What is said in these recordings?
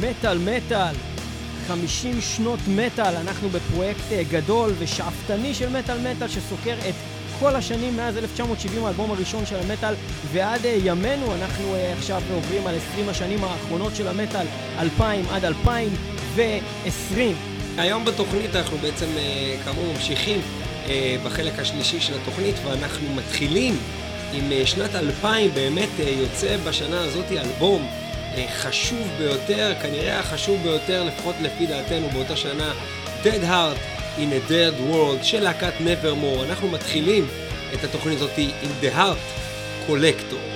מטאל מטאל, 50 שנות מטאל, אנחנו בפרויקט אה, גדול ושאפתני של מטאל מטאל שסוקר את כל השנים מאז 1970, האלבום הראשון של המטאל, ועד אה, ימינו. אנחנו אה, עכשיו עוברים על 20 השנים האחרונות של המטאל, 2000 עד 2020. היום בתוכנית אנחנו בעצם כאמור ממשיכים בחלק השלישי של התוכנית ואנחנו מתחילים עם שנת 2000, באמת יוצא בשנה הזאת אלבום חשוב ביותר, כנראה החשוב ביותר, לפחות לפי דעתנו באותה שנה, Dead Heart in a Dead World של להקת Nevermore. אנחנו מתחילים את התוכנית הזאת עם The Heart Collector.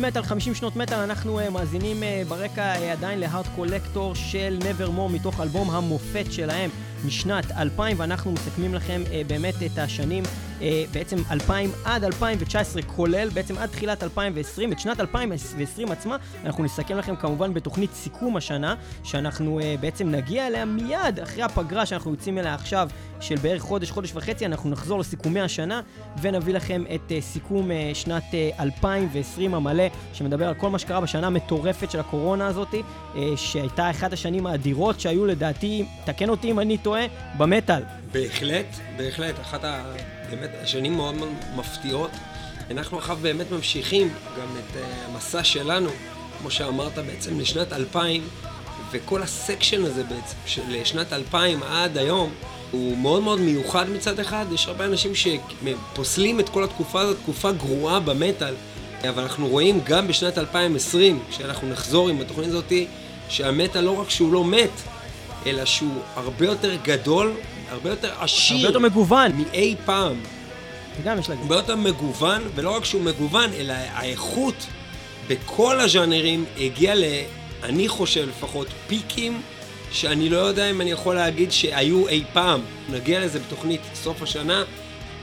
מטאל, 50 שנות מטאל, אנחנו uh, מאזינים uh, ברקע uh, עדיין להארד קולקטור של Nevermore מתוך אלבום המופת שלהם משנת 2000, ואנחנו מסכמים לכם uh, באמת את השנים בעצם 2000 עד 2019 כולל, בעצם עד תחילת 2020, את שנת 2020 עצמה, אנחנו נסכם לכם כמובן בתוכנית סיכום השנה, שאנחנו אה, בעצם נגיע אליה מיד אחרי הפגרה שאנחנו יוצאים אליה עכשיו, של בערך חודש, חודש וחצי, אנחנו נחזור לסיכומי השנה, ונביא לכם את אה, סיכום אה, שנת אה, 2020 המלא, שמדבר על כל מה שקרה בשנה המטורפת של הקורונה הזאת, אה, שהייתה אחת השנים האדירות שהיו לדעתי, תקן אותי אם אני טועה, במטאל. בהחלט, בהחלט, אחת ה... באמת שנים מאוד מפתיעות. אנחנו עכשיו באמת ממשיכים גם את uh, המסע שלנו, כמו שאמרת בעצם, לשנת 2000, וכל הסקשן הזה בעצם, של שנת 2000 עד היום, הוא מאוד מאוד מיוחד מצד אחד, יש הרבה אנשים שפוסלים את כל התקופה הזאת, תקופה גרועה במטאל, אבל אנחנו רואים גם בשנת 2020, כשאנחנו נחזור עם התוכנית הזאתי, שהמטאל לא רק שהוא לא מת, אלא שהוא הרבה יותר גדול הרבה יותר עשיר. הרבה יותר מגוון. מאי פעם. גם יש להגיד. הרבה יותר מגוון, ולא רק שהוא מגוון, אלא האיכות בכל הז'אנרים הגיעה ל... אני חושב לפחות, פיקים שאני לא יודע אם אני יכול להגיד שהיו אי פעם. נגיע לזה בתוכנית סוף השנה.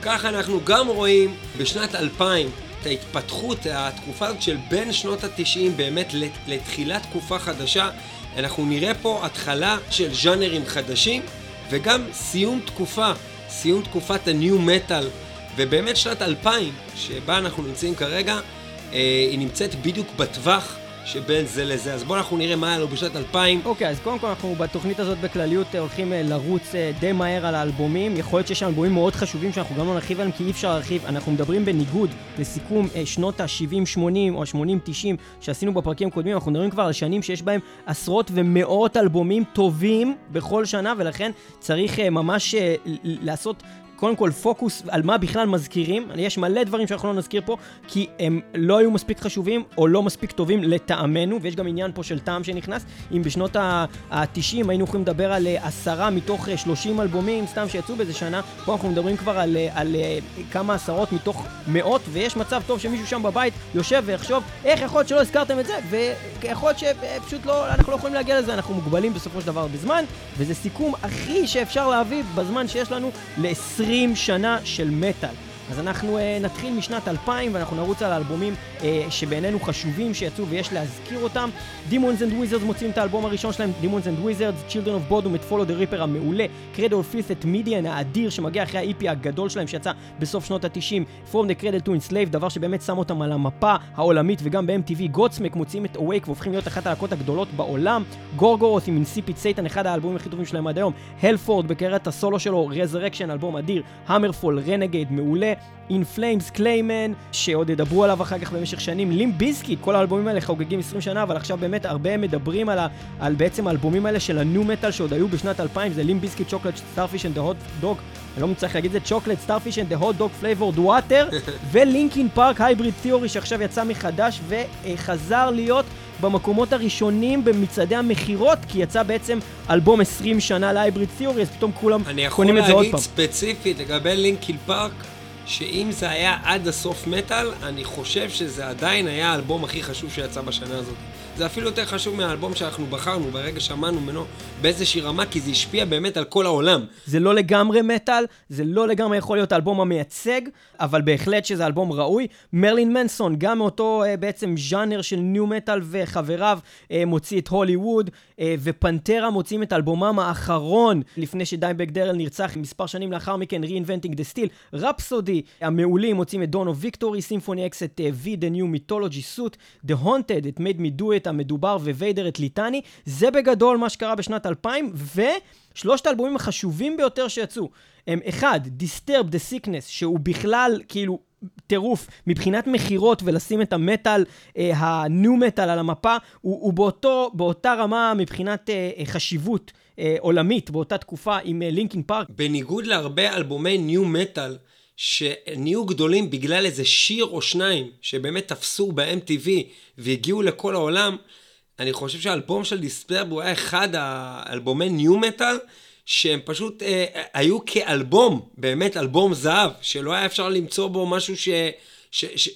ככה אנחנו גם רואים בשנת 2000 את ההתפתחות, התקופה הזאת של בין שנות התשעים באמת לתחילת תקופה חדשה. אנחנו נראה פה התחלה של ז'אנרים חדשים. וגם סיום תקופה, סיום תקופת ה-New Metal, ובאמת שנת 2000, שבה אנחנו נמצאים כרגע, אה, היא נמצאת בדיוק בטווח שבין זה לזה. אז בואו אנחנו נראה מה היה לו בשנת 2000. אוקיי, okay, אז קודם כל אנחנו בתוכנית הזאת בכלליות אה, הולכים אה, לרוץ אה, די מהר על האלבומים. יכול להיות שיש אלבומים מאוד חשובים שאנחנו גם לא נרחיב עליהם כי אי אפשר להרחיב. אנחנו מדברים בניגוד לסיכום שנות ה-70-80 או ה-80-90 שעשינו בפרקים הקודמים. אנחנו מדברים כבר על שנים שיש בהם עשרות ומאות אלבומים טובים בכל שנה, ולכן צריך ממש לעשות קודם כל פוקוס על מה בכלל מזכירים, יש מלא דברים שאנחנו לא נזכיר פה, כי הם לא היו מספיק חשובים או לא מספיק טובים לטעמנו, ויש גם עניין פה של טעם שנכנס. אם בשנות ה-90 היינו יכולים לדבר על אה, עשרה מתוך 30 אה, אלבומים, סתם שיצאו באיזה שנה, פה אנחנו מדברים כבר על, אה, על, על כמה עשרות מתוך מאות, ויש מצב טוב שמישהו שם בבית יושב ויחשוב, איך יכול להיות שלא הזכרתם את זה, ויכול להיות שפשוט לא, אנחנו לא יכולים להגיע לזה, אנחנו מוגבלים בסופו של דבר בזמן, וזה סיכום הכי שאפשר להביא בזמן שיש לנו ל-20 20 שנה של מטאל. אז אנחנו uh, נתחיל משנת 2000 ואנחנו נרוץ על האלבומים uh, שבעינינו חשובים שיצאו ויש להזכיר אותם. Demons and Wizards מוצאים את האלבום הראשון שלהם, Demons and Wizards, Children of Bodom את Follow the Reaper המעולה, Cradle of Filth את מידיאן האדיר שמגיע אחרי ה-EP הגדול שלהם שיצא בסוף שנות ה-90, From the Cradle to Enslave, דבר שבאמת שם אותם על המפה העולמית וגם ב-MTV, Godsmack מוציאים את Awake והופכים להיות אחת הלהקות הגדולות בעולם, גורגורות עם אינסיפיד סייטן, אחד האלבומים הכי טובים שלהם עד היום, הלפורד בקריירת הסולו שלו, Resurrection, אלבום אדיר, HammerFall, Renegade, מעולה, In Flames, Clayman, שעוד ידברו עליו אחר כך במשך שנים, Limp Bizkit, כל האלבומים האלה חוגגים 20 שנה, אבל עכשיו באמת הרבה מדברים על, ה, על בעצם האלבומים האלה של ה nu metal שעוד היו בשנת 2000, זה Limp Bizkit, Chocolate Starfish and the Hot Dog, אני לא מצליח להגיד את זה, Chocolate Starfish and the Hot Dog Flavored Water, ו Linkin Park Hybrid Theory שעכשיו יצא מחדש וחזר להיות במקומות הראשונים במצעדי המכירות, כי יצא בעצם אלבום 20 שנה להייבריד תיאורי, אז פתאום כולם קונים את זה עוד פעם. אני יכול להגיד ספציפית לגבי לינקין פארק, שאם זה היה עד הסוף מטאל, אני חושב שזה עדיין היה האלבום הכי חשוב שיצא בשנה הזאת. זה אפילו יותר חשוב מהאלבום שאנחנו בחרנו, ברגע שמענו ממנו באיזושהי רמה, כי זה השפיע באמת על כל העולם. זה לא לגמרי מטאל, זה לא לגמרי יכול להיות האלבום המייצג, אבל בהחלט שזה אלבום ראוי. מרלין מנסון, גם מאותו uh, בעצם ז'אנר של ניו מטאל וחבריו, uh, מוציא את הוליווד, ופנטרה מוציאים את אלבומם האחרון, לפני שדיימבאג דארל נרצח מספר שנים לאחר מכן, Reinventing the Steel. Rhapsody, המעולים מוציאים את Dawn of Victory, Symphony X את uh, V, The New Mythology Suite, The Haunted, את Made Me Do It, המדובר, וויידר את Litany. זה בגדול מה שקרה בשנת 2000, ושלושת האלבומים החשובים ביותר שיצאו הם אחד, Disturbed, The Sickness, שהוא בכלל כאילו טירוף מבחינת מכירות ולשים את המטאל, אה, הניו מטאל על המפה, הוא, הוא באותו, באותה רמה מבחינת אה, חשיבות אה, עולמית באותה תקופה עם אה, לינקין פארק. בניגוד להרבה אלבומי ניו מטאל, שנהיו גדולים בגלל איזה שיר או שניים שבאמת תפסו ב-MTV והגיעו לכל העולם, אני חושב שהאלבום של דיספרב הוא היה אחד האלבומי ניו מטאל שהם פשוט אה, היו כאלבום, באמת אלבום זהב, שלא היה אפשר למצוא בו משהו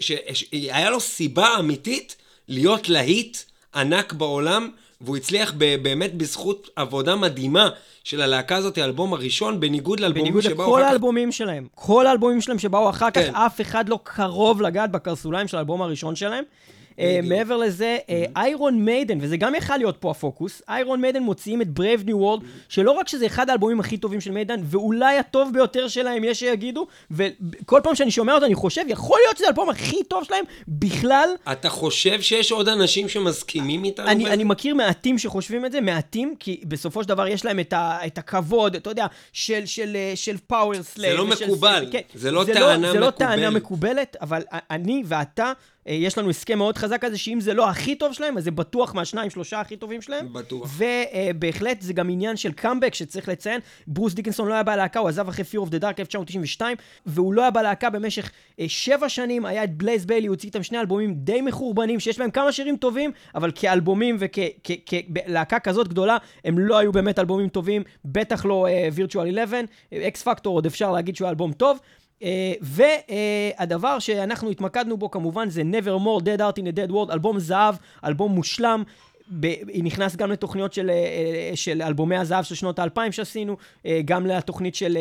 שהיה לו סיבה אמיתית להיות להיט ענק בעולם, והוא הצליח באמת בזכות עבודה מדהימה של הלהקה הזאת, האלבום הראשון, בניגוד לאלבומים שבאו אחר כך. בניגוד לכל האלבומים שלהם. כל האלבומים שלהם שבאו אחר כך, כן. אף אחד לא קרוב לגעת בקרסוליים של האלבום הראשון שלהם. אה, מעבר לזה, איירון uh, מיידן, וזה גם יכל להיות פה הפוקוס, איירון מיידן מוציאים את Brave New World, שלא רק שזה אחד האלבומים הכי טובים של מיידן, ואולי הטוב ביותר שלהם, יש שיגידו, וכל פעם שאני שומע אותו אני חושב, יכול להיות שזה האלבום הכי טוב שלהם בכלל. אתה חושב שיש עוד אנשים שמסכימים איתנו? אני, אני מכיר מעטים שחושבים את זה, מעטים, כי בסופו של דבר יש להם את, ה, את הכבוד, אתה יודע, של, של, של Powerslave. זה לא מקובל, כן. זה לא זה טענה לא, זה לא טענה מקובלת, אבל אני ואתה, אה, יש לנו הסכם מאוד חזק כזה, שאם זה לא הכי טוב שלהם, אז זה בטוח מהשניים, שלושה הכי טובים שלהם. בטוח. ובהחלט זה גם עניין של קאמבק שצריך לציין. ברוס דיקנסון לא היה בלהקה, הוא עזב אחרי Fear of the Dark 1992, והוא לא היה בלהקה במשך אה, שבע שנים, היה את בלייז ביילי, הוא הוציא איתם שני אלבומים די מחורבנים, שיש בהם כמה שירים טובים, אבל כאלבומים וכלהקה כזאת גדולה, הם לא היו באמת אלבומים טובים, בטח לא uh, Virtual 11, אקס פקטור עוד אפשר להגיד שהוא אלבום טוב. Uh, והדבר שאנחנו התמקדנו בו כמובן זה Nevermore Dead Art in a Dead World, אלבום זהב, אלבום מושלם. נכנס גם לתוכניות של, אה, של אלבומי הזהב של שנות האלפיים שעשינו, גם לתוכנית של,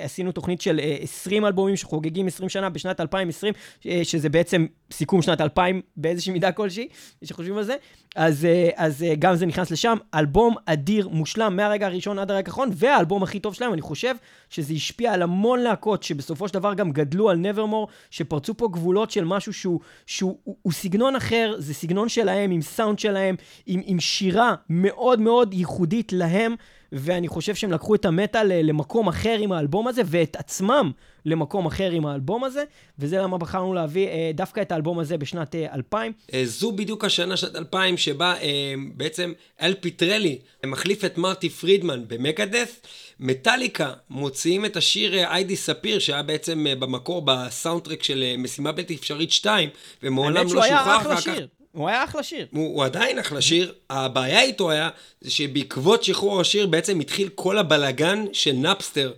עשינו תוכנית של 20 אלבומים שחוגגים 20 שנה בשנת 2020, שזה בעצם סיכום שנת 2000 באיזושהי מידה כלשהי, שחושבים על זה. אז, אז גם זה נכנס לשם. אלבום אדיר, מושלם, מהרגע הראשון עד הרגע האחרון, והאלבום הכי טוב שלהם, אני חושב שזה השפיע על המון להקות שבסופו של דבר גם גדלו על נברמור, שפרצו פה גבולות של משהו שהוא, שהוא הוא, הוא סגנון אחר, זה סגנון שלהם, עם סאונד שלהם, עם, עם שירה מאוד מאוד ייחודית להם, ואני חושב שהם לקחו את המטאל למקום אחר עם האלבום הזה, ואת עצמם למקום אחר עם האלבום הזה, וזה למה בחרנו להביא אה, דווקא את האלבום הזה בשנת אה, 2000. אה, זו בדיוק השנה, שנת 2000, שבה אה, בעצם אל פיטרלי מחליף את מרטי פרידמן במגדף. מטאליקה מוציאים את השיר I Disappear, שהיה בעצם אה, במקור בסאונדטרק של אה, משימה בלתי אפשרית 2, ומעולם לא שוחרר אחר כך. הוא היה אחלה שיר. הוא, הוא עדיין אחלה שיר. הבעיה איתו היה, זה שבעקבות שחרור השיר בעצם התחיל כל הבלגן של נאפסטר.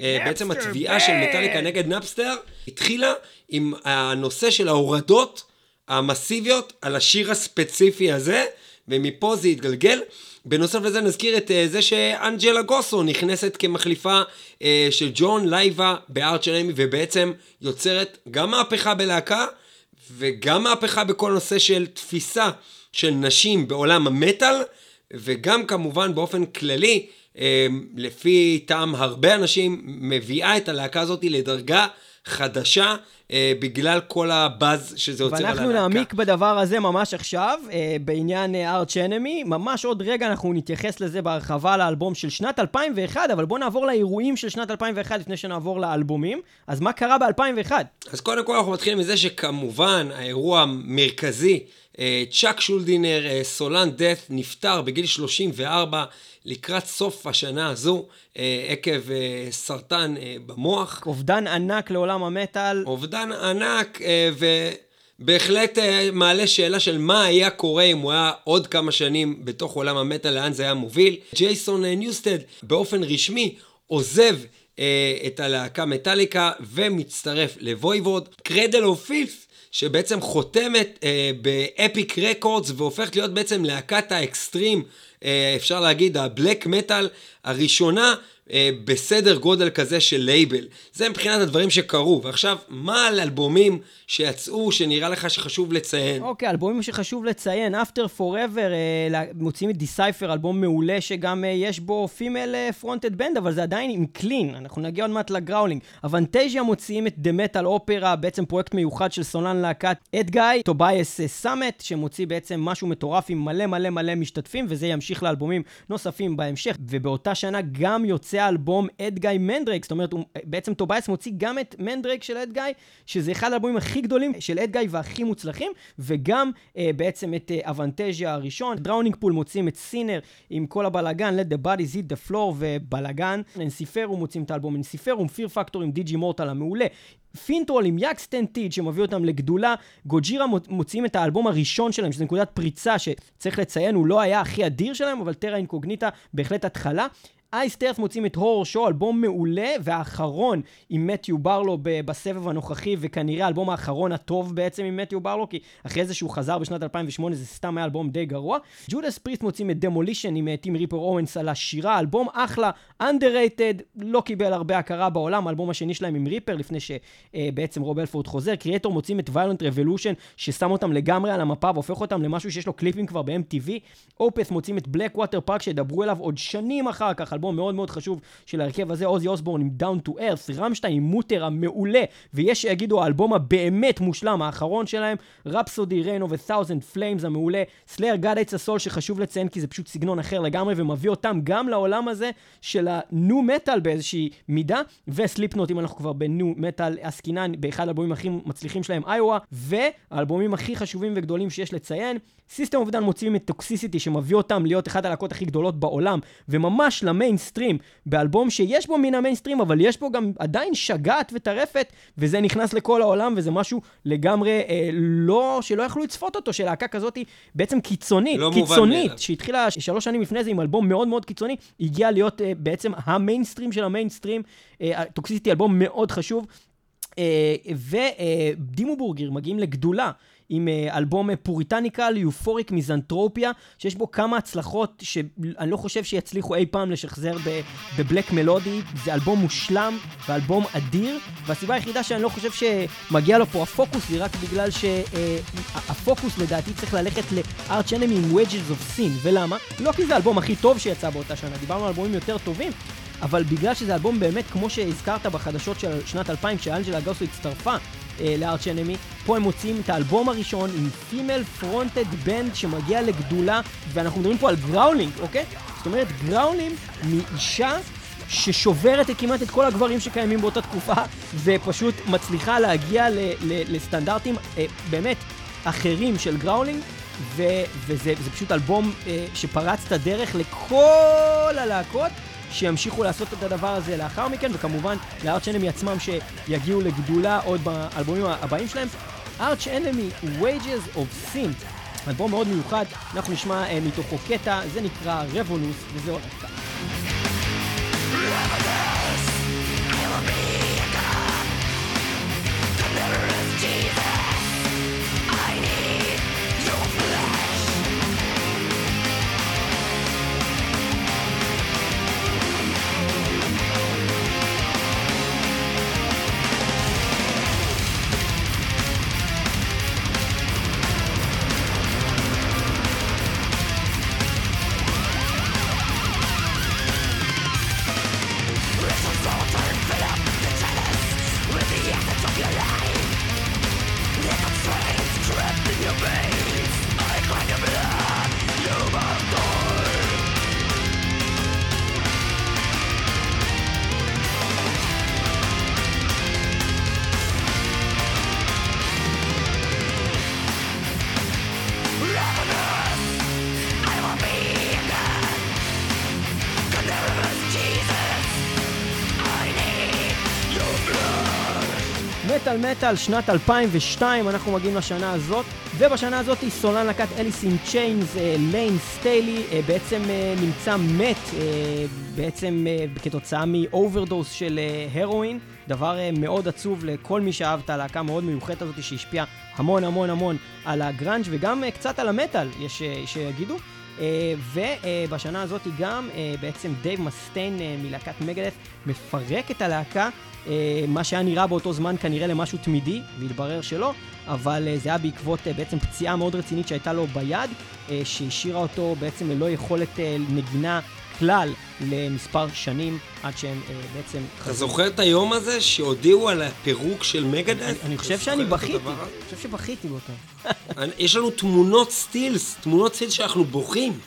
נאפסטר בעצם התביעה של מטאליקה נגד נאפסטר התחילה עם הנושא של ההורדות המסיביות על השיר הספציפי הזה, ומפה זה יתגלגל. בנוסף לזה נזכיר את אה, זה שאנג'לה גוסו נכנסת כמחליפה אה, של ג'ון לייבה ב Arch Enemy ובעצם יוצרת גם מהפכה בלהקה וגם מהפכה בכל נושא של תפיסה של נשים בעולם המטאל וגם כמובן באופן כללי uh, לפי טעם הרבה אנשים מביאה את הלהקה הזאת לדרגה חדשה אה, בגלל כל הבאז שזה יוצר על הלהקה. ואנחנו נעמיק בדבר הזה ממש עכשיו, אה, בעניין ארץ' אה, אנמי. ממש עוד רגע אנחנו נתייחס לזה בהרחבה לאלבום של שנת 2001, אבל בואו נעבור לאירועים של שנת 2001 לפני שנעבור לאלבומים. אז מה קרה ב-2001? אז קודם כל אנחנו מתחילים מזה שכמובן האירוע המרכזי, אה, צ'אק שולדינר, אה, סולן Death, נפטר בגיל 34. לקראת סוף השנה הזו, אה, עקב אה, סרטן אה, במוח. אובדן ענק לעולם המטאל. אובדן ענק, ובהחלט אה, מעלה שאלה של מה היה קורה אם הוא היה עוד כמה שנים בתוך עולם המטאל, לאן זה היה מוביל. ג'ייסון ניוסטד באופן רשמי עוזב אה, את הלהקה מטאליקה ומצטרף ל Voivod. Cradle of Filth שבעצם חותמת אה, ב Epic Records והופכת להיות בעצם להקת האקסטרים אפשר להגיד, ה black metal הראשונה אה, בסדר גודל כזה של לייבל. זה מבחינת הדברים שקרו. ועכשיו, מה על אלבומים שיצאו, שנראה לך שחשוב לציין? אוקיי, okay, אלבומים שחשוב לציין, After Forever, אה, מוציאים את Decipher, אלבום מעולה שגם אה, יש בו female fronted band, אבל זה עדיין עם clean, אנחנו נגיע עוד מעט ל growling. Avantasia מוציאים את The Metal Opera, בעצם פרויקט מיוחד של סולן להקת Edguy, טובייס סאמט, שמוציא בעצם משהו מטורף עם מלא מלא מלא משתתפים, וזה ימשיך לאלבומים נוספים בהמשך. ובאותה שנה גם יוצא אלבום Edguy Mandrake, זאת אומרת, הוא, בעצם טובייס מוציא גם את Mandrake של Edguy, שזה אחד האלבומים הכי גדולים של Edguy והכי מוצלחים, וגם אה, בעצם את אה, Avantasia הראשון. Drowning Pool מוציאים את Sinner עם כל הבלאגן, Let the bodies hit the floor ובלאגן. אנסיפרו מוצאים את האלבום אנסיפרו, עם Fear Factory עם Digimortal המעולה. Finntroll עם Jaktens Tid שמביא אותם לגדולה. Gojira מוציאים את האלבום הראשון שלהם, שזה נקודת פריצה שצריך לציין, הוא לא היה הכי אדיר שלהם, אבל Terra Incognita בהחלט התחלה. Iced Earth מוציאים את Horror Show, אלבום מעולה, והאחרון עם מתיו ברלו בסבב הנוכחי, וכנראה האלבום האחרון הטוב בעצם עם מתיו ברלו, כי אחרי זה שהוא חזר בשנת 2008 זה סתם היה אלבום די גרוע. Judas Priest מוציאים את Demolition עם טים ריפר אוונס על השירה, אלבום אחלה, underrated, לא קיבל הרבה הכרה בעולם, האלבום השני שלהם עם ריפר, לפני שבעצם רוב הלפורד חוזר. Kreator מוציאים את Violent Revolution, ששם אותם לגמרי על המפה והופך אותם למשהו שיש לו קליפים כבר ב-MTV. Opeth מוציאים את Blackwater Park שידברו עליו עוד שנים אחר כך, אלבום מאוד מאוד חשוב של ההרכב הזה, עוזי אוסבורן עם Down to Earth, Rammstein עם Mutter המעולה, ויש שיגידו האלבום הבאמת מושלם, האחרון שלהם, Rhapsody, Rain of a Thousand Flames המעולה, Slayer, God Hates Us All שחשוב לציין כי זה פשוט סגנון אחר לגמרי ומביא אותם גם לעולם הזה של הניו מטאל באיזושהי מידה, ו-Slipknot אם אנחנו כבר בניו מטאל עסקינן באחד האלבומים הכי מצליחים שלהם, איואה, והאלבומים הכי חשובים וגדולים שיש לציין, System of a Down מוציאים את Toxicity שמביא אותם להיות אחת הלהקות הכי גדולות בעולם, וממש למיינסטרים, באלבום שיש בו מן המיינסטרים, אבל יש בו גם עדיין שגעת וטרפת, וזה נכנס לכל העולם, וזה משהו לגמרי אה, לא, שלא יכלו לצפות אותו, של להקה כזאת בעצם קיצונית, לא קיצונית, שהתחילה שלוש שנים לפני זה עם אלבום מאוד מאוד קיצוני, הגיעה להיות אה, בעצם המיינסטרים של המיינסטרים, אה, Toxicity אלבום מאוד חשוב. אה, ו-Dimmu Borgir מגיעים לגדולה עם אה, אלבום Puritanical Euphoric Misanthropia, שיש בו כמה הצלחות שאני לא חושב שיצליחו אי פעם לשחזר בבלק מלודי. זה אלבום מושלם ואלבום אדיר, והסיבה היחידה שאני לא חושב שמגיע לו פה הפוקוס היא רק בגלל שהפוקוס לדעתי צריך ללכת לארץ' אנמי עם Wedges of Sin, ולמה? לא כי זה האלבום הכי טוב שיצא באותה שנה, דיברנו על אלבומים יותר טובים, אבל בגלל שזה אלבום באמת, כמו שהזכרת בחדשות של שנת 2000, כשאנג'לה גוסו הצטרפה אה, לארץ' אנמי, פה הם מוציאים את האלבום הראשון עם female fronted band שמגיע לגדולה, ואנחנו מדברים פה על growling, אוקיי? זאת אומרת, growling מאישה ששוברת כמעט את כל הגברים שקיימים באותה תקופה, ופשוט מצליחה להגיע ל- ל- לסטנדרטים אה, באמת אחרים של growling. ו- וזה פשוט אלבום אה, שפרץ את הדרך לכל הלהקות, שימשיכו לעשות את הדבר הזה לאחר מכן, וכמובן לארץ' אנמי עצמם שיגיעו לגדולה עוד באלבומים הבאים שלהם. ארץ' אנמי, Wages of Sin, אלבום מאוד מיוחד, אנחנו נשמע uh, מתוכו קטע, זה נקרא רבולוס, וזה עוד קטע. Jesus, מטאל מטאל, שנת 2002, אנחנו מגיעים לשנה הזאת, ובשנה הזאת סולן להקת Alice in Chains, ליין סטיילי, בעצם אה, נמצא מת, אה, בעצם אה, כתוצאה מ-overdose של הרואין, דבר מאוד עצוב לכל מי שאהב את הלהקה המאוד מיוחדת הזאת שהשפיעה המון המון המון על הגראנג' וגם קצת על המטאל, יש שיגידו. ובשנה הזאת גם בעצם דייב מסטיין מלהקת Megadeth מפרק את הלהקה אה, מה שהיה נראה באותו זמן כנראה למשהו תמידי, והתברר שלא, אבל אה, זה היה בעקבות אה, בעצם פציעה מאוד רצינית שהייתה לו ביד, שהשאירה אותו בעצם ללא יכולת נגינה כלל למספר שנים, עד שהם בעצם... אתה זוכר את היום הזה שהודיעו על הפירוק של מגדס? אני חושב שאני בכיתי, אני חושב שבכיתי באותו. יש לנו תמונות סטילס, תמונות סטילס שאנחנו בוכים.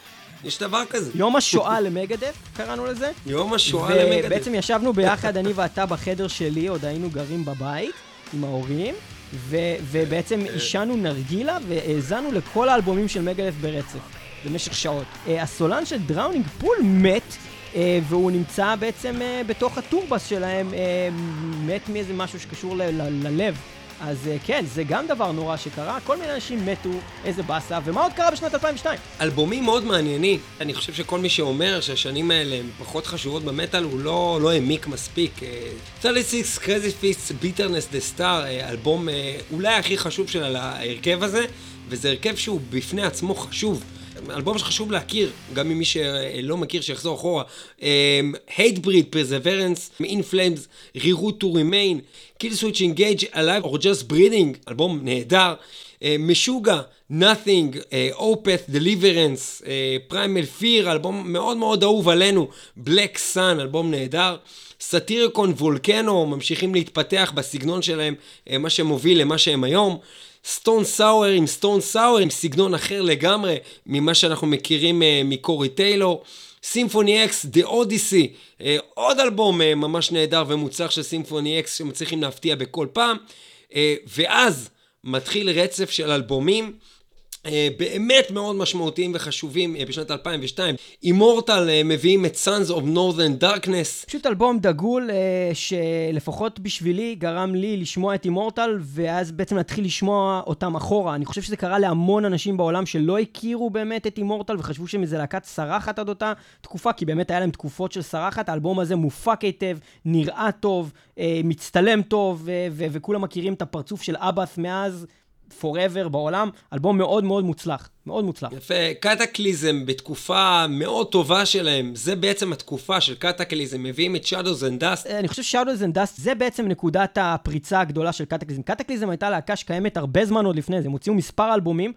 יש דבר כזה. יום השואה ל-Megadeth, קראנו לזה. יום השואה ל-Megadeth. ובעצם ישבנו ביחד, אני ואתה בחדר שלי, עוד היינו גרים בבית, עם ההורים, ו- ובעצם עישנו נרגילה והאזנו לכל האלבומים של Megadeth ברצף, במשך שעות. Uh, הסולן של Drowning Pool מת. Uh, והוא נמצא בעצם uh, בתוך ה-tour bus שלהם, uh, מת מאיזה משהו שקשור ללב. אז אה, כן, זה גם דבר נורא שקרה, כל מיני אנשים מתו, איזה באסה, ומה עוד קרה בשנת 2002? אלבומים מאוד מעניינים. אני חושב שכל מי שאומר שהשנים האלה הן פחות חשובות במטאל, הוא לא, לא העמיק מספיק. 36 קרזי פיסט ביטרנס דה סטאר, אלבום אה, אולי הכי חשוב של ההרכב הזה, וזה הרכב שהוא בפני עצמו חשוב. אלבום שחשוב להכיר, גם ממי שלא מכיר שיחזור אחורה. Hate Breed, Perseverance, In Flames, Reroute to Remain, Kill Switch Engage, Alive or Just Breathing, אלבום נהדר. משוגע, Nothing, Opeth, Deliverance, Primal Fear, אלבום מאוד מאוד אהוב עלינו, Black Sun, אלבום נהדר. סאטיריקון, וולקנו, ממשיכים להתפתח בסגנון שלהם, מה שמוביל למה שהם היום. סטון סאואר עם סטון סאואר עם סגנון אחר לגמרי ממה שאנחנו מכירים uh, מקורי טיילור. סימפוני אקס, דה אודיסי, עוד אלבום uh, ממש נהדר ומוצלח של סימפוני אקס שמצליחים להפתיע בכל פעם. Uh, ואז מתחיל רצף של אלבומים. אה, באמת מאוד משמעותיים וחשובים אה, בשנת 2002. אימורטל אה, מביאים את Sons of Northern Darkness. פשוט אלבום דגול שלפחות בשבילי גרם לי לשמוע את אימורטל ואז בעצם להתחיל לשמוע אותם אחורה. אני חושב שזה קרה להמון אנשים בעולם שלא הכירו באמת את אימורטל וחשבו שהם איזה להקת סרחת עד אותה תקופה, כי באמת היה להם תקופות של סרחת. האלבום הזה מופק היטב, נראה טוב, מצטלם טוב וכולם מכירים את הפרצוף של אבאס מאז. Forever בעולם, אלבום מאוד מאוד מוצלח, מאוד מוצלח. יפה, קטקליזם בתקופה מאוד טובה שלהם, זה בעצם התקופה של קטקליזם, מביאים את Shadows and Dust. אני חושב Shadows and Dust זה בעצם נקודת הפריצה הגדולה של קטקליזם. קטקליזם הייתה להקה שקיימת הרבה זמן עוד לפני זה, הם הוציאו מספר אלבומים.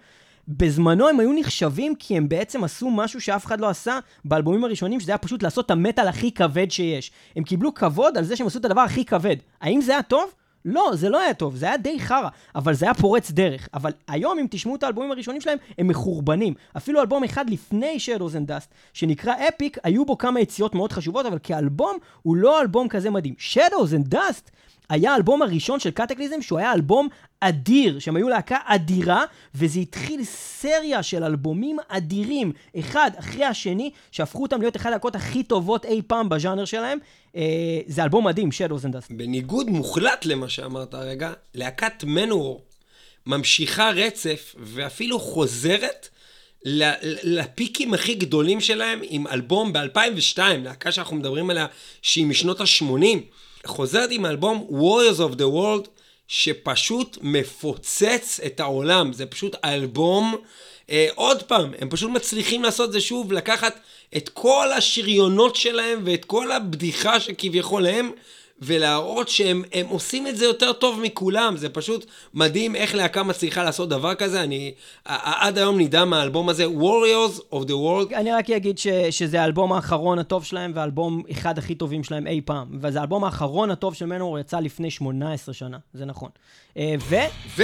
בזמנו הם היו נחשבים כי הם בעצם עשו משהו שאף אחד לא עשה באלבומים הראשונים, שזה היה פשוט לעשות את המטאל הכי כבד שיש. הם קיבלו כבוד על זה שהם עשו את הדבר הכי כבד. האם זה היה טוב? לא, זה לא היה טוב, זה היה די חרא, אבל זה היה פורץ דרך. אבל היום, אם תשמעו את האלבומים הראשונים שלהם, הם מחורבנים. אפילו אלבום אחד לפני Shadows and Dust, שנקרא אפיק, היו בו כמה יציאות מאוד חשובות, אבל כאלבום, הוא לא אלבום כזה מדהים. Shadows and Dust היה האלבום הראשון של קטקליזם, שהוא היה אלבום אדיר, שהם היו להקה אדירה, וזה התחיל סריה של אלבומים אדירים, אחד אחרי השני, שהפכו אותם להיות אחת הלהקות הכי טובות אי פעם בז'אנר שלהם. אה, זה אלבום מדהים, Shadows and Dust. בניגוד מוחלט למה שאמרת הרגע, להקת מנוור ממשיכה רצף, ואפילו חוזרת לפיקים הכי גדולים שלהם עם אלבום ב-2002, להקה שאנחנו מדברים עליה שהיא משנות ה-80. חוזרת עם אלבום Warriors of the World, שפשוט מפוצץ את העולם. זה פשוט אלבום... אה, עוד פעם, הם פשוט מצליחים לעשות זה שוב, לקחת את כל השריונות שלהם ואת כל הבדיחה שכביכול הם, ולהראות שהם עושים את זה יותר טוב מכולם. זה פשוט מדהים איך להקה מצליחה לעשות דבר כזה. אני עד היום נדע מהאלבום הזה, Warriors of the World. אני רק אגיד ש, שזה האלבום האחרון הטוב שלהם, והאלבום אחד הכי טובים שלהם אי פעם. וזה האלבום האחרון הטוב של מנור יצא לפני 18 שנה, זה נכון. אה, ו... ו...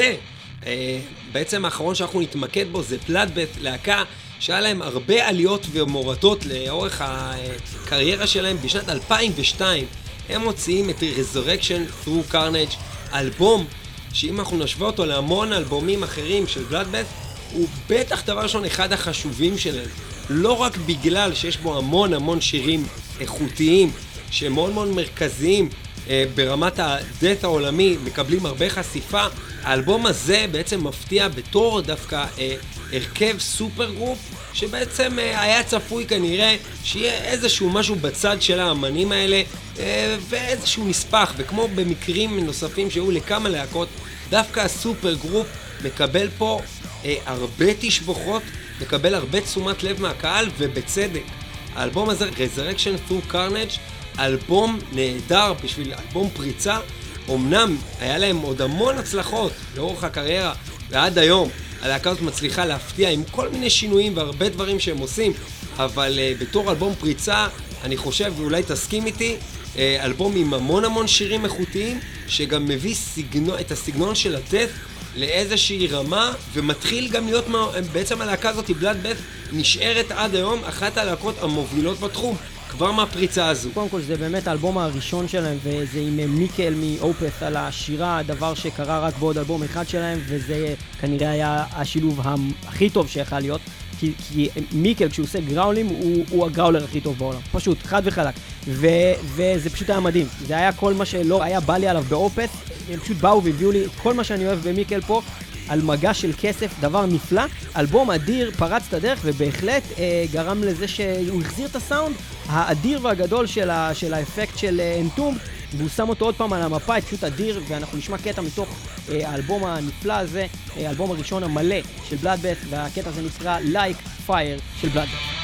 אה, בעצם האחרון שאנחנו נתמקד בו זה פלאדבט, להקה שהיה להם הרבה עליות ומורדות לאורך הקריירה שלהם בשנת 2002. הם מוציאים את Resurrection Through Carnage, אלבום שאם אנחנו נשווה אותו להמון אלבומים אחרים של בלאדבאט, הוא בטח דבר ראשון אחד החשובים שלהם. לא רק בגלל שיש בו המון המון שירים איכותיים, שהם מאוד מאוד מרכזיים ברמת ה-death העולמי מקבלים הרבה חשיפה. האלבום הזה בעצם מפתיע בתור דווקא הרכב supergroup, שבעצם היה צפוי כנראה שיהיה איזשהו משהו בצד של האמנים האלה, ואיזשהו נספח, וכמו במקרים נוספים שהיו לכמה להקות, דווקא ה-supergroup מקבל פה אה, הרבה תשבוחות, מקבל הרבה תשומת לב מהקהל, ובצדק. האלבום הזה, Resurrection Through Carnage, אלבום נהדר בשביל אלבום פריצה. אמנם היה להם עוד המון הצלחות לאורך הקריירה ועד היום. הלהקה הזאת מצליחה להפתיע עם כל מיני שינויים והרבה דברים שהם עושים, אבל uh, בתור אלבום פריצה, אני חושב, ואולי תסכים איתי, uh, אלבום עם המון המון שירים איכותיים, שגם מביא סגנון, את הסגנון של הדף לאיזושהי רמה, ומתחיל גם להיות, בעצם הלהקה הזאת, בלאד בת, נשארת עד היום אחת הלהקות המובילות בתחום. כבר מהפריצה הזו. קודם כל זה באמת האלבום הראשון שלהם, וזה עם מיקל מאופס על השירה, דבר שקרה רק בעוד אלבום אחד שלהם, וזה כנראה היה השילוב הכי טוב שיכול להיות. כי, כי מיקל, כשהוא עושה גראולים, הוא, הוא הגראולר הכי טוב בעולם. פשוט, חד וחלק. ו, וזה פשוט היה מדהים. זה היה כל מה שלא היה בא לי עליו באופס. הם פשוט באו והביאו לי כל מה שאני אוהב במיקל פה. על מגע של כסף, דבר נפלא. אלבום אדיר, פרץ את הדרך, ובהחלט אה, גרם לזה שהוא החזיר את הסאונד האדיר והגדול של, ה, של האפקט של אנטום, אה, והוא שם אותו עוד פעם על המפה, פשוט אדיר, ואנחנו נשמע קטע מתוך אה, האלבום הנפלא הזה, אה, האלבום הראשון המלא של בלאדבאס, והקטע הזה נקרא Like Fire של בלאדבאס.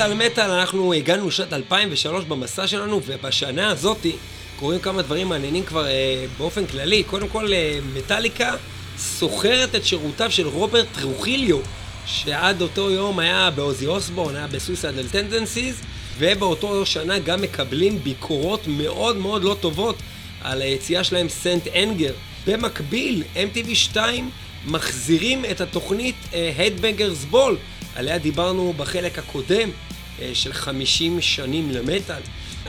מטאל מטאל, אנחנו הגענו לשנת 2003 במסע שלנו, ובשנה הזאתי קורים כמה דברים מעניינים כבר אה, באופן כללי. קודם כל, אה, מטאליקה סוחרת את שירותיו של רוברט טרוחיליו, שעד אותו יום היה בעוזי אוסבורן, היה ב-Suicidal Tendencies, ובאותו שנה גם מקבלים ביקורות מאוד מאוד לא טובות על היציאה שלהם St. Anger. במקביל, MTV 2 מחזירים את התוכנית אה, Headbangers Ball, עליה דיברנו בחלק הקודם של 50 שנים למטאל.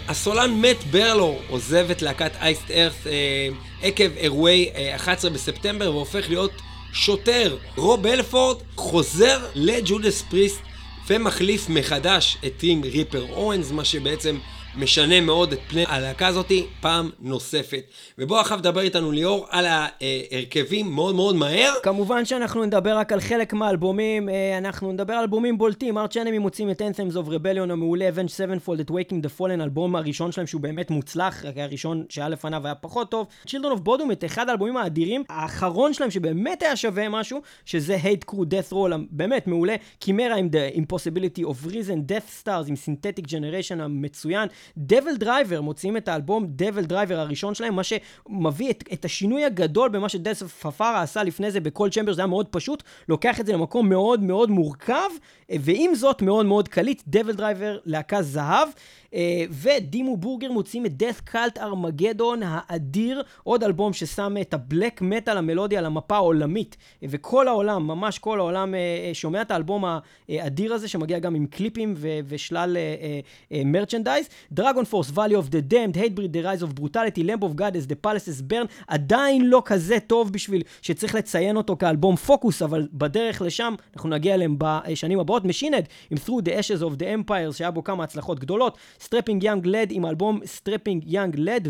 הסולן מת ברלו עוזב את להקת אייסט ארת אה, עקב אירועי 11 אה, בספטמבר והופך להיות שוטר. רוב אלפורד חוזר לג'ודס פריסט ומחליף מחדש את טים ריפר אורנס, מה שבעצם משנה מאוד את פני הלהקה הזאתי פעם נוספת. ובואו עכשיו נדבר איתנו ליאור על ההרכבים מאוד מאוד מהר. כמובן שאנחנו נדבר רק על חלק מהאלבומים, אה, אנחנו נדבר על אלבומים בולטים. Arch Enemy מוציאים את Anthems of Rebellion המעולה, Avenged Sevenfold, את Waking the Fallen, אלבום הראשון שלהם שהוא באמת מוצלח, רק הראשון שהיה לפניו היה פחות טוב. Children of Bodom, את אחד האלבומים האדירים, האחרון שלהם שבאמת היה שווה משהו, שזה Hate Crew Deathroll, באמת מעולה. Chimaira עם The Impossibility of Reason, Deathstars עם Synthetic Generation המצוין. DevilDriver, מוציאים את האלבום DevilDriver הראשון שלהם, מה שמביא את, את השינוי הגדול במה שדז פפארה עשה לפני זה ב-Coal Chamber, זה היה מאוד פשוט, לוקח את זה למקום מאוד מאוד מורכב, ועם זאת מאוד מאוד קליט, DevilDriver, להקה זהב. אה, ו-Dimmu Borgir מוציאים את Death Cult Armageddon האדיר, עוד אלבום ששם את הבלק מטאל המלודי על המפה העולמית, וכל העולם, ממש כל העולם אה, אה, שומע את האלבום האדיר הזה, שמגיע גם עם קליפים ושלל merchandise, DragonForce, Valley of the Damned, Hatebreed, The Rise of Brutality, Lamb of God, As the Palaces Burn, עדיין לא כזה טוב בשביל שצריך לציין אותו כאלבום פוקוס, אבל בדרך לשם אנחנו נגיע אליהם בשנים הבאות. Machine Head עם Through the Ashes of the Empires, שהיה בו כמה הצלחות גדולות, Strapping Young Lad עם אלבום Strapping Young Lad,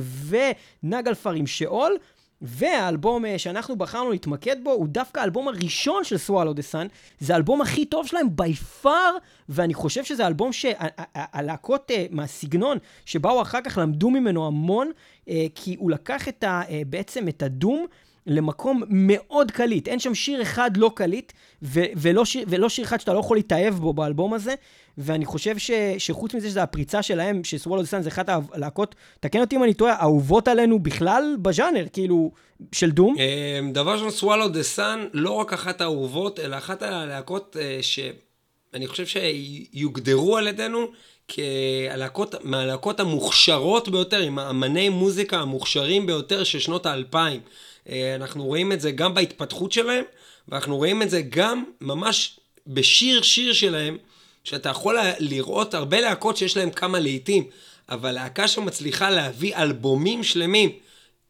ו Naglfar עם Sheol. והאלבום אה, שאנחנו בחרנו להתמקד בו הוא דווקא האלבום הראשון של Swallow the Sun. זה האלבום הכי טוב שלהם by far, ואני חושב שזה אלבום שהלהקות אה, מהסגנון שבאו אחר כך למדו ממנו המון, אה, כי הוא לקח את ה, בעצם את ה doom. למקום מאוד קליט. אין שם שיר אחד לא קליט, ו- ולא, שיר, ולא שיר אחד שאתה לא יכול להתאהב בו באלבום הזה, ואני חושב ש- שחוץ מזה שזו הפריצה שלהם, שסוולו דסן זה אחת הלהקות, תקן אותי אם אני טועה, אהובות עלינו בכלל בז'אנר, כאילו, של דום. אמ, דבר ראשון, סוולו דה סאן, לא רק אחת האהובות, אלא אחת הלהקות אה, שאני חושב שיוגדרו על ידינו כהלהקות, מהלהקות המוכשרות ביותר, עם האמני מוזיקה המוכשרים ביותר של שנות האלפיים. אה, אנחנו רואים את זה גם בהתפתחות שלהם, ואנחנו רואים את זה גם ממש בשיר שיר שלהם, שאתה יכול לראות הרבה להקות שיש להם כמה להיטים, אבל להקה שמצליחה להביא אלבומים שלמים,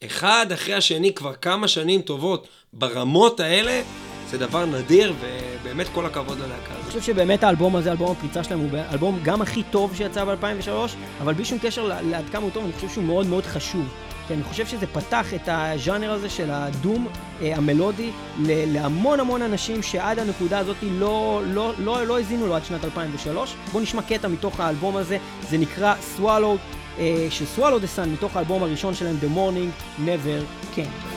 אחד אחרי השני כבר כמה שנים טובות, ברמות האלה, זה דבר נדיר, ובאמת כל הכבוד ללהקה אני חושב שבאמת האלבום הזה, אלבום הפריצה שלהם, הוא האלבום גם הכי טוב שיצא ב-2003, אבל בלי שום קשר לעד כמה הוא טוב, אני חושב שהוא מאוד מאוד חשוב. כי אני חושב שזה פתח את הז'אנר הזה של הדום אה, המלודי להמון המון אנשים שעד הנקודה הזאת לא, לא, לא, לא הזינו לו עד שנת 2003. בואו נשמע קטע מתוך האלבום הזה, זה נקרא Swallow, אה, של Swallow the Sun, מתוך האלבום הראשון שלהם, The Morning Never Came.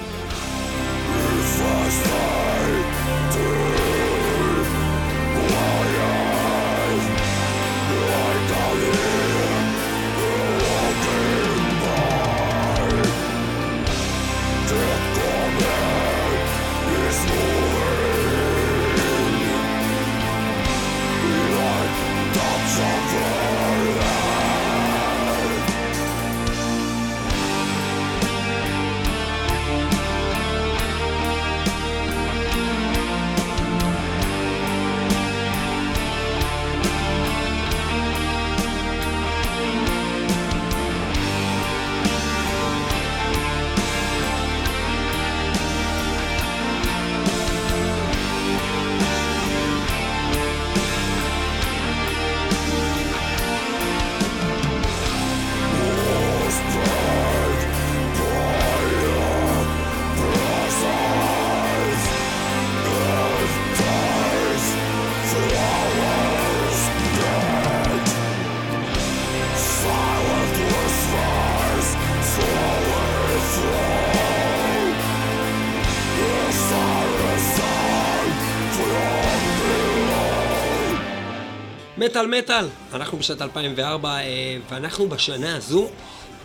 מטאל מטאל, אנחנו בשנת 2004 אה, ואנחנו בשנה הזו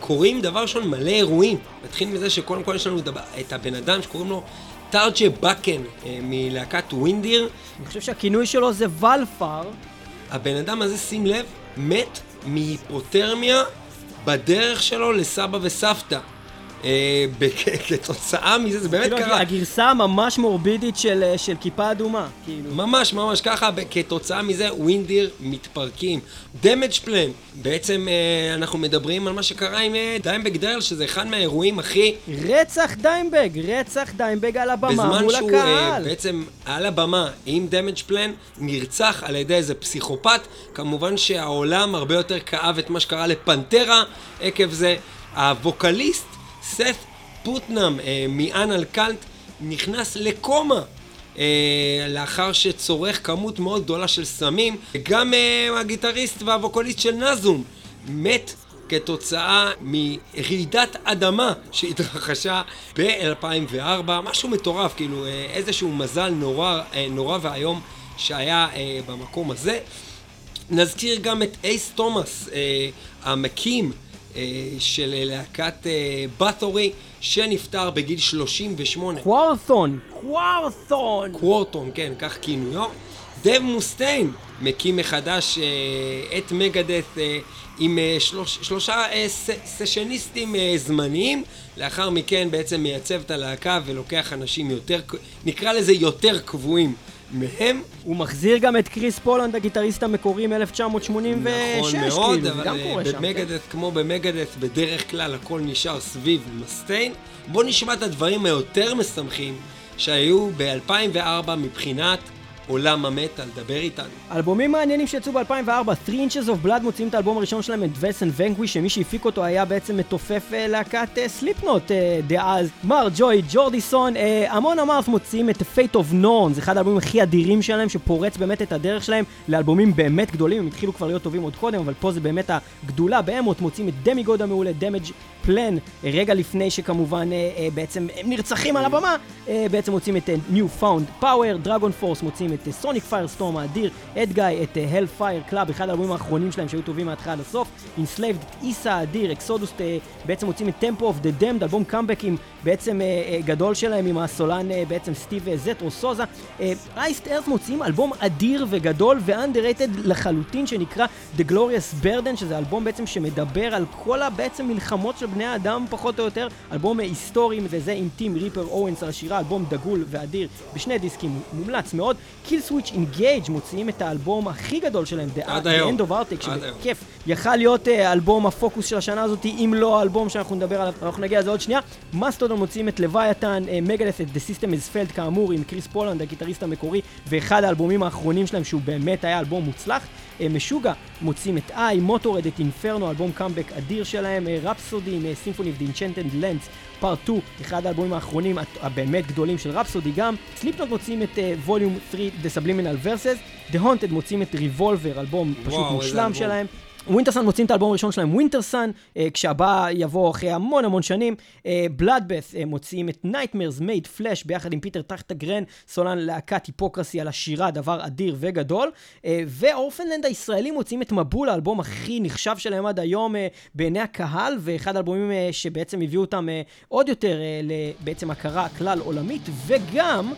קוראים דבר ראשון מלא אירועים. נתחיל מזה שקודם כל יש לנו את הבן אדם שקוראים לו טארג'ה בקן אה, מלהקת ווינדיר. אני חושב שהכינוי שלו זה ולפר. הבן אדם הזה, שים לב, מת מהיפותרמיה בדרך שלו לסבא וסבתא. אה, כתוצאה מזה, זה באמת כאילו, קרה. הגרסה הממש מורבידית של, אה, של כיפה אדומה, כאילו. ממש ממש ככה, כתוצאה מזה Windir מתפרקים. Damageplan, בעצם אה, אנחנו מדברים על מה שקרה עם Dimebag Darrell, שזה אחד מהאירועים הכי... רצח Dimebag, רצח Dimebag על הבמה מול הקהל. בזמן שהוא בעצם על הבמה עם Damageplan, נרצח על ידי איזה פסיכופת. כמובן שהעולם הרבה יותר כאב את מה שקרה ל Pantera עקב זה. ה vocalist Seth Putnam אה, מ Anal Cunt נכנס לקומה אה, לאחר שצורך כמות מאוד גדולה של סמים. גם אה, הגיטריסט והווקוליסט של נזום מת כתוצאה מרעידת אדמה שהתרחשה ב-2004, משהו מטורף, כאילו אה, איזשהו מזל נורא, אה, נורא ואיום שהיה אה, במקום הזה. נזכיר גם את אייס תומאס, אה, המקים של להקת Bathory, אה, שנפטר בגיל 38. Quorthon, Quorthon. Quorthon, כן, כך כינויו. Dave Mustaine מקים מחדש אה, את Megadeth אה, עם אה, שלוש, שלושה אה, סשניסטים אה, זמניים. לאחר מכן בעצם מייצב את הלהקה ולוקח אנשים יותר, נקרא לזה יותר קבועים מהם. הוא מחזיר גם את Chris Poland, הגיטריסט המקורי מ-1986, נכון כאילו, מאוד, זה אבל גם אה, קורה שם. במגדס, כמו במגדס, בדרך כלל הכל נשאר סביב מסטיין. בואו נשמע את הדברים היותר משמחים שהיו ב-2004 מבחינת עולם המטאל. דבר איתנו. אלבומים מעניינים שיצאו ב-2004, 3 Inches of Blood מוציאים את האלבום הראשון שלהם, את וסן ונקווי, שמי שהפיק אותו היה בעצם מתופף אה, להקת סליפנוט דאז. מר ג'וי, ג'ורדיסון, אה, המון אמרת מוציאים את Fate of Norns, אחד האלבומים הכי אדירים שלהם, שפורץ באמת את הדרך שלהם לאלבומים באמת גדולים, הם התחילו כבר להיות טובים עוד קודם, אבל פה זה באמת הגדולה. Behemoth מוציאים את Demigod המעולה, Damageplan, רגע לפני שכמובן אה, אה, בעצם הם נרצחים על הבמה, אה, בעצם מוצאים את אה, New Found Power, DragonForce מוצאים את Sonic Firestorm האדיר, Edguy, את Hellfire Club, אחד האלבומים האחרונים שלהם שהיו טובים מההתחלה עד הסוף, Enslaved, את Isa האדיר, Exodus, אה, בעצם מוצאים את Tempo of the Damned, אלבום קאמבק בעצם אה, אה, גדול שלהם עם הסולן אה, בעצם Steve אה, Zetro Souza. Iced Earth מוציאים אלבום אדיר וגדול ו underrated לחלוטין שנקרא The Glorious Burden, שזה אלבום בעצם שמדבר על כל הבעצם מלחמות של בני האדם פחות או יותר, אלבום היסטורי וזה עם Tim Ripper Owens על השירה, אלבום דגול ואדיר בשני דיסקים, מומלץ מאוד. Killswitch Engage מוציאים את האלבום הכי גדול שלהם, The. End of היום. שבכיף, יכל להיות אה, אלבום הפוקוס של השנה הזאת, אם לא האלבום שאנחנו נדבר עליו, אנחנו נגיע לזה עוד שנייה. מסטודון מוציאים את Leviathan, Megadeth את The System Has Failed כאמור, עם Chris Poland, הגיטריסט המקורי, ואחד האלבומים האחרונים שלהם שהוא באמת היה אלבום מוצלח. אה, משוגע מוצאים את I, Motörhead, את Inferno, אלבום קאמבק אדיר שלהם, Rhapsody עם Symphony of Enchanted Lands, Part 2, אחד האלבומים האחרונים הבאמת גדולים של Rhapsody גם. Slipknot מוציאים את Volume 3, The Subliminal Verses, The Haunted מוציאים את ריבולבר, אלבום פשוט וואו, מושלם. שלהם. Wintersun מוציאים את האלבום הראשון שלהם, Wintersun, אה, כשהבא יבוא אחרי המון המון שנים. Bloodbath מוציאים את Nightmares Made Flesh ביחד עם Peter Tägtgren, סולן להקת Hypocrisy על השירה, דבר אדיר וגדול. אה, ו Orphaned Land הישראלים מוציאים את מבול, האלבום הכי נחשב שלהם עד היום אה, בעיני הקהל, ואחד האלבומים אה, שבעצם הביאו אותם אה, עוד יותר אה, לבעצם הכרה כלל עולמית, וגם...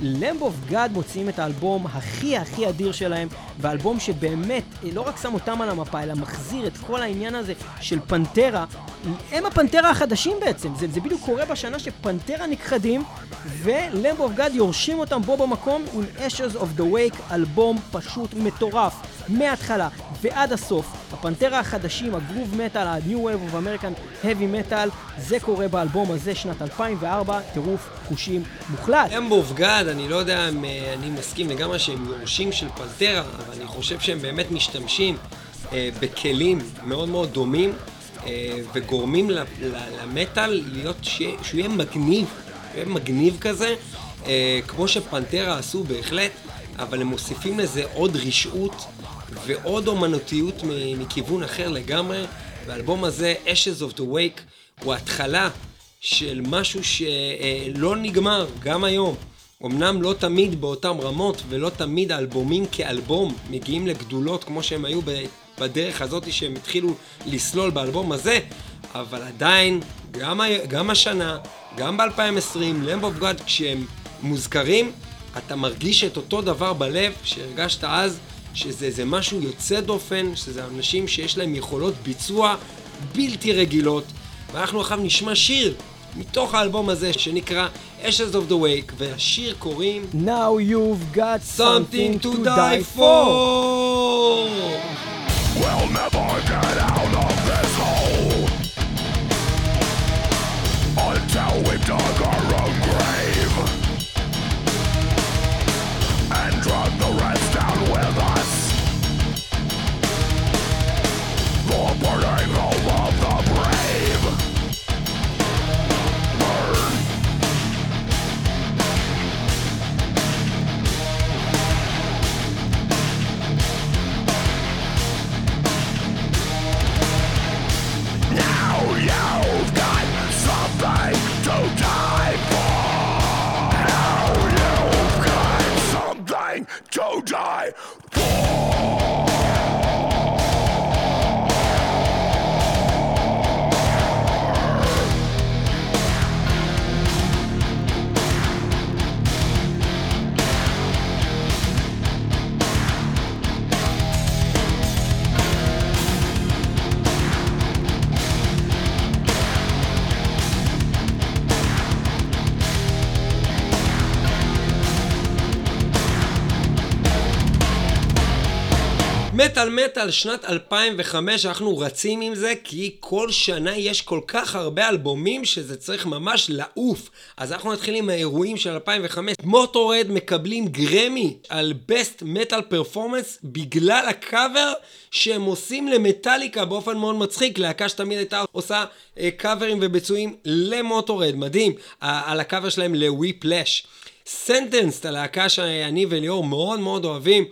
Lamb of God מוציאים את האלבום הכי הכי אדיר שלהם, והאלבום שבאמת אה, לא רק שם אותם על המפה, אלא מחזיר את כל העניין הזה של Pantera. הם ה Pantera החדשים בעצם, זה, זה בדיוק קורה בשנה ש Pantera נכחדים, ו Lamb of God יורשים אותם בו במקום עם Ashes of the Wake, אלבום פשוט מטורף, מההתחלה ועד הסוף. ה Pantera החדשים, ה groove metal, ה-New Wave of American Heavy Metal, זה קורה באלבום הזה, שנת 2004, טירוף חושים מוחלט. אמב אוף גאד, אני לא יודע אם אה, אני מסכים לגמרי שהם יורשים של Pantera, אבל אני חושב שהם באמת משתמשים אה, בכלים מאוד מאוד דומים, אה, וגורמים למטאל להיות, ש- שהוא יהיה מגניב, הוא יהיה מגניב כזה, אה, כמו שפנטרה עשו בהחלט, אבל הם מוסיפים לזה עוד רשעות ועוד אומנותיות מכיוון אחר לגמרי, והאלבום הזה, Ashes of the Wake, הוא התחלה של משהו שלא נגמר, גם היום. אמנם לא תמיד באותן רמות, ולא תמיד האלבומים כאלבום מגיעים לגדולות כמו שהם היו בדרך הזאת שהם התחילו לסלול באלבום הזה, אבל עדיין, גם, גם השנה, גם ב-2020, למב אוף גאד, כשהם מוזכרים, אתה מרגיש את אותו דבר בלב שהרגשת אז, שזה איזה משהו יוצא דופן, שזה אנשים שיש להם יכולות ביצוע בלתי רגילות, ואנחנו עכשיו נשמע שיר מתוך האלבום הזה שנקרא Ashes of the Wake, והשיר קוראים Now you've got Something to die for. We'll never get מטאל מטאל, שנת 2005, אנחנו רצים עם זה, כי כל שנה יש כל כך הרבה אלבומים שזה צריך ממש לעוף. אז אנחנו נתחיל עם האירועים של 2005. Motörhead מקבלים גרמי על Best Metal Performance בגלל הקאבר שהם עושים למטאליקה באופן מאוד מצחיק. להקה שתמיד הייתה עושה אה, קאברים וביצועים ל Motörhead, מדהים, על הקאבר שלהם ל Whiplash. Sentenced, הלהקה שאני וליאור מאוד מאוד אוהבים.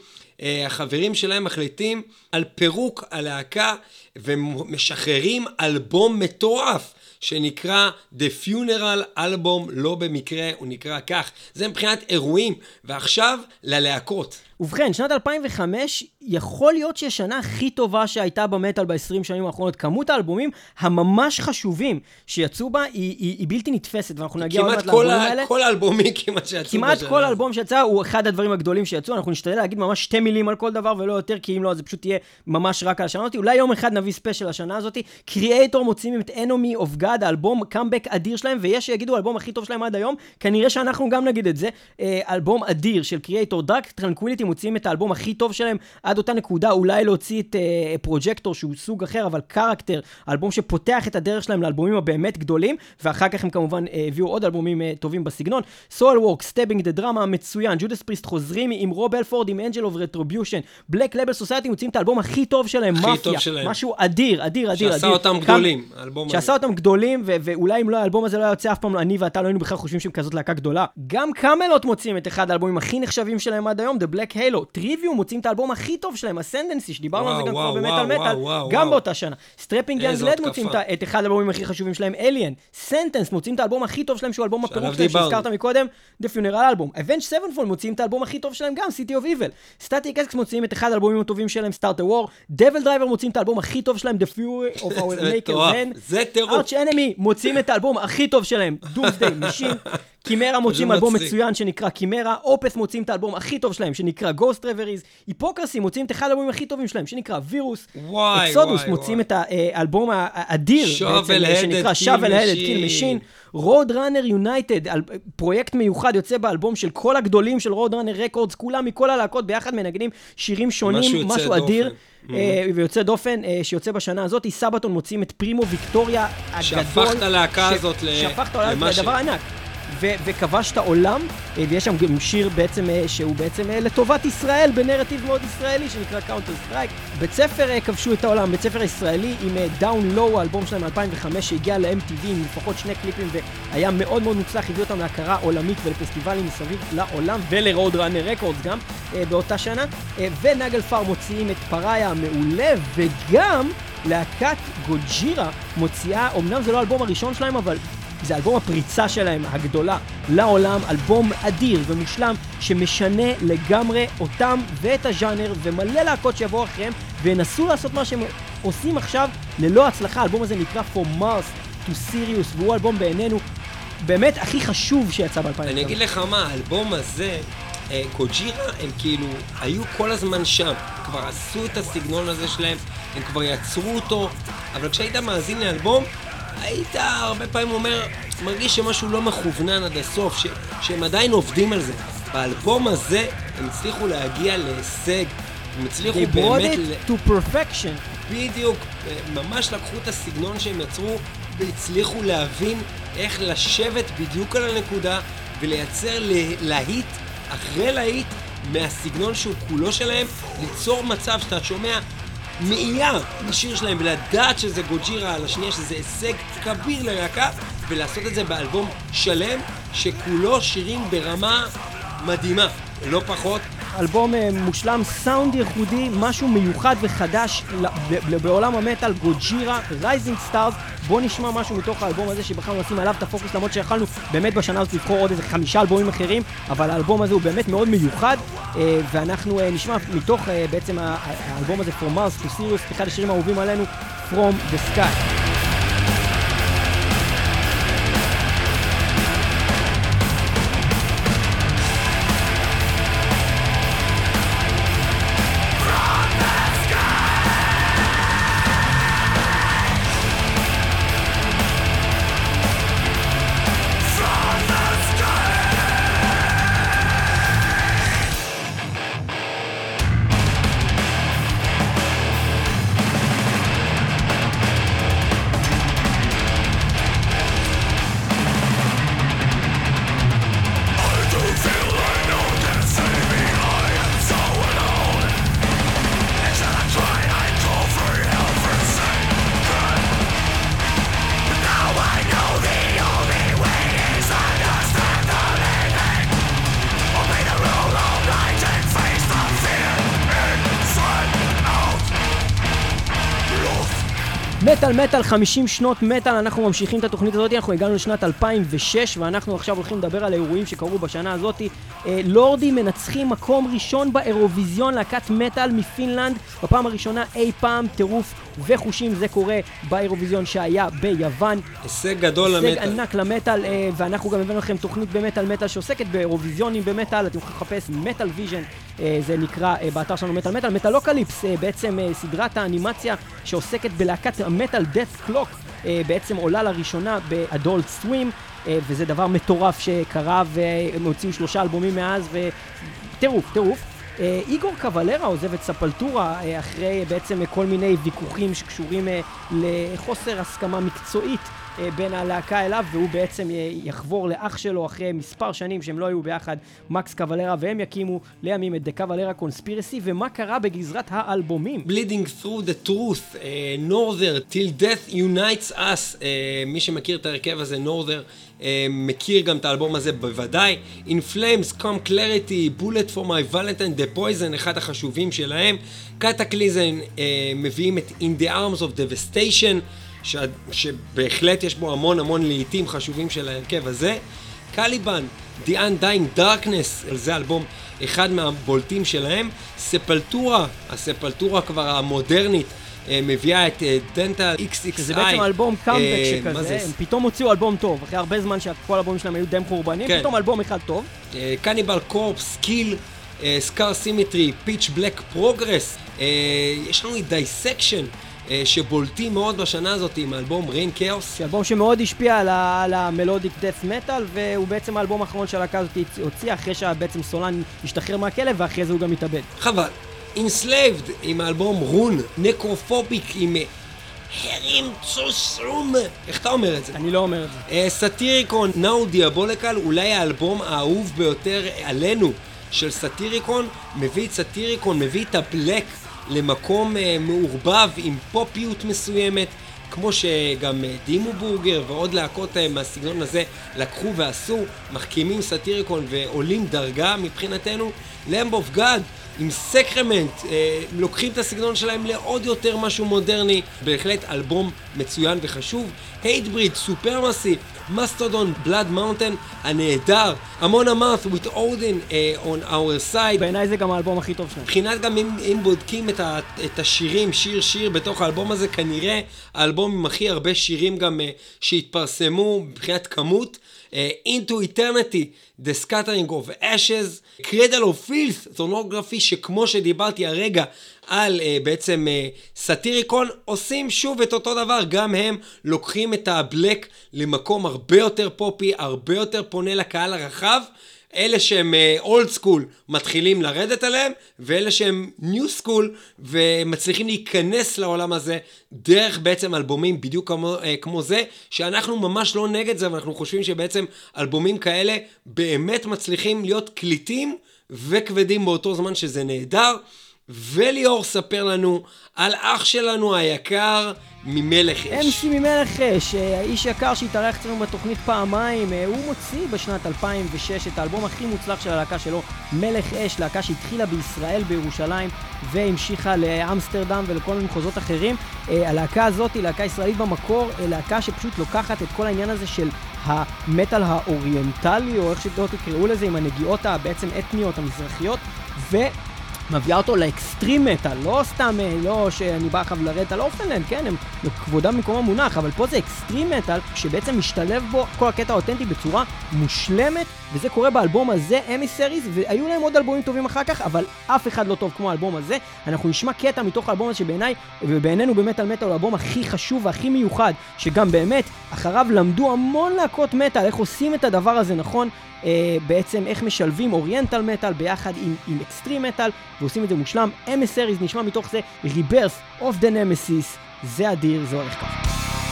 אה, החברים שלהם מחליטים על פירוק הלהקה ומשחררים אלבום מטורף שנקרא The Funeral Album, לא במקרה הוא נקרא כך. זה מבחינת אירועים, ועכשיו ללהקות. ובכן, שנת 2005 יכול להיות שהיא השנה הכי טובה שהייתה במטאל ב-20 שנים האחרונות. כמות האלבומים הממש חשובים שיצאו בה היא, היא, היא בלתי נתפסת, ואנחנו נגיע עוד מעט לאלבומים האלה. כמעט כל האלבומים כמעט שיצאו כמעט כל אלבום שיצא הוא אחד הדברים הגדולים שיצאו, אנחנו נשתדל להגיד ממש שתי מילים על כל דבר ולא יותר, כי אם לא, זה פשוט יהיה ממש רק על השנה הזאת. אולי יום אחד נביא ספיישל לשנה הזאת. Kreator מוציאים את Enemy of God, האלבום קאמבק אדיר שלהם, ויש שיגידו האלבום הכי טוב שלהם עד היום, כנראה שאנחנו גם נגיד את זה. אה, אלבום אדיר של Kreator Dark Tranquillity מוציאים את האלבום הכי טוב שלהם עד אותה נקודה, אולי להוציא את uh, Projector שהוא סוג אחר, אבל Character, אלבום שפותח את הדרך שלהם לאלבומים הבאמת גדולים, ואחר כך הם כמובן uh, הביאו עוד אלבומים uh, טובים בסגנון. Soilwork, Stabbing the Drama המצוין, Judas Priest חוזרים עם Rob Halford, עם Angel of Retribution, Black Label Society מוצאים את האלבום הכי טוב שלהם, מאפיה, משהו אדיר, אדיר, אדיר, שעשה אדיר. אותם גדולים, האלבום הזה. שעשה אותם גדולים, ו- ואולי אם לא האלבום הזה לא היה יוצא אף פעם, אני ואתה לא היינו בכלל חושבים שהם כזאת להקה גדולה. גם Kamelot מוצאים את אחד האלבומים הכי נחשבים שלהם עד היום, The Black Halo. Trivium מוצאים את האלבום הכי טוב שלהם, Ascendancy, שדיברנו על זה גם כבר במטאל מטאל, גם באותה שנה. Strapping Young Lad מוצאים את אחד האלבומים הכי חשובים שלהם, Alien. Sentenced מוצאים את האלבום הכי טוב שלהם, שהוא אלבום הפירוק שלהם, שהזכרת מקודם, The Funeral Album. Avenged Sevenfold מוצאים את האלבום הכי טוב שלהם גם, City of Evil. Static-X מוצאים את אחד האלבומים הטובים שלהם, Start a War. DevilDriver מוצאים את האלבום הכי טוב שלהם, The Fury of Our Maker's Hand. זה טירוף. Arch Enemy מוצאים את האלבום הכי טוב שלהם, Doomsday Machine. Chimaira מוצאים אלבום מצוין שנקרא Chimaira, Opeth מוצאים את האלבום הכי טוב שלהם שנקרא Ghost Reveries, Hypocrisy מוצאים את אחד האלבומים הכי טובים שלהם שנקרא וירוס, Exodus מוציאים את האלבום האדיר שנקרא Shovel Headed Kill Machine, Roadrunner United, פרויקט מיוחד יוצא באלבום של כל הגדולים של Roadrunner Records, כולם מכל הלהקות ביחד מנגנים שירים שונים, משהו אדיר. אה, ויוצא דופן, אה, שיוצא בשנה הזאת, Sabaton מוציאים את Primo Victoria הגדול. שהפך את הלהקה הזאת למה ש... שהפך את הלהקה לדבר ענק. וכבש את העולם, אה, ויש שם גם שיר בעצם, אה, שהוא בעצם אה, לטובת ישראל, בנרטיב מאוד ישראלי, שנקרא Counterstrike. בצפר כבשו את העולם, בצפר ישראלי עם Down Low, האלבום שלהם מ-2005, שהגיע ל-MTV עם לפחות שני קליפים, והיה מאוד מאוד מוצלח, הביא אותם להכרה עולמית ולפסטיבלים מסביב לעולם, ול Roadrunner Records גם באותה שנה. ו Naglfar מוציאים את Pariah המעולה, וגם... להקת Gojira מוציאה, אמנם זה לא האלבום הראשון שלהם, אבל זה אלבום הפריצה שלהם הגדולה לעולם, אלבום אדיר ומושלם שמשנה לגמרי אותם ואת הז'אנר ומלא להקות שיבואו אחריהם וינסו לעשות מה שהם עושים עכשיו ללא הצלחה. האלבום הזה נקרא For Mars to Sirius והוא אלבום בעינינו באמת הכי חשוב שיצא ב-2000. אני אגיד לך מה, האלבום הזה, אה, קוג'ירה הם כאילו היו כל הזמן שם, כבר עשו את הסגנון הזה שלהם, הם כבר יצרו אותו, אבל כשהיית מאזין לאלבום, היית הרבה פעמים אומר, מרגיש שמשהו לא מכוונן עד הסוף, ש, שהם עדיין עובדים על זה. באלבום הזה הם הצליחו להגיע להישג, הם הצליחו They באמת... They brought it to perfection. בדיוק, ממש לקחו את הסגנון שהם יצרו והצליחו להבין איך לשבת בדיוק על הנקודה ולייצר להיט אחרי להיט מהסגנון שהוא כולו שלהם, ליצור מצב שאתה שומע מאייה לשיר שלהם ולדעת שזה Gojira על השנייה, שזה הישג כביר ללהקה, ולעשות את זה באלבום שלם, שכולו שירים ברמה מדהימה, לא פחות. אלבום אה, מושלם, סאונד ייחודי, משהו מיוחד וחדש בעולם המטאל, Gojira, Rising Stars. בואו נשמע משהו מתוך האלבום הזה שבחרנו לשים עליו את הפוקוס, למרות שיכלנו באמת בשנה הזאת לבחור עוד איזה חמישה אלבומים אחרים, אבל האלבום הזה הוא באמת מאוד מיוחד, אה, ואנחנו אה, נשמע מתוך בעצם האלבום הזה, From Mars to Sirius, אחד השירים האהובים עלינו, From the Sky. מטאל מטאל 50 שנות מטאל, אנחנו ממשיכים את התוכנית הזאת, אנחנו הגענו לשנת 2006 ואנחנו עכשיו הולכים לדבר על האירועים שקרו בשנה הזאת. אה, Lordi מנצחים מקום ראשון באירוויזיון, להקת מטאל מפינלנד, בפעם הראשונה אי פעם, טירוף חושים, זה קורה באירוויזיון שהיה ביוון. הישג גדול הישג למטאל. ענק למטאל, אה, ואנחנו גם הבאנו לכם תוכנית במטאל מטאל שעוסקת באירוויזיונים במטאל, אתם יכולים לחפש Metalvision, אה, זה נקרא אה, באתר שלנו מטאל מטאל, Metalocalypse, אה, בעצם אה, סדרת האנימציה שעוסקת בלהקת המטאל דאט קלוק, בעצם עולה לראשונה באדולט סווים, וזה דבר מטורף שקרה, והם הוציאו שלושה אלבומים מאז, וטירוף, טירוף. אה, איגור קבלרה עוזב את ספלטורה אה, אחרי בעצם כל מיני ויכוחים שקשורים אה, לחוסר הסכמה מקצועית אה, בין הלהקה אליו, והוא בעצם אה, יחבור לאח שלו אחרי מספר שנים שהם לא היו ביחד, מקס קבלרה, והם יקימו לימים את דה קבלרה קונספירסי, ומה קרה בגזרת האלבומים. Bleeding through the truth, uh, Norther, till death unites us, uh, מי שמכיר את ההרכב הזה, Norther, uh, מכיר גם את האלבום הזה בוודאי. In Flames, Come Clarity, Bullet for my Valentine, The Poison, אחד החשובים שלהם. קטקליזן uh, מביאים את In the Arms of Devastation. ש... שבהחלט יש בו המון המון לעיתים חשובים של ההרכב הזה. קליבן, The Undying Darkness, זה אלבום אחד מהבולטים שלהם. Sepultura, ה Sepultura כבר המודרנית, אה, מביאה את Dante XXI. זה בעצם אלבום קאמבק אה, שכזה, זה? הם פתאום הוציאו אלבום טוב, אחרי הרבה זמן שכל האלבומים שלהם היו די חורבנים, כן. פתאום אלבום אחד טוב. Cannibal Corpse, Kill, Scar Symmetry, Pitch Black Progress. יש לנו את Dissection. שבולטים מאוד בשנה הזאת עם האלבום Reinkaos. אלבום שמאוד השפיע על, ה- על ה melodic death metal, והוא בעצם האלבום האחרון שהלהקה הזאת הוציאה, אחרי שבעצם סולן השתחרר מהכלא, ואחרי זה הוא גם התאבד. חבל. Enslaved עם האלבום Ruun, Necrophobic עם Hrimthursum. איך אתה אומר את זה? אני לא אומר את זה. Satyricon, Now, Diabolical, אולי האלבום האהוב ביותר עלינו של Satyricon, מביא את Satyricon, מביא את ה black למקום uh, מעורבב עם פופיות מסוימת, כמו שגם uh, Dimmu Borgir ועוד להקות מהסגנון הזה לקחו ועשו, מחכימים Satyricon ועולים דרגה מבחינתנו. Lamb of God עם Sacrament, uh, לוקחים את הסגנון שלהם לעוד יותר משהו מודרני, בהחלט אלבום מצוין וחשוב. Hatebreed, Supremacy, Mastodon, Blood Mountain, הנהדר, Amon Amarth, with Odin uh, on our side. בעיניי זה גם האלבום הכי טוב שלהם. מבחינת גם אם, אם בודקים את, ה, את השירים, שיר שיר בתוך האלבום הזה, כנראה האלבום עם הכי הרבה שירים גם uh, שהתפרסמו מבחינת כמות. Uh, Into Eternity, The Scattering of Ashes, Cradle of Filth, Thornography שכמו שדיברתי הרגע על uh, בעצם uh, Satyricon, עושים שוב את אותו דבר, גם הם לוקחים את ה black למקום הרבה יותר פופי, הרבה יותר פונה לקהל הרחב. אלה שהם old uh, school מתחילים לרדת עליהם, ואלה שהם new school ומצליחים להיכנס לעולם הזה דרך בעצם אלבומים בדיוק כמו, uh, כמו זה, שאנחנו ממש לא נגד זה, ואנחנו חושבים שבעצם אלבומים כאלה באמת מצליחים להיות קליטים וכבדים באותו זמן שזה נהדר. וליאור ספר לנו על אח שלנו היקר ממלך אש. MC ממלך אש, אה, האיש יקר שהתארח אצלנו בתוכנית פעמיים, אה, הוא מוציא בשנת 2006 את האלבום הכי מוצלח של הלהקה שלו, מלך אש, להקה שהתחילה בישראל בירושלים והמשיכה לאמסטרדם ולכל מיני מחוזות אחרים. אה, הלהקה הזאת היא להקה ישראלית במקור, להקה שפשוט לוקחת את כל העניין הזה של המטאל האוריינטלי, או איך שלא תקראו לזה, עם הנגיעות הבעצם אתניות המזרחיות, ו... מביאה אותו ל extreme metal, לא סתם, אה, לא שאני בא עכשיו לרדת על Orphaned Land, כן, הם כבודם במקומם מונח, אבל פה זה extreme metal, שבעצם משתלב בו כל הקטע האותנטי בצורה מושלמת, וזה קורה באלבום הזה, Emissaries, והיו להם עוד אלבומים טובים אחר כך, אבל אף אחד לא טוב כמו האלבום הזה. אנחנו נשמע קטע מתוך האלבום הזה שבעיניי, ובעינינו במטאל מטאל הוא האלבום הכי חשוב והכי מיוחד, שגם באמת, אחריו למדו המון להקות מטאל, איך עושים את הדבר הזה נכון. אה, בעצם איך משלבים אוריינטל מטאל ביחד עם, עם אקסטרים מטאל ועושים את זה מושלם. אמסריז נשמע מתוך זה Rebirth of the Nemesis, זה אדיר, זה הולך ככה.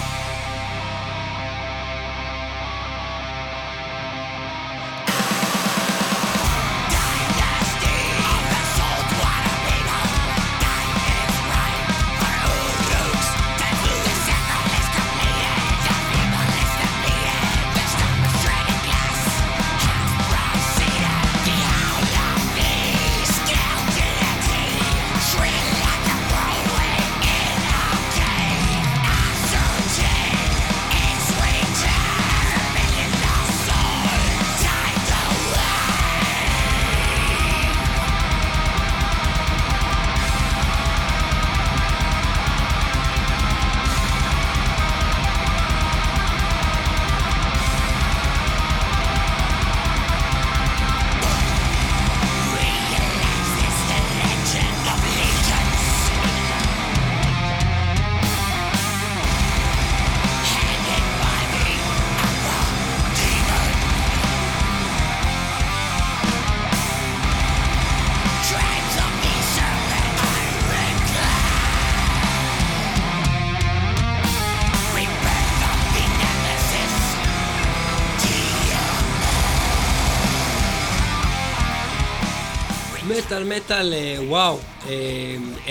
מטאל, אה, וואו,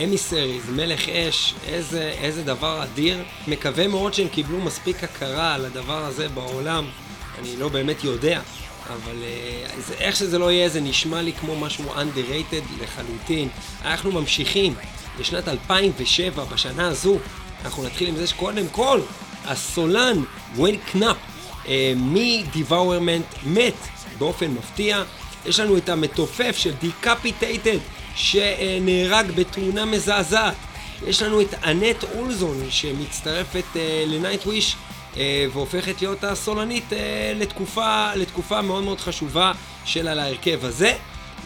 אמיסריז, מלך אש, איזה, איזה דבר אדיר. מקווה מאוד שהם קיבלו מספיק הכרה על הדבר הזה בעולם. אני לא באמת יודע, אבל uh, זה, איך שזה לא יהיה, זה נשמע לי כמו משהו underrated לחלוטין. אנחנו ממשיכים לשנת 2007, בשנה הזו, אנחנו נתחיל עם זה שקודם כל, הסולן, ווין קנאפ, מ-Devourment מת באופן מפתיע. יש לנו את המתופף של Decapitated שנהרג בתאונה מזעזעת. יש לנו את Anette Olzon שמצטרפת uh, ל Nightwish uh, והופכת להיות הסולנית uh, לתקופה, לתקופה מאוד מאוד חשובה של על ההרכב הזה.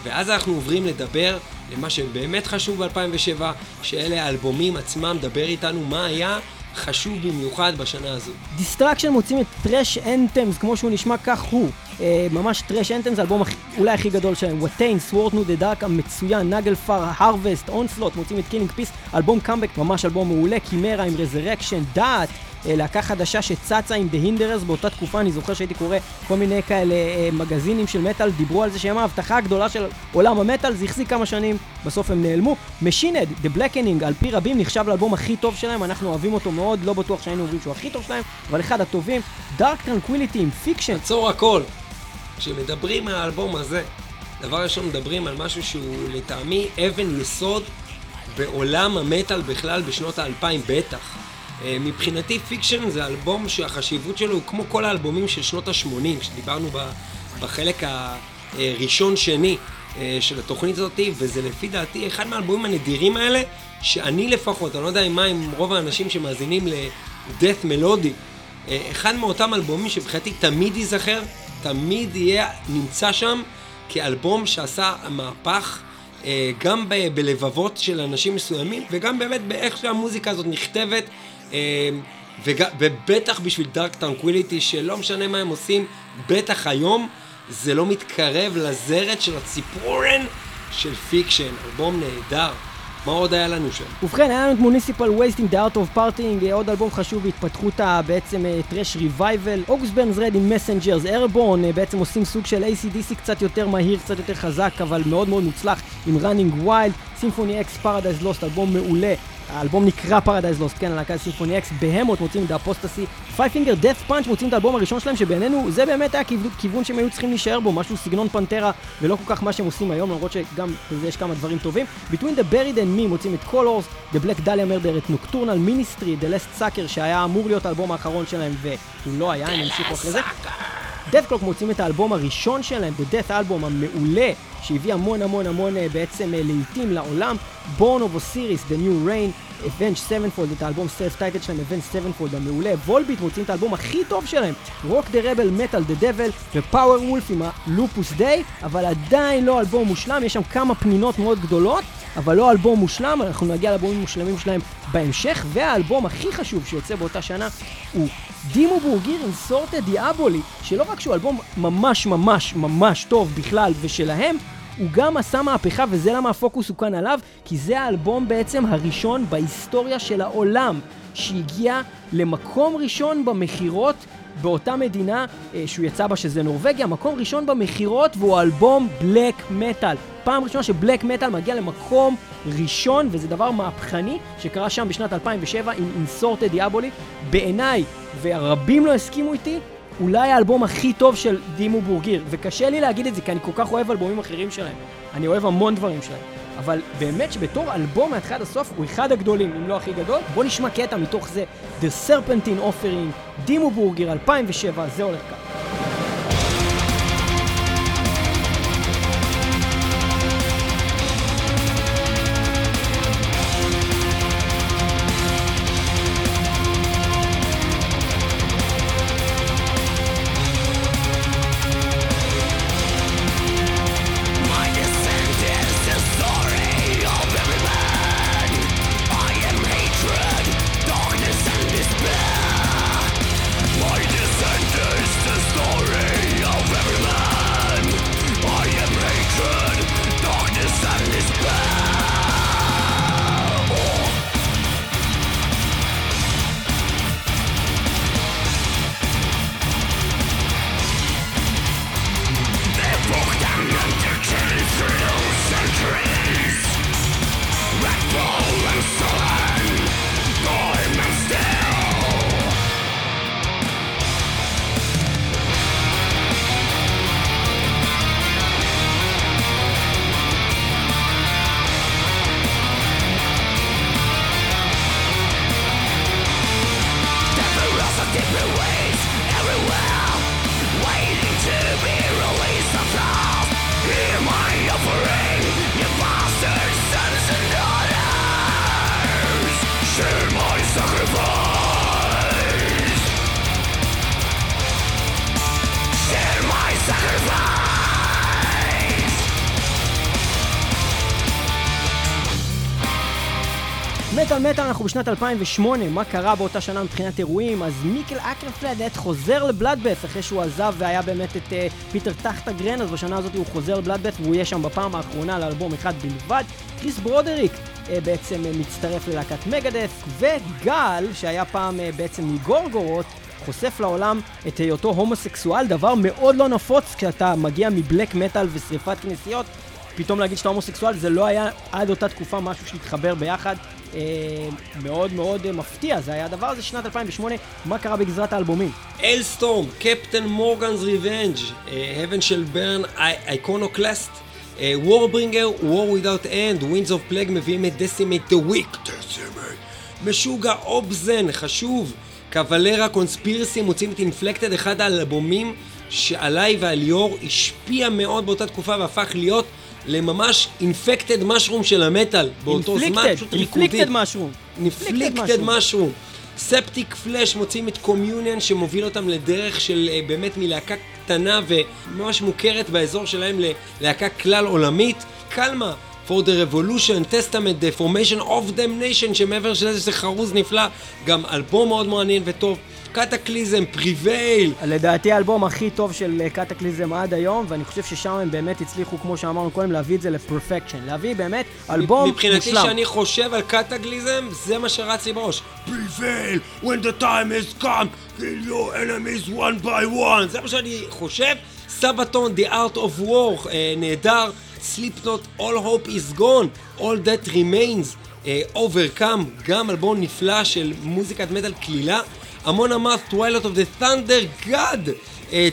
ואז אנחנו עוברים לדבר למה שבאמת חשוב ב-2007, שאלה האלבומים עצמם, דבר איתנו מה היה חשוב במיוחד בשנה הזו. Destruction מוציאים את Thrash Anthems, כמו שהוא נשמע כך הוא. אה, ממש Thrash Anthems, האלבום. אולי הכי גדול שלהם. Watain, Sworn to the Dark המצוין, נגל פאר, הרווסט, אונסלוט, מוצאים את Killing Peace, אלבום קאמבק, ממש אלבום מעולה, Chimaira עם Resurrection, Dååth. אה, להקה חדשה שצצה עם The Hinderers באותה תקופה, אני זוכר שהייתי קורא כל מיני כאלה אה, מגזינים של מטאל, דיברו על זה שהם ההבטחה הגדולה של עולם המטאל, זה החזיק כמה שנים, בסוף הם נעלמו. Machine Head, The Blackening, על פי רבים נחשב לאלבום הכי טוב שלהם, אנחנו אוהבים אותו מאוד, לא בטוח שהיינו אומרים שהוא הכי טוב שלהם, אבל אחד הטובים. Dark Tranquility עם Fiction. עצור הכל. כשמדברים על האלבום הזה, דבר ראשון מדברים על משהו שהוא לטעמי אבן יסוד בעולם המטאל בכלל בשנות האלפיים בטח. אה, מבחינתי Fiction זה אלבום שהחשיבות שלו הוא כמו כל האלבומים של שנות ה-80, כשדיברנו בחלק הראשון-שני אה, של התוכנית הזאת, וזה לפי דעתי אחד מהאלבומים הנדירים האלה, שאני לפחות, אני לא יודע מה עם רוב האנשים שמאזינים מלודי, אה, אחד מאותם אלבומים שמבחינתי תמיד ייזכר, תמיד יהיה נמצא שם כאלבום שעשה מהפך. גם ב- בלבבות של אנשים מסוימים, וגם באמת באיך שהמוזיקה הזאת נכתבת, וג... ובטח בשביל Dark Tranquillity, שלא משנה מה הם עושים, בטח היום, זה לא מתקרב לזרת של הציפורן של Fiction, אלבום נהדר. מה עוד היה לנו שם? ובכן, היה לנו את Municipal Waste, The Art of Partying, עוד אלבום חשוב בהתפתחות בעצם thrash revival. August Burns Red עם Messengers, Airbourne, בעצם עושים סוג של ACDC קצת יותר מהיר, קצת יותר חזק, אבל מאוד מאוד מוצלח, עם Runnin' Wild, Symphony X Paradise Lost, אלבום מעולה. האלבום נקרא Paradise Lost, כן, הלהקה Symphony X, Behemoth מוצאים את The Apostasy, Five Finger Death Punch מוצאים את האלבום הראשון שלהם, שבעינינו זה באמת היה כיוון שהם היו צריכים להישאר בו, משהו סגנון Pantera, ולא כל כך מה שהם עושים היום, למרות שגם בזה יש כמה דברים טובים. Between the Buried and Me מוצאים את Colors, The Black Dahlia Murder, את Nocturnal Ministry, The Last Sucker, שהיה אמור להיות האלבום האחרון שלהם, והוא לא היה, הם המשיכו אחרי זה. Dethklok מוצאים את האלבום הראשון שלהם, The Dethalbum המעולה, שהביא המון המון המון אה, בעצם אה, לעיתים לעולם, Born of Osiris, The New Reign, Avenged Sevenfold, את האלבום self title שלהם, Avenged Sevenfold המעולה, Volbeat מוצאים את האלבום הכי טוב שלהם, Rock the Rebel, Metal the Devil ופאוור וולף עם הלופוס דיי, אבל עדיין לא אלבום מושלם, יש שם כמה פנינות מאוד גדולות, אבל לא אלבום מושלם, אנחנו נגיע לאלבומים מושלמים שלהם בהמשך, והאלבום הכי חשוב שיוצא באותה שנה הוא דימו בורגיר עם סורטה דיאבולי, שלא רק שהוא אלבום ממש ממש ממש טוב בכלל ושלהם, הוא גם עשה מהפכה, וזה למה הפוקוס הוא כאן עליו, כי זה האלבום בעצם הראשון בהיסטוריה של העולם שהגיע למקום ראשון במכירות באותה מדינה אה, שהוא יצא בה שזה נורבגיה, מקום ראשון במכירות והוא אלבום בלק מטאל. פעם ראשונה שבלק מטאל מגיע למקום ראשון, וזה דבר מהפכני שקרה שם בשנת 2007 עם אינסורטד דיאבולי. בעיניי, ורבים לא הסכימו איתי, אולי האלבום הכי טוב של דימו בורגיר, וקשה לי להגיד את זה כי אני כל כך אוהב אלבומים אחרים שלהם. אני אוהב המון דברים שלהם. אבל באמת שבתור אלבום מהתחילת הסוף הוא אחד הגדולים, אם לא הכי גדול. בוא נשמע קטע מתוך זה, The Serpentine Offering, דימו בורגיר 2007, זה הולך ככה. בשנת 2008, מה קרה באותה שנה מבחינת אירועים? אז מיקל אקרפלד חוזר ל Bloodbath אחרי שהוא עזב והיה באמת את uh, פיטר טכטגרן, אז בשנה הזאת הוא חוזר ל Bloodbath והוא יהיה שם בפעם האחרונה לאלבום אחד בלבד. קריס ברודריק uh, בעצם uh, מצטרף ללהקת Megadeth, וגאל, שהיה פעם uh, בעצם מ Gorgoroth, חושף לעולם את היותו הומוסקסואל, דבר מאוד לא נפוץ כשאתה מגיע מ black metal ושריפת כנסיות. פתאום להגיד שאתה הומוסקסואל זה לא היה עד אותה תקופה משהו שהתחבר ביחד. אה, מאוד מאוד מפתיע, זה היה הדבר הזה שנת 2008, מה קרה בגזרת האלבומים? Alestorm, Captain Morgan's Revenge, Heaven Shall Burn Iconoclast, Warbringer, War Without End, Winds of Plague מביאים את Decimate the Weak, Meshuggah obZen, חשוב, Cavalera Conspiracy מוצאים את Inflikted, אחד האלבומים שעליי ועל ליאור השפיע מאוד באותה תקופה והפך להיות לממש אינפקטד משרום של המטאל באותו זמן, פשוט ריקודי. אינפליקטד משרום. אינפליקטד משרום. ספטיק פלאש מוצאים את קומיוניאן שמוביל אותם לדרך של uh, באמת מלהקה קטנה וממש מוכרת באזור שלהם ללהקה כלל עולמית. קלמה, for the revolution, testament, the formation of damnation, שמעבר של זה חרוז נפלא, גם אלבום מאוד מעניין וטוב. קטקליזם, פריבייל. לדעתי האלבום הכי טוב של אה, Kataklysm עד היום, ואני חושב ששם הם באמת הצליחו, כמו שאמרנו קודם, להביא את זה ל perfection. להביא באמת אלבום מבחינתי, מושלם. מבחינתי, כשאני חושב על Kataklysm, זה מה שרץ לי בראש. Prevail, when the time has come, kill your enemies one by one. זה מה שאני חושב. Sabaton, The Art of War, אה, נהדר. Slipknot, All Hope is Gone, All That Remains, אה, Overcome, גם אלבום נפלא של מוזיקת מטאל קלילה. המון אמרת Twilight of the Thunder God,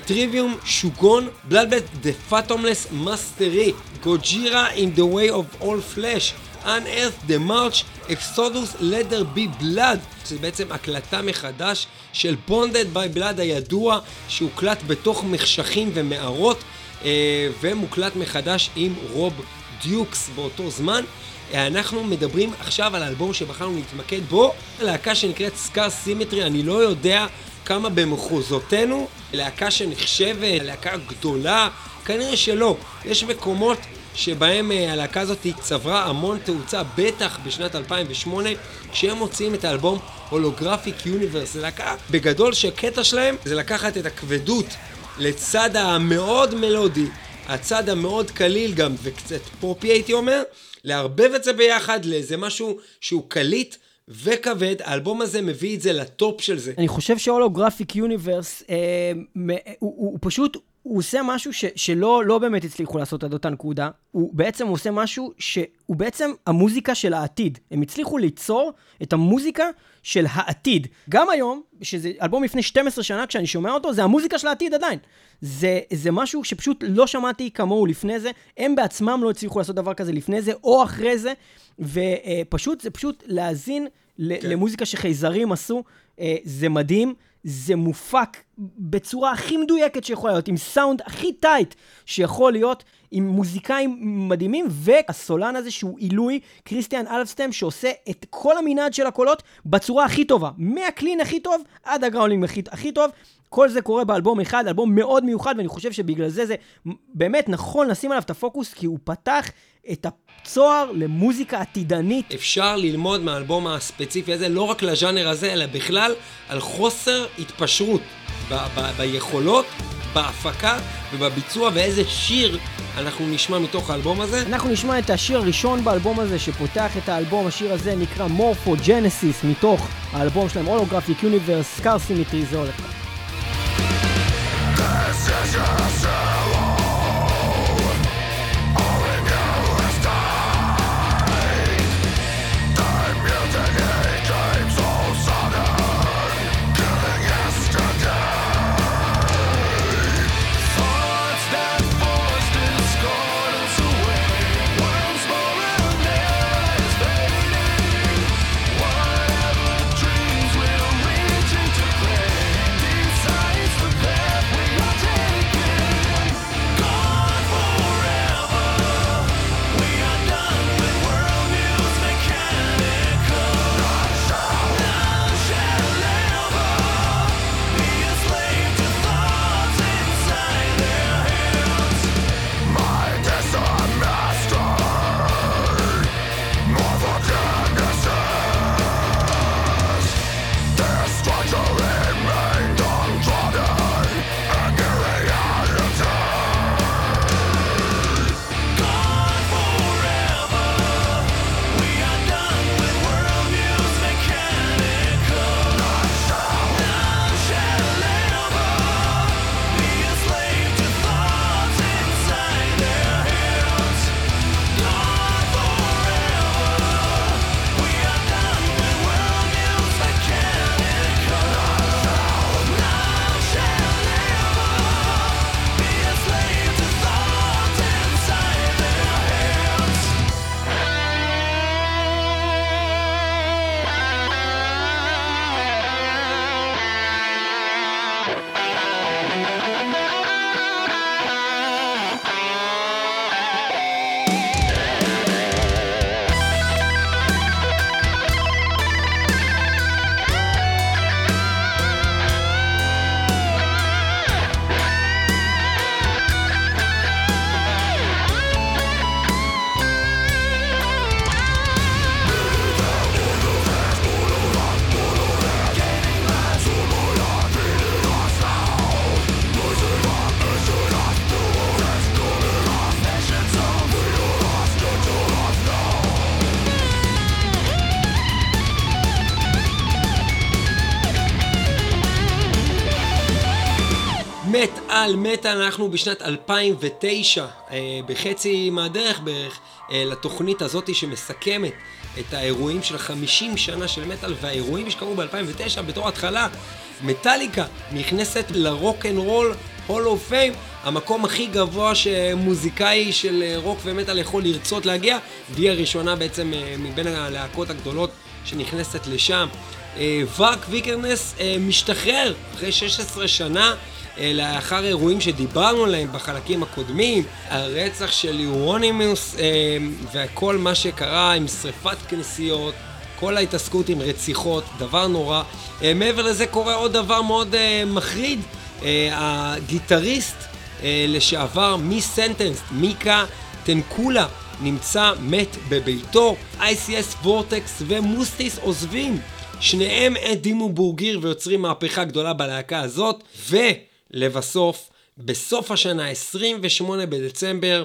טריוויום, שוגון, בלאדבט, The Fathomless Mastery, גוג'ירה in the way of all flesh, Unearth, The March, Exodus, Let there be blood, שזה בעצם הקלטה מחדש של Bonded by Blood הידוע, שהוקלט בתוך מחשכים ומערות, אה, ומוקלט מחדש עם רוב דיוקס באותו זמן. אנחנו מדברים עכשיו על האלבום שבחרנו להתמקד בו, להקה שנקראת סקאר סימטרי, אני לא יודע כמה במחוזותינו, להקה שנחשבת, להקה גדולה, כנראה שלא. יש מקומות שבהם אה, הלהקה הזאת צברה המון תאוצה, בטח בשנת 2008, כשהם מוציאים את האלבום הולוגרפיק יוניברס. זה להקה בגדול שהקטע שלהם זה לקחת את הכבדות לצד המאוד מלודי, הצד המאוד קליל גם, וקצת פופי הייתי אומר, לערבב את זה ביחד לאיזה משהו שהוא קליט וכבד, האלבום הזה מביא את זה לטופ של זה. אני חושב שהולוגרפיק יוניברס, אה, הוא, הוא, הוא פשוט, הוא עושה משהו ש, שלא לא באמת הצליחו לעשות עד אותה נקודה. הוא בעצם עושה משהו שהוא בעצם המוזיקה של העתיד. הם הצליחו ליצור את המוזיקה של העתיד. גם היום, שזה אלבום לפני 12 שנה, כשאני שומע אותו, זה המוזיקה של העתיד עדיין. זה, זה משהו שפשוט לא שמעתי כמוהו לפני זה. הם בעצמם לא הצליחו לעשות דבר כזה לפני זה או אחרי זה, ופשוט, זה פשוט להאזין כן. למוזיקה שחייזרים עשו. אה, זה מדהים. זה מופק בצורה הכי מדויקת שיכולה להיות, עם סאונד הכי tight שיכול להיות, עם מוזיקאים מדהימים, והסולן הזה שהוא עילוי, כריסטיאן אלבסטם, שעושה את כל המנעד של הקולות בצורה הכי טובה. מה clean הכי טוב עד ה growling הכי, הכי טוב. כל זה קורה באלבום אחד, אלבום מאוד מיוחד, ואני חושב שבגלל זה זה באמת נכון לשים עליו את הפוקוס, כי הוא פתח את הצוהר למוזיקה עתידנית. אפשר ללמוד מהאלבום הספציפי הזה, לא רק לז'אנר הזה, אלא בכלל על חוסר התפשרות ב- ב- ביכולות, בהפקה ובביצוע, ואיזה שיר אנחנו נשמע מתוך האלבום הזה. אנחנו נשמע את השיר הראשון באלבום הזה שפותח את האלבום, השיר הזה נקרא Morphogenesis, מתוך האלבום שלהם, Holographic Universe, Scar Symmetry, זה הולך. This is your על מטאל, אנחנו בשנת 2009, אה, בחצי מהדרך בערך, אה, לתוכנית הזאת שמסכמת את האירועים של 50 שנה של מטאל, והאירועים שקרו ב-2009 בתור התחלה, מטאליקה נכנסת ל Rock and Roll Hall of Fame, המקום הכי גבוה שמוזיקאי של אה, רוק ומטאל יכול לרצות להגיע, והיא הראשונה בעצם מבין הלהקות הגדולות שנכנסת לשם. וארג ויקרנס משתחרר אחרי 16 שנה. לאחר אירועים שדיברנו עליהם בחלקים הקודמים, הרצח של יורונימוס וכל מה שקרה עם שריפת כנסיות, כל ההתעסקות עם רציחות, דבר נורא. מעבר לזה קורה עוד דבר מאוד מחריד, הגיטריסט לשעבר מ Sentenced, מיקה טנקולה, נמצא מת בביתו, ICS Vortex ומוסטיס עוזבים. שניהם את Dimmu Borgir ויוצרים מהפכה גדולה בלהקה הזאת, ולבסוף, בסוף השנה, 28 בדצמבר,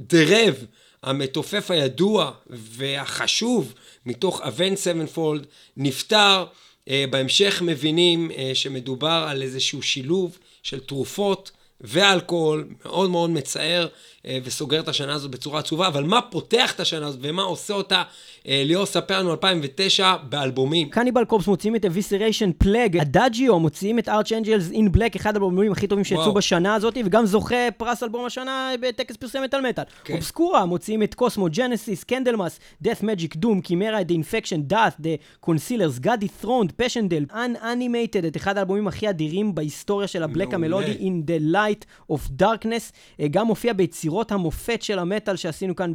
The Rev, המתופף הידוע והחשוב מתוך Avenged Sevenfold, נפטר. Uh, בהמשך מבינים uh, שמדובר על איזשהו שילוב של תרופות ואלכוהול, מאוד מאוד מצער. אה, וסוגר את השנה הזאת בצורה עצובה, אבל מה פותח את השנה הזאת ומה עושה אותה? אה, ליאור, ספר לנו 2009 באלבומים. Cannibal Corpse מוציאים את Evisceration Plague, Adagio מוציאים את Archangels in Black, אחד האלבומים הכי טובים שיצאו בשנה הזאת, וגם זוכה פרס אלבום השנה בטקס פרסי מטאל מטאל. כן. Obscura מוציאים את Cosmogenesis, Candlemass, death magic doom, Chimaira, the infection, Dååth, the concealers, God dethroned, Passiondale, unanimated, את אחד האלבומים הכי אדירים בהיסטוריה של ה black המלודי, in the light of darkness, אה, גם מופיע ביצירות יצירות המופת של המטאל שעשינו כאן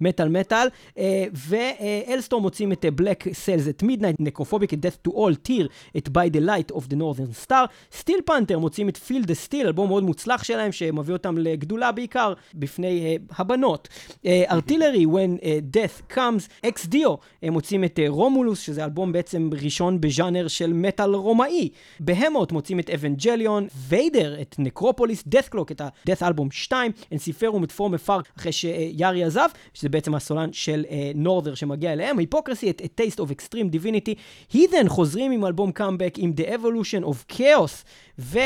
במטאל מטאל. ו Alestorm מוציאים את Black Sails at Midnight, Necrophobic, את Death to All, Týr, את By the Light of the Northern Star. Steel Panther מוציאים את Feel the Steel, אלבום מאוד מוצלח שלהם, שמביא אותם לגדולה בעיקר בפני uh, הבנות. Artillery, uh, When uh, Death Comes, Ex Deo, הם מוציאים את Romulus, uh, שזה אלבום בעצם ראשון בז'אנר של מטאל רומאי. בהמות מוצאים את אבנג'ליון, ויידר, את נקרופוליס, death clock, את ה-death אלבום 2, אנסיפרום את פור מפר אחרי שיארי עזב, שזה בעצם הסולן של נורת'ר uh, שמגיע אליהם, היפוקרסי, את את Taste of Extreme Divinity, הית'ן חוזרים עם אלבום קאמבק עם The Evolution of Chaos, ו...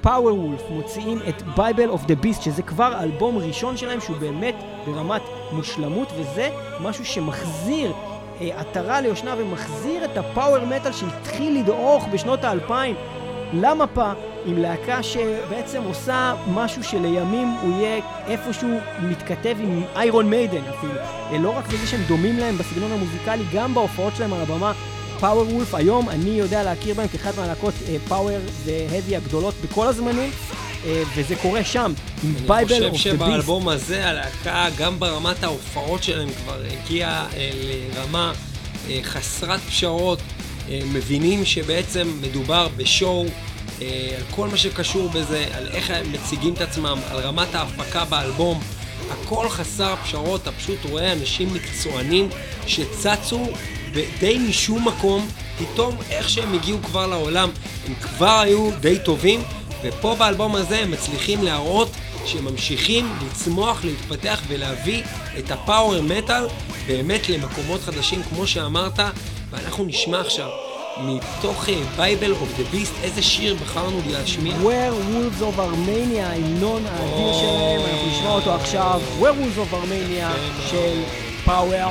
פאוור וולף מוציאים את Bible of the Beast, שזה כבר אלבום ראשון שלהם שהוא באמת ברמת מושלמות, וזה משהו שמחזיר אה, עטרה ליושנה ומחזיר את הפאוור מטאל שהתחיל לדעוך בשנות האלפיים למפה עם להקה שבעצם עושה משהו שלימים הוא יהיה איפשהו מתכתב עם Iron Maiden אפילו. אה, לא רק בזה שהם דומים להם בסגנון המוזיקלי, גם בהופעות שלהם על הבמה. Powerwolf, היום אני יודע להכיר בהם כאחת מהלהקות power ו heavy הגדולות בכל הזמנים. אה, וזה קורה שם, עם Bible of the Beast. אני חושב שבאלבום הזה הלהקה, גם ברמת ההופעות שלהם כבר הגיעה אה, לרמה חסרת פשרות. מבינים שבעצם מדובר ב show אה, על כל מה שקשור בזה, על איך הם מציגים את עצמם, על רמת ההפקה באלבום. הכל חסר פשרות, אתה פשוט רואה אנשים מקצוענים שצצו די משום מקום, פתאום איך שהם הגיעו כבר לעולם, הם כבר היו די טובים, ופה באלבום הזה הם מצליחים להראות שהם ממשיכים לצמוח, להתפתח ולהביא את הפאוור מטאל באמת למקומות חדשים, כמו שאמרת, ואנחנו נשמע עכשיו מתוך Bible of the Beast, איזה שיר בחרנו להשמיע? Werewolves of Armenia, ההמנון האדיר שלהם, אנחנו נשמע אותו עכשיו, Werewolves of Armenia של Power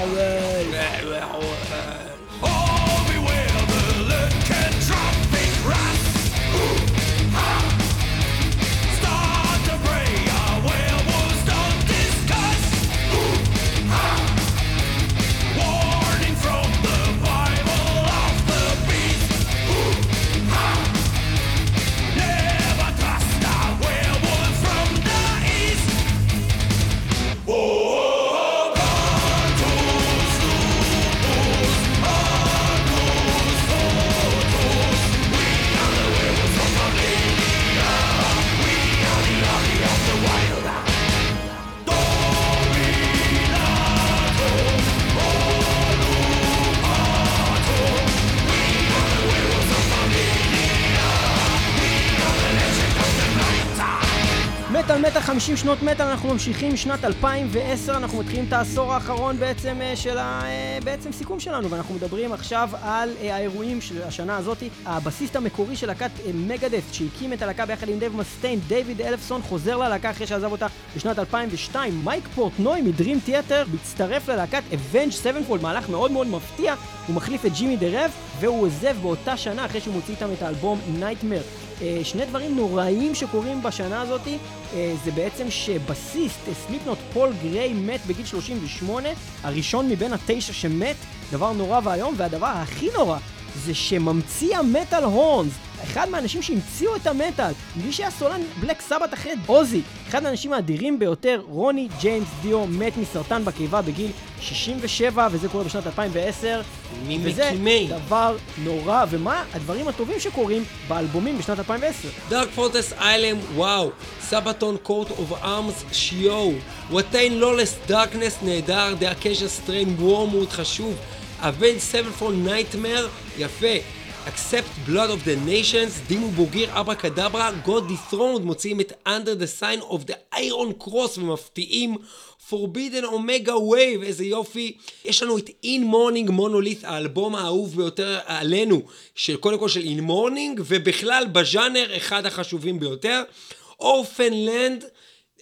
דיברת 50 שנות מטאל, אנחנו ממשיכים שנת 2010, אנחנו מתחילים את העשור האחרון בעצם אה, של ה... אה, בעצם סיכום שלנו, ואנחנו מדברים עכשיו על אה, האירועים של השנה הזאת. הבסיסט המקורי של להקת Megadeth, שהקים את הלהקה ביחד עם דייב מאסטיין, דיוויד אלפסון, חוזר ללהקה אחרי שעזב אותה בשנת 2002. מייק פורטנוי מ Dream Theater מצטרף ללהקת Avenged Sevenfold, מהלך מאוד מאוד מפתיע, הוא מחליף את ג'ימי The Rev, והוא עוזב באותה שנה אחרי שהוא מוציא איתם את האלבום Nightmare. אה, שני דברים נוראיים שקורים בשנה הזאת, אה, זה בעצם שבסיסט, Slipknot פול גריי מת בגיל 38, הראשון מבין התשע שמת, דבר נורא ואיום, והדבר הכי נורא זה שממציא ה metal horns, אחד מהאנשים שהמציאו את המטאל, מי שהיה סולן Black Sabbath אחרי אוזי, אחד האנשים האדירים ביותר, רוני ג'יימס דיו, מת מסרטן בקיבה בגיל 67, וזה קורה בשנת 2010. וזה ממקימי. דבר נורא, ומה הדברים הטובים שקורים באלבומים בשנת 2010. Dark Fortress Ylem, וואו. Sabaton Coat of Arms, שיו. Watain Lawless Darkness, נהדר. דה אקשן סטריין, וורמוט, חשוב. Avenged Sevenfold Nightmare, יפה. Accept Blood of the Nations, Dimmu Borgir Abrahadabra, God Dethroned מוציאים את Under the Sign of the Iron Cross ומפתיעים Forbidden Omega Wave, איזה יופי. יש לנו את In Morning Monolith, האלבום האהוב ביותר עלינו, של קודם כל של In Morning, ובכלל בז'אנר אחד החשובים ביותר. Orphan Land,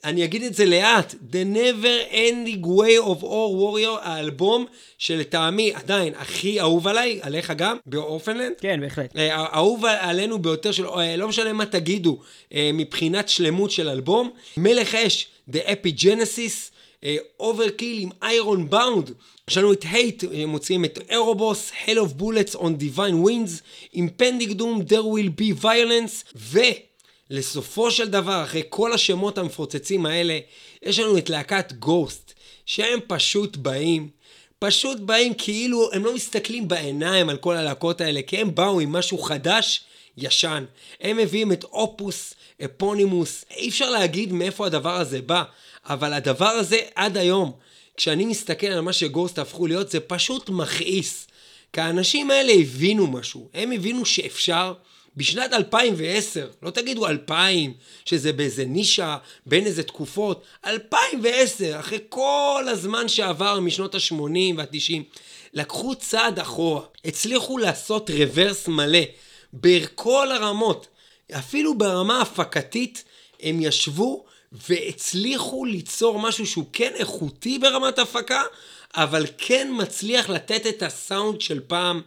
אני אגיד את זה לאט, The Never Ending Way of Or Warrior, האלבום שלטעמי עדיין הכי אהוב עליי, עליך גם, באורפנלנד. כן, בהחלט. אה, האהוב עלינו ביותר של, אה, לא משנה מה תגידו, אה, מבחינת שלמות של אלבום. Melechesh, The Epigenesis, Overkill עם Ironbound. יש לנו את Hate, מוציאים את Erebos, Hail of Bullets On Divine Winds, Impending Doom, There Will Be Violence, ולסופו של דבר, אחרי כל השמות המפוצצים האלה, יש לנו את להקת Ghost, שהם פשוט באים. פשוט באים כאילו, הם לא מסתכלים בעיניים על כל הלהקות האלה, כי הם באו עם משהו חדש, ישן. הם מביאים את אופוס, אפונימוס, אי אפשר להגיד מאיפה הדבר הזה בא, אבל הדבר הזה עד היום, כשאני מסתכל על מה שגוסט הפכו להיות, זה פשוט מכעיס. כי האנשים האלה הבינו משהו, הם הבינו שאפשר. בשנת 2010, לא תגידו 2000, שזה באיזה נישה, בין איזה תקופות, 2010, אחרי כל הזמן שעבר משנות ה-80 וה-90, לקחו צעד אחורה, הצליחו לעשות רוורס מלא, בכל הרמות, אפילו ברמה הפקתית, הם ישבו והצליחו ליצור משהו שהוא כן איכותי ברמת הפקה, אבל כן מצליח לתת את הסאונד של פעם.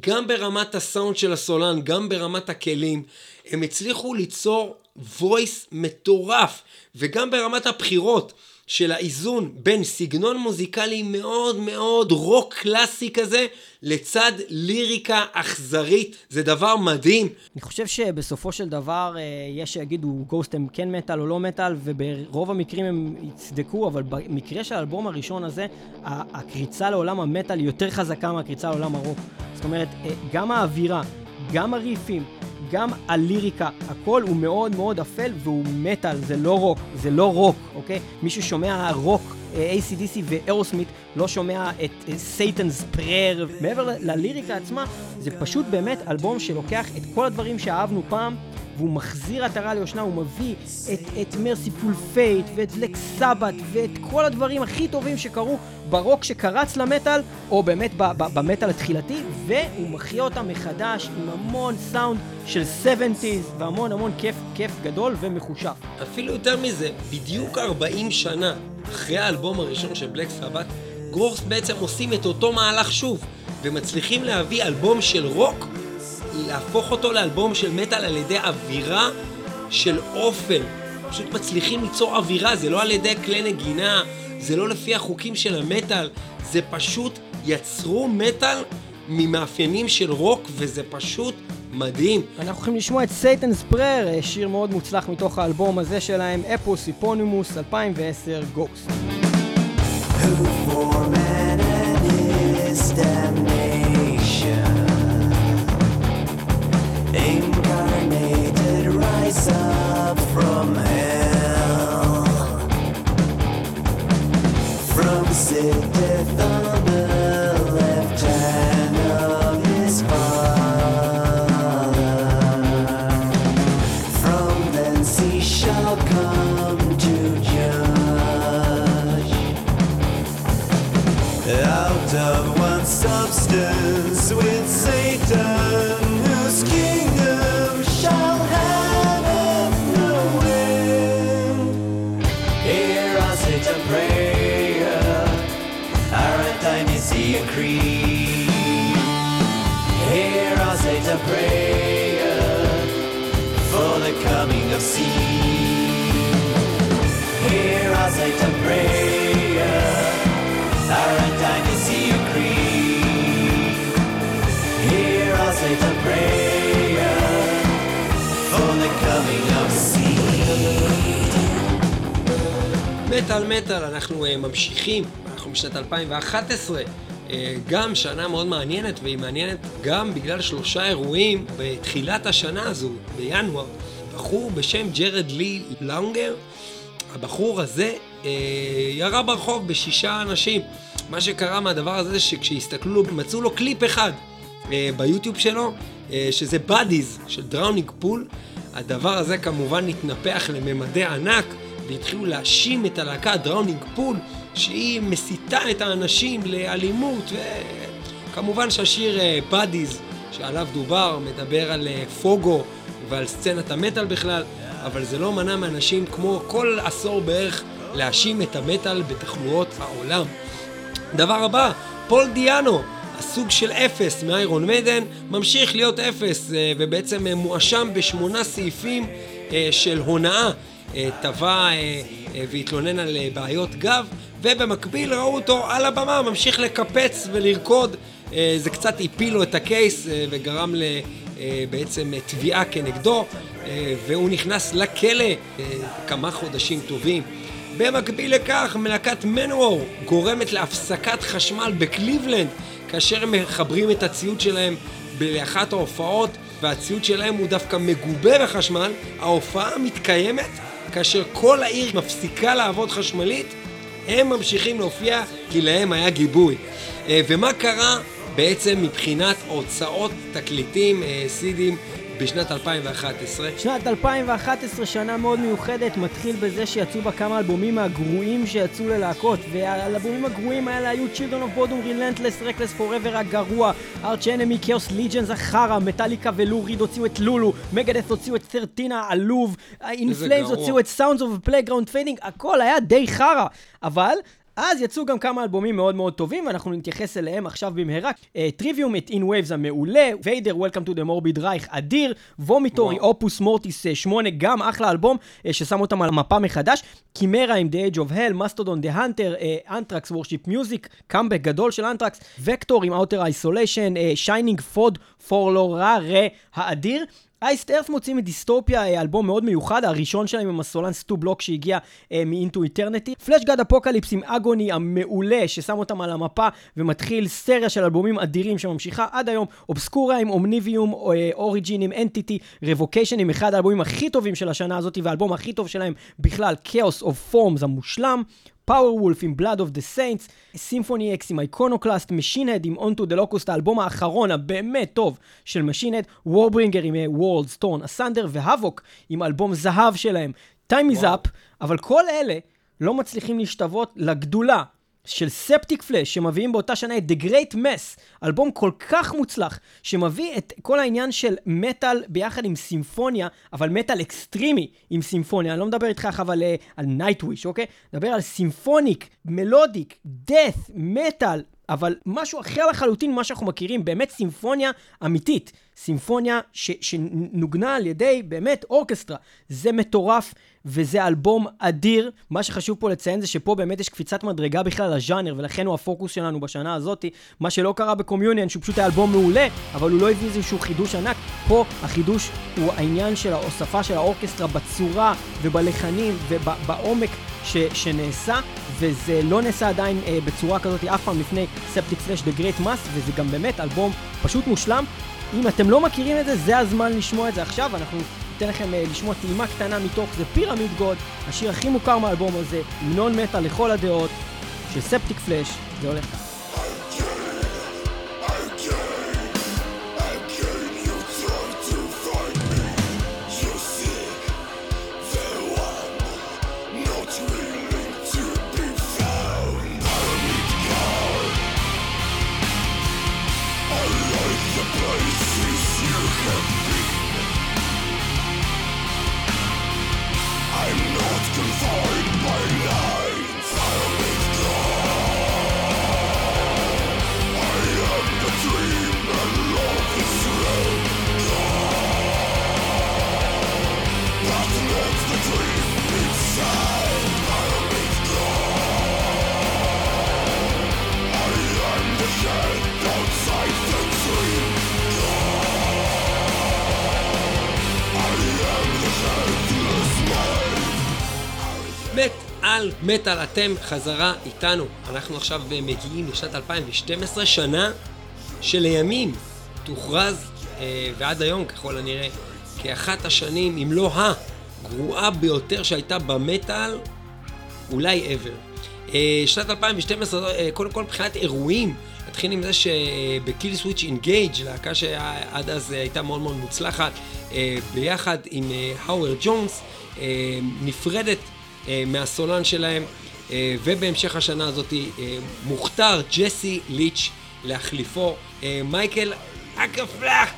גם ברמת הסאונד של הסולן, גם ברמת הכלים, הם הצליחו ליצור voice מטורף, וגם ברמת הבחירות של האיזון בין סגנון מוזיקלי מאוד מאוד רוק קלאסי כזה, לצד ליריקה אכזרית, זה דבר מדהים. אני חושב שבסופו של דבר אה, יש שיגידו Ghost הם כן מטאל או לא מטאל, וברוב המקרים הם יצדקו, אבל במקרה של האלבום הראשון הזה, הקריצה לעולם המטאל יותר חזקה מהקריצה לעולם הרוק. זאת אומרת, אה, גם האווירה, גם הריפים, גם הליריקה, הכל הוא מאוד מאוד אפל והוא מטאל, זה לא רוק, זה לא רוק, אוקיי? מי ששומע רוק, אה, ACDC ו Aerosmith, לא שומע את Satan Prayer. מעבר לליריקה עצמה, זה פשוט באמת אלבום שלוקח את כל הדברים שאהבנו פעם. והוא מחזיר עטרה ליושנה, הוא מביא את, את Mercyful Fate ואת Black Sabbath ואת כל הדברים הכי טובים שקרו ברוק שקרץ למטאל, או באמת במטאל התחילתי, והוא מחיה אותם מחדש עם המון סאונד של 70's והמון המון כיף, כיף גדול ומכושף. אפילו יותר מזה, בדיוק 40 שנה אחרי האלבום הראשון של Black Sabbath, Ghost בעצם עושים את אותו מהלך שוב, ומצליחים להביא אלבום של רוק להפוך אותו לאלבום של מטאל על ידי אווירה של אופל. פשוט מצליחים ליצור אווירה, זה לא על ידי כלי נגינה, זה לא לפי החוקים של המטאל, זה פשוט יצרו מטאל ממאפיינים של רוק, וזה פשוט מדהים. אנחנו הולכים לשמוע את Satan Prayer, שיר מאוד מוצלח מתוך האלבום הזה שלהם, Opus Eponymous 2010, Ghost. Incarnated sitting מטאל מטאל, אנחנו uh, ממשיכים, אנחנו בשנת 2011, uh, גם שנה מאוד מעניינת, והיא מעניינת גם בגלל שלושה אירועים בתחילת השנה הזו, בינואר. בחור בשם ג'רד לי לאפנר, הבחור הזה uh, ירה ברחוב בשישה אנשים. מה שקרה מהדבר הזה זה שכשהסתכלו לו, מצאו לו קליפ אחד uh, ביוטיוב שלו, uh, שזה Bodies של Drowning Pool. הדבר הזה כמובן התנפח לממדי ענק. והתחילו להאשים את הלהקה Drowning Pool שהיא מסיתה את האנשים לאלימות וכמובן שהשיר Bodies שעליו דובר מדבר על אה, פוגו ועל סצנת המטאל בכלל אבל זה לא מנע מאנשים כמו כל עשור בערך להאשים את המטאל בתחלואות העולם. דבר הבא, פול דיאנו, הסוג של ex מ Iron Maiden, ממשיך להיות אפס אה, ובעצם אה, מואשם בשמונה סעיפים של הונאה תבע והתלונן על בעיות גב, ובמקביל ראו אותו על הבמה ממשיך לקפץ ולרקוד. זה קצת הפיל לו את הקייס וגרם בעצם תביעה כנגדו, והוא נכנס לכלא כמה חודשים טובים. במקביל לכך, מלהקת מנוור גורמת להפסקת חשמל בקליבלנד כאשר הם מחברים את הציוד שלהם לאחת ההופעות והציוד שלהם הוא דווקא מגובה בחשמל, ההופעה מתקיימת כאשר כל העיר מפסיקה לעבוד חשמלית, הם ממשיכים להופיע כי להם היה גיבוי. אה, ומה קרה בעצם מבחינת הוצאות תקליטים, אה, סידים, בשנת 2011. שנת 2011 שנה מאוד מיוחדת, מתחיל בזה שיצאו בה כמה אלבומים הגרועים שיצאו ללהקות, והאלבומים הגרועים האלה היו Children of Bodom, Relentless, Reckless Forever הגרוע, Arch Enemy, Chaos Legions החרא, מטאליקה ולו ריד הוציאו את לולו, Megadeth הוציאו את Thirteen העלוב, In Flames הוציאו את Sounds of Playground Fading, הכל היה די חרא, אבל אז יצאו גם כמה אלבומים מאוד מאוד טובים, ואנחנו נתייחס אליהם עכשיו במהרה. Trivium את In Waves המעולה, Vader, Welcome to the Morbid Reich אדיר, Vomitory, Opus Mortis 8, גם אחלה אלבום, uh, ששם אותם על המפה מחדש. Chimaira עם The Age of Hell, Mastodon The Hunter, Anthrax Worship Music, קאמבק גדול של Anthrax, Vektor עם Outer Isolation, Shining פוד רה האדיר. Iced Earth מוציאים Dystopia, אלבום מאוד מיוחד, הראשון שלהם עם הסולן סטו בלוק שהגיע מ Into Eternity. Fleshgod Apocalypse עם Agony המעולה, ששם אותם על המפה ומתחיל סדרה של אלבומים אדירים שממשיכה עד היום. Obscura עם Omnivium, Origin עם Entity, Revocation עם אחד האלבומים הכי טובים של השנה הזאת, והאלבום הכי טוב שלהם בכלל, Chaos of Forms המושלם. Powerwolf עם Blood of the Saints, Symphony X עם Iconoclast, Machine Head עם Unto the Locust, האלבום האחרון הבאמת טוב של Machine Head, Warbringer עם Worlds Torn Asunder, ו Havok עם אלבום זהב שלהם, Time Is Up, אבל כל אלה לא מצליחים להשתוות לגדולה של Septicflesh, שמביאים באותה שנה את The Great Mass, אלבום כל כך מוצלח, שמביא את כל העניין של מטאל ביחד עם סימפוניה, אבל מטאל אקסטרימי עם סימפוניה. אני לא מדבר איתך עכשיו על, Nightwish, אוקיי? מדבר על symphonic, melodic, death, metal, אבל משהו אחר לחלוטין ממה שאנחנו מכירים, באמת סימפוניה אמיתית. סימפוניה ש, שנוגנה על ידי באמת אורקסטרה. זה מטורף. וזה אלבום אדיר. מה שחשוב פה לציין זה שפה באמת יש קפיצת מדרגה בכלל לז'אנר, ולכן הוא הפוקוס שלנו בשנה הזאת. מה שלא קרה ב Communion, שהוא פשוט היה אלבום מעולה, אבל הוא לא הביא איזשהו חידוש ענק. פה החידוש הוא העניין של ההוספה של האורקסטרה בצורה ובלחנים ובעומק ש, שנעשה, וזה לא נעשה עדיין אה, בצורה כזאת אף פעם לפני Septicflesh The Great Mass, וזה גם באמת אלבום פשוט מושלם. אם אתם לא מכירים את זה, זה הזמן לשמוע את זה עכשיו, אנחנו ניתן לכם uh, לשמוע טעימה קטנה מתוך זה Pyramid God, השיר הכי מוכר מהאלבום הזה, המנון מטאל לכל הדעות, של Septicflesh, זה הולך ככה. על מטאל, אתם חזרה איתנו. אנחנו עכשיו מגיעים לשנת 2012, שנה שלימים תוכרז, אה, ועד היום ככל הנראה, כאחת השנים, אם לא הגרועה ביותר שהייתה במטאל, אולי ever. אה, שנת 2012, אה, קודם כל מבחינת אירועים, נתחיל עם זה שבקיל סוויץ' אינגייג', להקה שעד אז הייתה מאוד מאוד מוצלחת, אה, ביחד עם האוורד ג'ונס, נפרד מהסולן שלהם, ובהמשך השנה הזאת מוכתר ג'סי ליץ' להחליפו, מייקל אקרפלדט,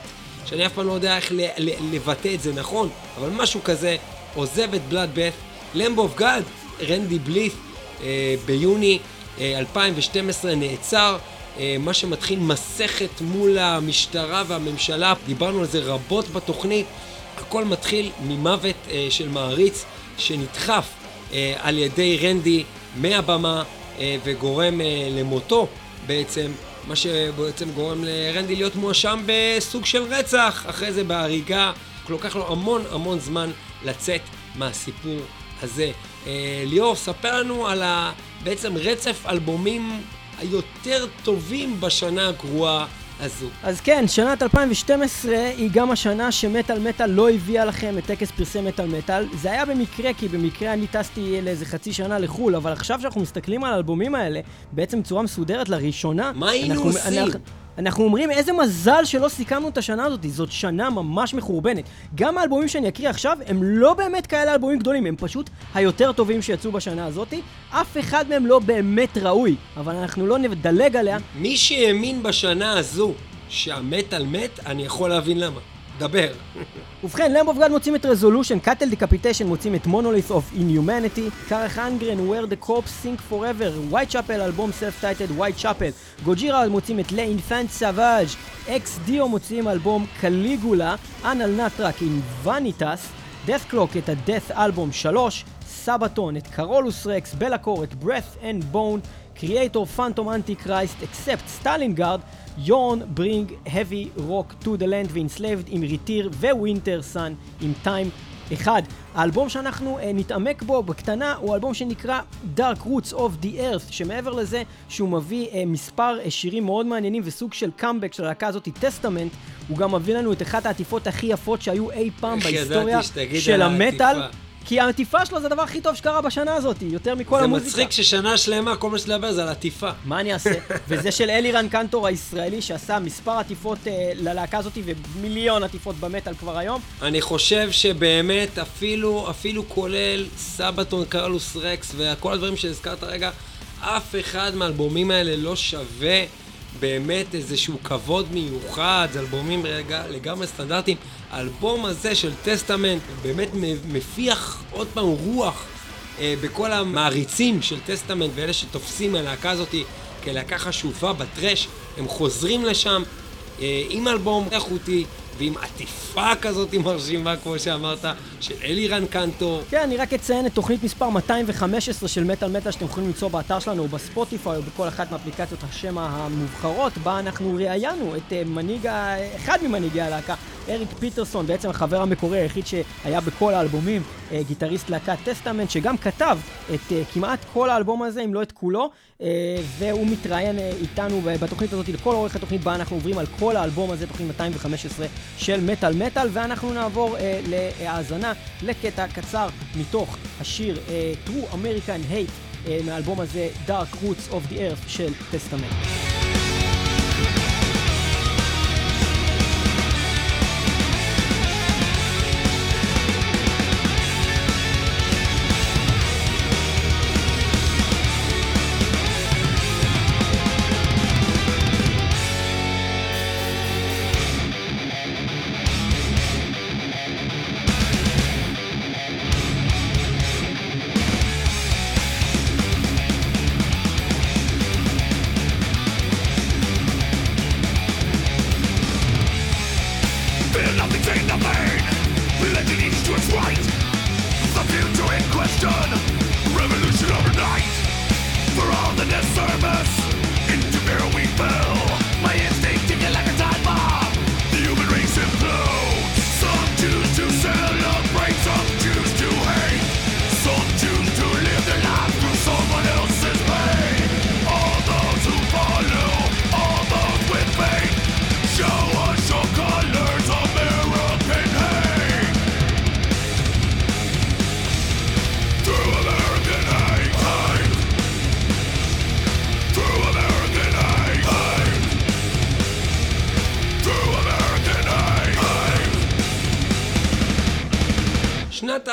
שאני אף פעם לא יודע איך לבטא את זה נכון, אבל משהו כזה, עוזב את Bloodbath, Lamb of God, רנדי בלית' אה, ביוני 2012 אה, נעצר, אה, מה שמתחיל מסכת מול המשטרה והממשלה, דיברנו על זה רבות בתוכנית, הכל מתחיל ממוות של מעריץ שנדחף על ידי רנדי מהבמה וגורם למותו בעצם, מה שבעצם גורם לרנדי להיות מואשם בסוג של רצח, אחרי זה בהריגה, לוקח לו המון המון זמן לצאת מהסיפור הזה. אה, ליאור, ספר לנו על ה... בעצם רצף אלבומים היותר טובים בשנה הגרועה הזו. אז כן, שנת 2012 היא גם השנה שמטאל מטאל לא הביאה לכם את טקס פרסי מטאל מטאל. זה היה במקרה, כי במקרה אני טסתי לאיזה חצי שנה לחו"ל, אבל עכשיו שאנחנו מסתכלים על האלבומים האלה, בעצם בצורה מסודרת לראשונה... מה היינו עושים? אנחנו, אנחנו אומרים איזה מזל שלא סיכמנו את השנה הזאת, זאת שנה ממש מחורבנת. גם האלבומים שאני אקריא עכשיו הם לא באמת כאלה אלבומים גדולים, הם פשוט היותר טובים שיצאו בשנה הזאת. אף אחד מהם לא באמת ראוי, אבל אנחנו לא נדלג עליה. מי שהאמין בשנה הזו שהמטאל מת, אני יכול להבין למה. דבר. ובכן, Lamb of מוציאים את Resolution, Cattle Decapitation מוציאים את Monolith of Inhumanity, Carach Angren, Where the Corpses Sink Forever, White Chapel, אלבום סלף טייטד White Chapel, גוג'ירה מוצאים את לאינפנט סאבאז', אקס דיו מוצאים אלבום קליגולה, אנל נטרק עם וניטס, death clock את ה-death אלבום 3, סבתון את קרולוס רקס, בלקור את breath and bone, Kreator Phantom Antichrist, Accept Stalingrad, Jorn Bring heavy rock to the land ו Enslaved עם RIITIIR, Wintersun עם Time אחד. האלבום שאנחנו uh, נתעמק בו בקטנה הוא אלבום שנקרא Dark Roots of the Earth, שמעבר לזה שהוא מביא uh, מספר uh, שירים מאוד מעניינים וסוג של קאמבק של הלהקה הזאת, Testament, הוא גם מביא לנו את אחת העטיפות הכי יפות שהיו אי פעם בהיסטוריה של המטאל. כי העטיפה שלו זה הדבר הכי טוב שקרה בשנה הזאת, יותר מכל זה המוזיקה. זה מצחיק ששנה שלמה כל מה שתדבר זה על עטיפה. מה אני אעשה? וזה של אלירן קנטור הישראלי שעשה מספר עטיפות אה, ללהקה הזאת ומיליון עטיפות במטאל כבר היום. אני חושב שבאמת אפילו, אפילו כולל סבתון, קרלוס רקס וכל הדברים שהזכרת רגע, אף אחד מהאלבומים האלה לא שווה באמת איזשהו כבוד מיוחד, זה אלבומים רגע, לגמרי סטנדרטיים. האלבום הזה של Testament באמת מפיח עוד פעם רוח אה, בכל המעריצים של Testament ואלה שתופסים מהלהקה הזאת כלהקה חשובה ב thrash, הם חוזרים לשם אה, עם אלבום איכותי. ועם עטיפה כזאת מרשימה, כמו שאמרת, של אלירן קנטור. כן, אני רק אציין את תוכנית מספר 215 של מטאל מטאל שאתם יכולים למצוא באתר שלנו או בספוטיפיי או בכל אחת מאפליקציות השמע המובחרות, בה אנחנו ראיינו את אה, מנהיג, אחד ממנהיגי הלהקה, אריק פיטרסון, בעצם החבר המקורי היחיד שהיה בכל האלבומים, אה, גיטריסט להקת Testament, שגם כתב את אה, כמעט כל האלבום הזה, אם לא את כולו, והוא מתראיין איתנו בתוכנית הזאת, לכל אורך התוכנית בה אנחנו עוברים על כל האלבום הזה, תוכנית 215 של מטאל מטאל, ואנחנו נעבור אה, להאזנה לקטע קצר מתוך השיר אה, True American Hate אה, מהאלבום הזה Dark Roots of the Earth של Testament.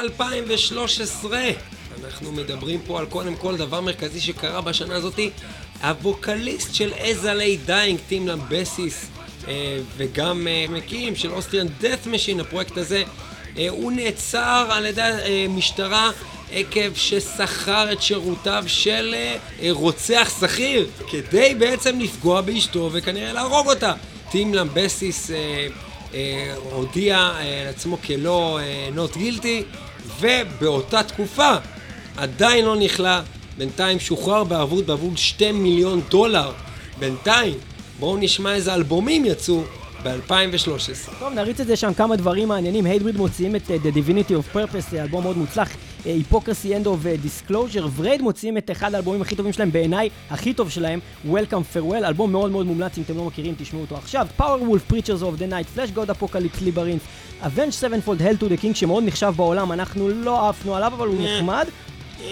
2013. אנחנו מדברים פה על קודם כל דבר מרכזי שקרה בשנה הזאתי. הווקליסט של As I Lay Dying, טים למבסיס, אה, וגם אה, מקים של Austrian Death Machine, הפרויקט הזה, אה, הוא נעצר על ידי המשטרה עקב ששכר את שירותיו של אה, אה, רוצח שכיר כדי בעצם לפגוע באשתו וכנראה להרוג אותה. אה, אה, הודיע אה, על עצמו כלא נוט גילטי ובאותה תקופה עדיין לא נכלא, בינתיים שוחרר בערבות בעבור 2 מיליון דולר. בינתיים, בואו נשמע איזה אלבומים יצאו ב-2013. טוב, נריץ את זה שם כמה דברים מעניינים. היידבריד מוציאים את uh, The Divinity of Purpose, אלבום מאוד מוצלח. היפוקרסי of Disclosure. ורייד מוציאים את אחד האלבומים הכי טובים שלהם, בעיניי הכי טוב שלהם, Welcome Farewell, אלבום מאוד מאוד מומלץ, אם אתם לא מכירים, תשמעו אותו עכשיו. Powerwolf, Preachers of the Night, Fleshgod Apocalypse, Labyrinth, Avenged Sevenfold, Hail to the King, שמאוד נחשב בעולם, אנחנו לא עפנו עליו, אבל הוא נחמד.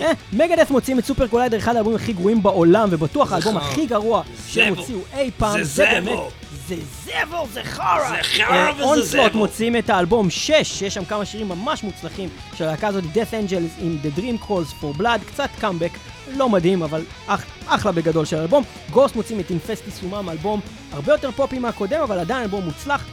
אה, Megadeth מוציאים את Super Collider, אחד האלבומים הכי גרועים בעולם, ובטוח האלבום הכי גרוע שהם הוציאו אי פעם, זה באמת... זה זבל, זה חרא! זה חרא וזה אונסלוט זבל. מוציאים את האלבום 6, שיש שם כמה שירים ממש מוצלחים של הלהקה הזאת, Death Angel עם The Dream Calls for Blood, קצת קאמבק, לא מדהים, אבל אח, אחלה בגדול של האלבום. Ghost מוציאים את Infestissumam, אלבום הרבה יותר פופי מהקודם, אבל עדיין אלבום מוצלח.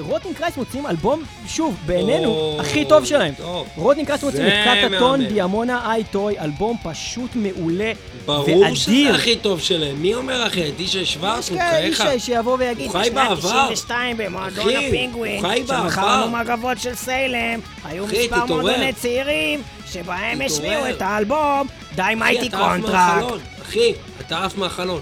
Rotting Christ מוציאים אלבום, שוב, בעינינו, הכי טוב שלהם. Rotting Christ מוציאים את Kata Ton Daimona Eaftou, אלבום פשוט מעולה ברור שזה ואדיר. הכי טוב שלהם. מי אומר אחי? דישה שוורץ? יש הוא כאלה בחייך. איש שיבוא ויגיד, הוא חי בעבר. 92 במועדון אחי, הפינגווין, הוא חי בעבר. שמכרנו מגבות של Salem, היו מספר. מועדוני צעירים, שבהם. השמיעו את האלבום Thy Mighty Contract. אחי, אתה עף מהחלון.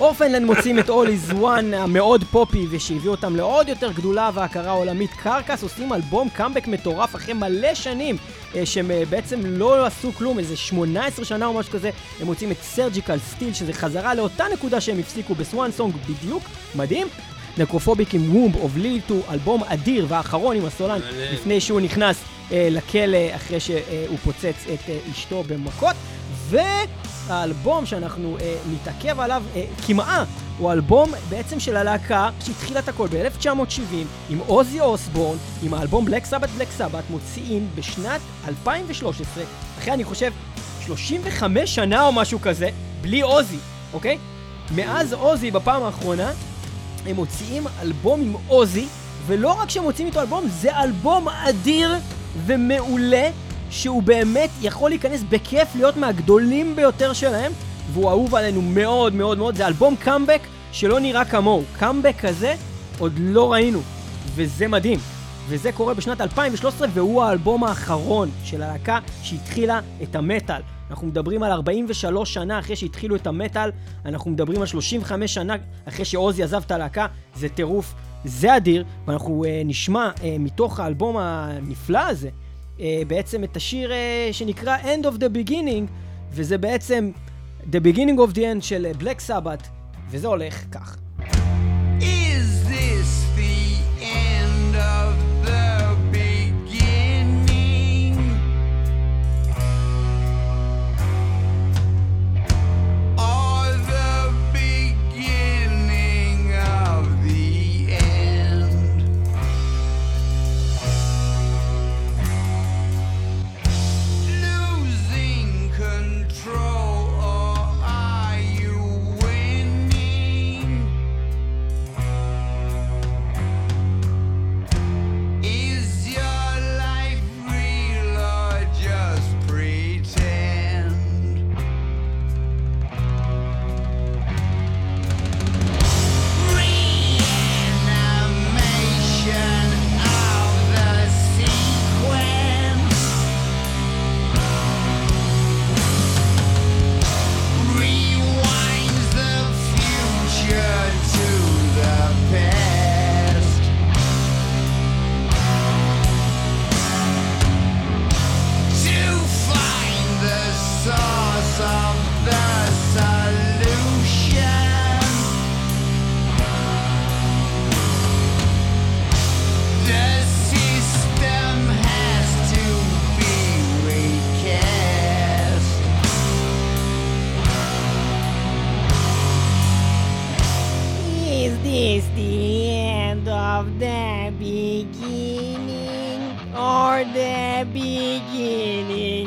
Orphaned Land מוציאים את All is One המאוד פופי ושהביא אותם לעוד יותר גדולה והכרה עולמית. Carcass עושים אלבום קאמבק מטורף אחרי מלא שנים אה, שהם אה, בעצם לא עשו כלום, איזה 18 שנה או משהו כזה. הם מוציאים את Surgical Steel שזה חזרה לאותה נקודה שהם הפסיקו ב Swansong בדיוק, מדהים. Necrophobic עם Womb of Lilithu, אלבום אדיר והאחרון עם הסולן. לפני שהוא נכנס אה, לכלא אחרי שהוא פוצץ את אה, אשתו במכות. והאלבום שאנחנו אה, נתעכב עליו אה, כמעה הוא אלבום בעצם של הלהקה שהתחילה את הכל ב-1970 עם עוזי אוסבורן, עם האלבום בלק סבת בלק סבת, מוציאים בשנת 2013, אחרי אני חושב 35 שנה או משהו כזה, בלי עוזי, אוקיי? מאז עוזי בפעם האחרונה הם מוציאים אלבום עם עוזי, ולא רק שהם מוציאים איתו אלבום, זה אלבום אדיר ומעולה, שהוא באמת יכול להיכנס בכיף להיות מהגדולים ביותר שלהם, והוא אהוב עלינו מאוד מאוד מאוד, זה אלבום קאמבק שלא נראה כמוהו. קאמבק כזה עוד לא ראינו, וזה מדהים. וזה קורה בשנת 2013, והוא האלבום האחרון של הלהקה שהתחילה את המטאל. אנחנו מדברים על 43 שנה אחרי שהתחילו את המטאל, אנחנו מדברים על 35 שנה אחרי שעוזי עזב את הלהקה, זה טירוף, זה אדיר, ואנחנו uh, נשמע uh, מתוך האלבום הנפלא הזה, בעצם את השיר uh, שנקרא End of the Beginning, וזה בעצם The Beginning of the End של uh, Black Sabbath, וזה הולך כך.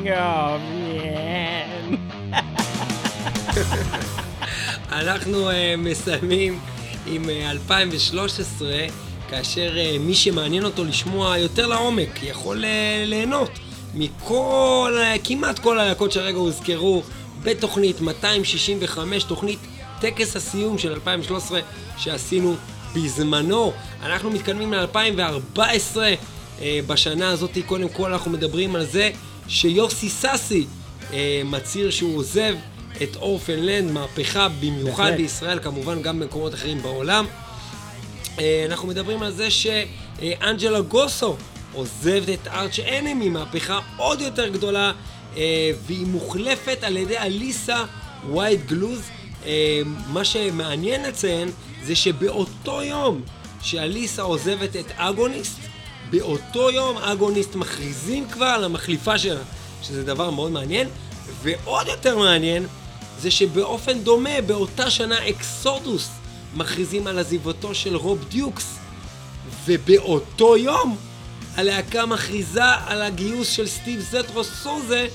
End. אנחנו uh, מסיימים עם uh, 2013, כאשר uh, מי שמעניין אותו לשמוע יותר לעומק יכול uh, ליהנות מכל, uh, כמעט כל הלהקות שהרגע הוזכרו בתוכנית 265, תוכנית טקס הסיום של 2013 שעשינו בזמנו. אנחנו מתקדמים ל-2014. Uh, בשנה הזאת, קודם כל אנחנו מדברים על זה שיוסי סאסי uh, מצהיר שהוא עוזב את אורפנלנד, מהפכה במיוחד בהחלט. בישראל, כמובן גם במקומות אחרים בעולם. אה, אנחנו מדברים על זה שאנג'לה גוסו עוזבת את ארץ' אנמי, מהפכה עוד יותר גדולה, אה, והיא מוחלפת על ידי אליסה ווייט גלוז. אה, מה שמעניין לציין זה שבאותו יום שאליסה עוזבת את אגוניסט, באותו יום אגוניסט מכריזים כבר על המחליפה שלה, שזה דבר מאוד מעניין. ועוד יותר מעניין זה שבאופן דומה, באותה שנה אקסודוס מכריזים על עזיבתו של רוב דיוקס. ובאותו יום הלהקה מכריזה על הגיוס של סטיב זטרוס סוזה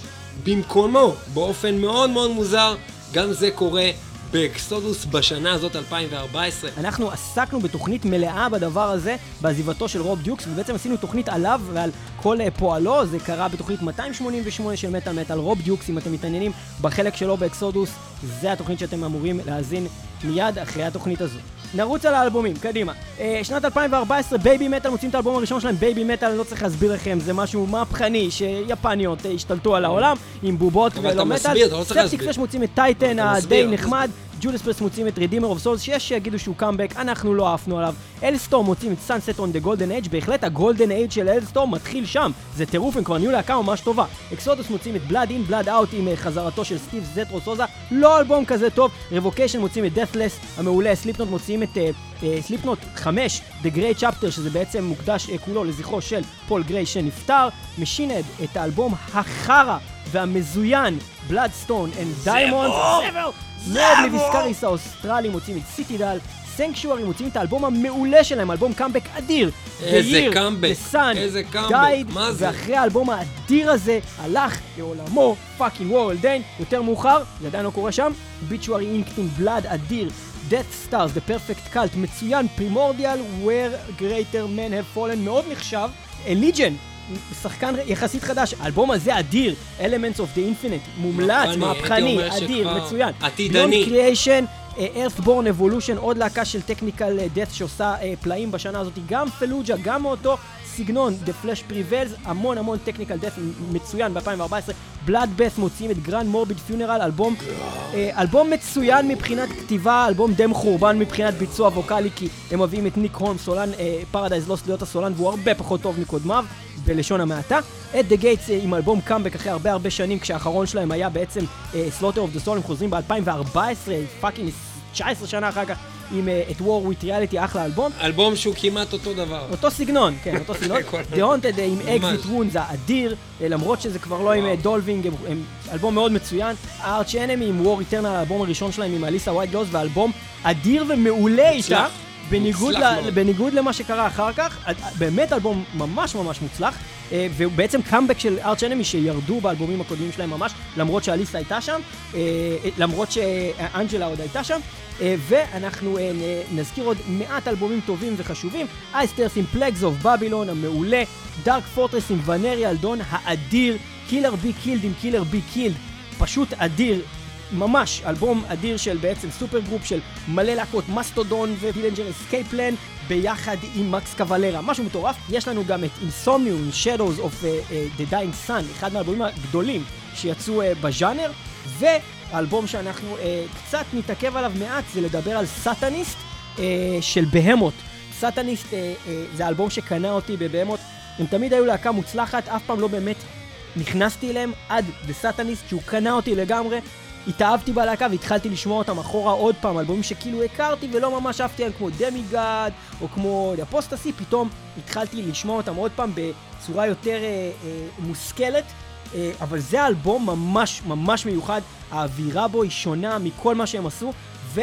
במקומו, באופן מאוד מאוד מוזר. גם זה קורה ב Exodus בשנה הזאת, 2014. אנחנו עסקנו בתוכנית מלאה בדבר הזה, בעזיבתו של רוב דיוקס, ובעצם עשינו תוכנית עליו ועל כל אה, פועלו, זה קרה בתוכנית 288 של מטאל מטאל, רוב דיוקס, אם אתם מתעניינים בחלק שלו ב Exodus, זה התוכנית שאתם אמורים להאזין מיד אחרי התוכנית הזו. נרוץ על האלבומים, קדימה. אה, שנת 2014, Babymetal מוציאים את האלבום הראשון שלהם, Babymetal, אני לא צריך להסביר לכם, זה משהו מהפכני שיפניות אה, השתלטו על העולם, עם בובות אבל אתה ולא מטאל. מסביר, אתה לא צריך להסביר. Septicflesh מוציאים את Titan את הדי נחמד, Judas Priest מוציאים את Redeemer of Souls, שיש שיגידו שהוא קאמבק, אנחנו לא עפנו עליו. אלסטורם מוצאים את סאנסט און דה גולדן אייג', בהחלט ה Golden Age של Alestorm מתחיל שם, זה טירוף, הם כבר נהיו להקה ממש טובה. Exodus מוציאים את Blood In, Blood Out עם אה, חזרתו של סטיב זטרו סוזה, לא אלבום כזה טוב. Revocation מוציאים את Deathless המעולה, Slipknot מוציאים את Slipknot 5, The Gray Chapter, שזה בעצם מוקדש אה, כולו לזכרו של פול גריי שנפטר. Machine Head את האלבום החרא והמזוין, Bloodstone and Diamonds. Ne Obliviscaris האוסטרלי מוציאים את Citadel. Sanctuary מוציאים את האלבום המעולה שלהם, אלבום קאמבק אדיר. איזה קאמבק, איזה קאמבק, מה זה? ואחרי האלבום האדיר הזה, הלך לעולמו, fucking וורל דיין, יותר מאוחר, זה עדיין לא קורה שם, Obituary Inked in Blood אדיר. Death Stars, The Perfect Cult, מצוין, Primordial, Where Greater Men Have Fallen, מאוד נחשב, Allegaeon, שחקן יחסית חדש, האלבום הזה אדיר, Elements of the Infinite, מומלץ, מהפכני, הייתי מהפכני, אדיר, מצוין. עתידני. Creation, אה, Earthborn Evolution, עוד להקה של technical death שעושה אה, פלאים בשנה הזאת, גם Fallujah, גם מאותו סגנון, The Flesh Prevails, המון המון technical death מצוין ב-2014, Bloodbath מוציאים את Grand Morbid Funeral, אלבום, אה, אלבום מצוין מבחינת כתיבה, אלבום די מחורבן מבחינת ביצוע ווקאלי, כי הם מביאים את ניק הולמס, סולן Paradise Lost להיות הסולן, והוא הרבה פחות טוב מקודמיו, בלשון המעטה. At the Gates עם אלבום קאמבק אחרי הרבה הרבה שנים, כשהאחרון שלהם היה בעצם Slaughter of the Soul, הם חוזרים ב-2014, fucking 19 שנה אחר כך, עם אה, At War with Reality, אחלה אלבום. אלבום שהוא כמעט אותו דבר. אותו סגנון, כן, אותו סגנון. The Haunted אה, עם. Exit Wounds האדיר, אה, למרות שזה כבר לא עם הם- הם אלבום מאוד מצוין. Arch Enemy עם War Eternal, האלבום הראשון שלהם עם אליסה ווייט גלוז, ואלבום אדיר ומעולה איתה. בניגוד, ל-. בניגוד למה שקרה אחר כך, אה, באמת אלבום ממש ממש מוצלח, אה, והוא בעצם קאמבק של Arch Enemy שירדו באלבומים הקודמים שלהם ממש, למרות שאליסה הייתה שם, אה, למרות שאנג'לה עוד הייתה שם, ואנחנו נזכיר עוד מעט אלבומים טובים וחשובים, Iced Earth עם Plagues of Babylon המעולה, Dark Fortress עם Venereal Dawn האדיר, Killer Be Killed עם Killer Be Killed, פשוט אדיר, ממש אלבום אדיר של בעצם super group של מלא להקות Mastodon ו Dillinger Escape Plan ביחד עם מקס קוואלרה, משהו מטורף. יש לנו גם את Insomnium, Shadows of uh, uh, the Dying Sun, אחד מהאלבומים הגדולים שיצאו uh, בז'אנר, והאלבום שאנחנו uh, קצת נתעכב עליו מעט זה לדבר על Satanist uh, של Behemoth. Satanist uh, uh, זה אלבום שקנה אותי ב Behemoth, הם תמיד היו להקה מוצלחת, אף פעם לא באמת נכנסתי אליהם עד דה סאטניסט שהוא קנה אותי לגמרי. התאהבתי בלהקה והתחלתי לשמוע אותם אחורה עוד פעם, אלבומים שכאילו הכרתי ולא ממש אהבתי עליהם כמו דמי גאד או כמו אפוסטסי, פתאום התחלתי לשמוע אותם עוד פעם בצורה יותר אה, אה, מושכלת, אה, אבל זה אלבום ממש ממש מיוחד, האווירה בו היא שונה מכל מה שהם עשו, ו...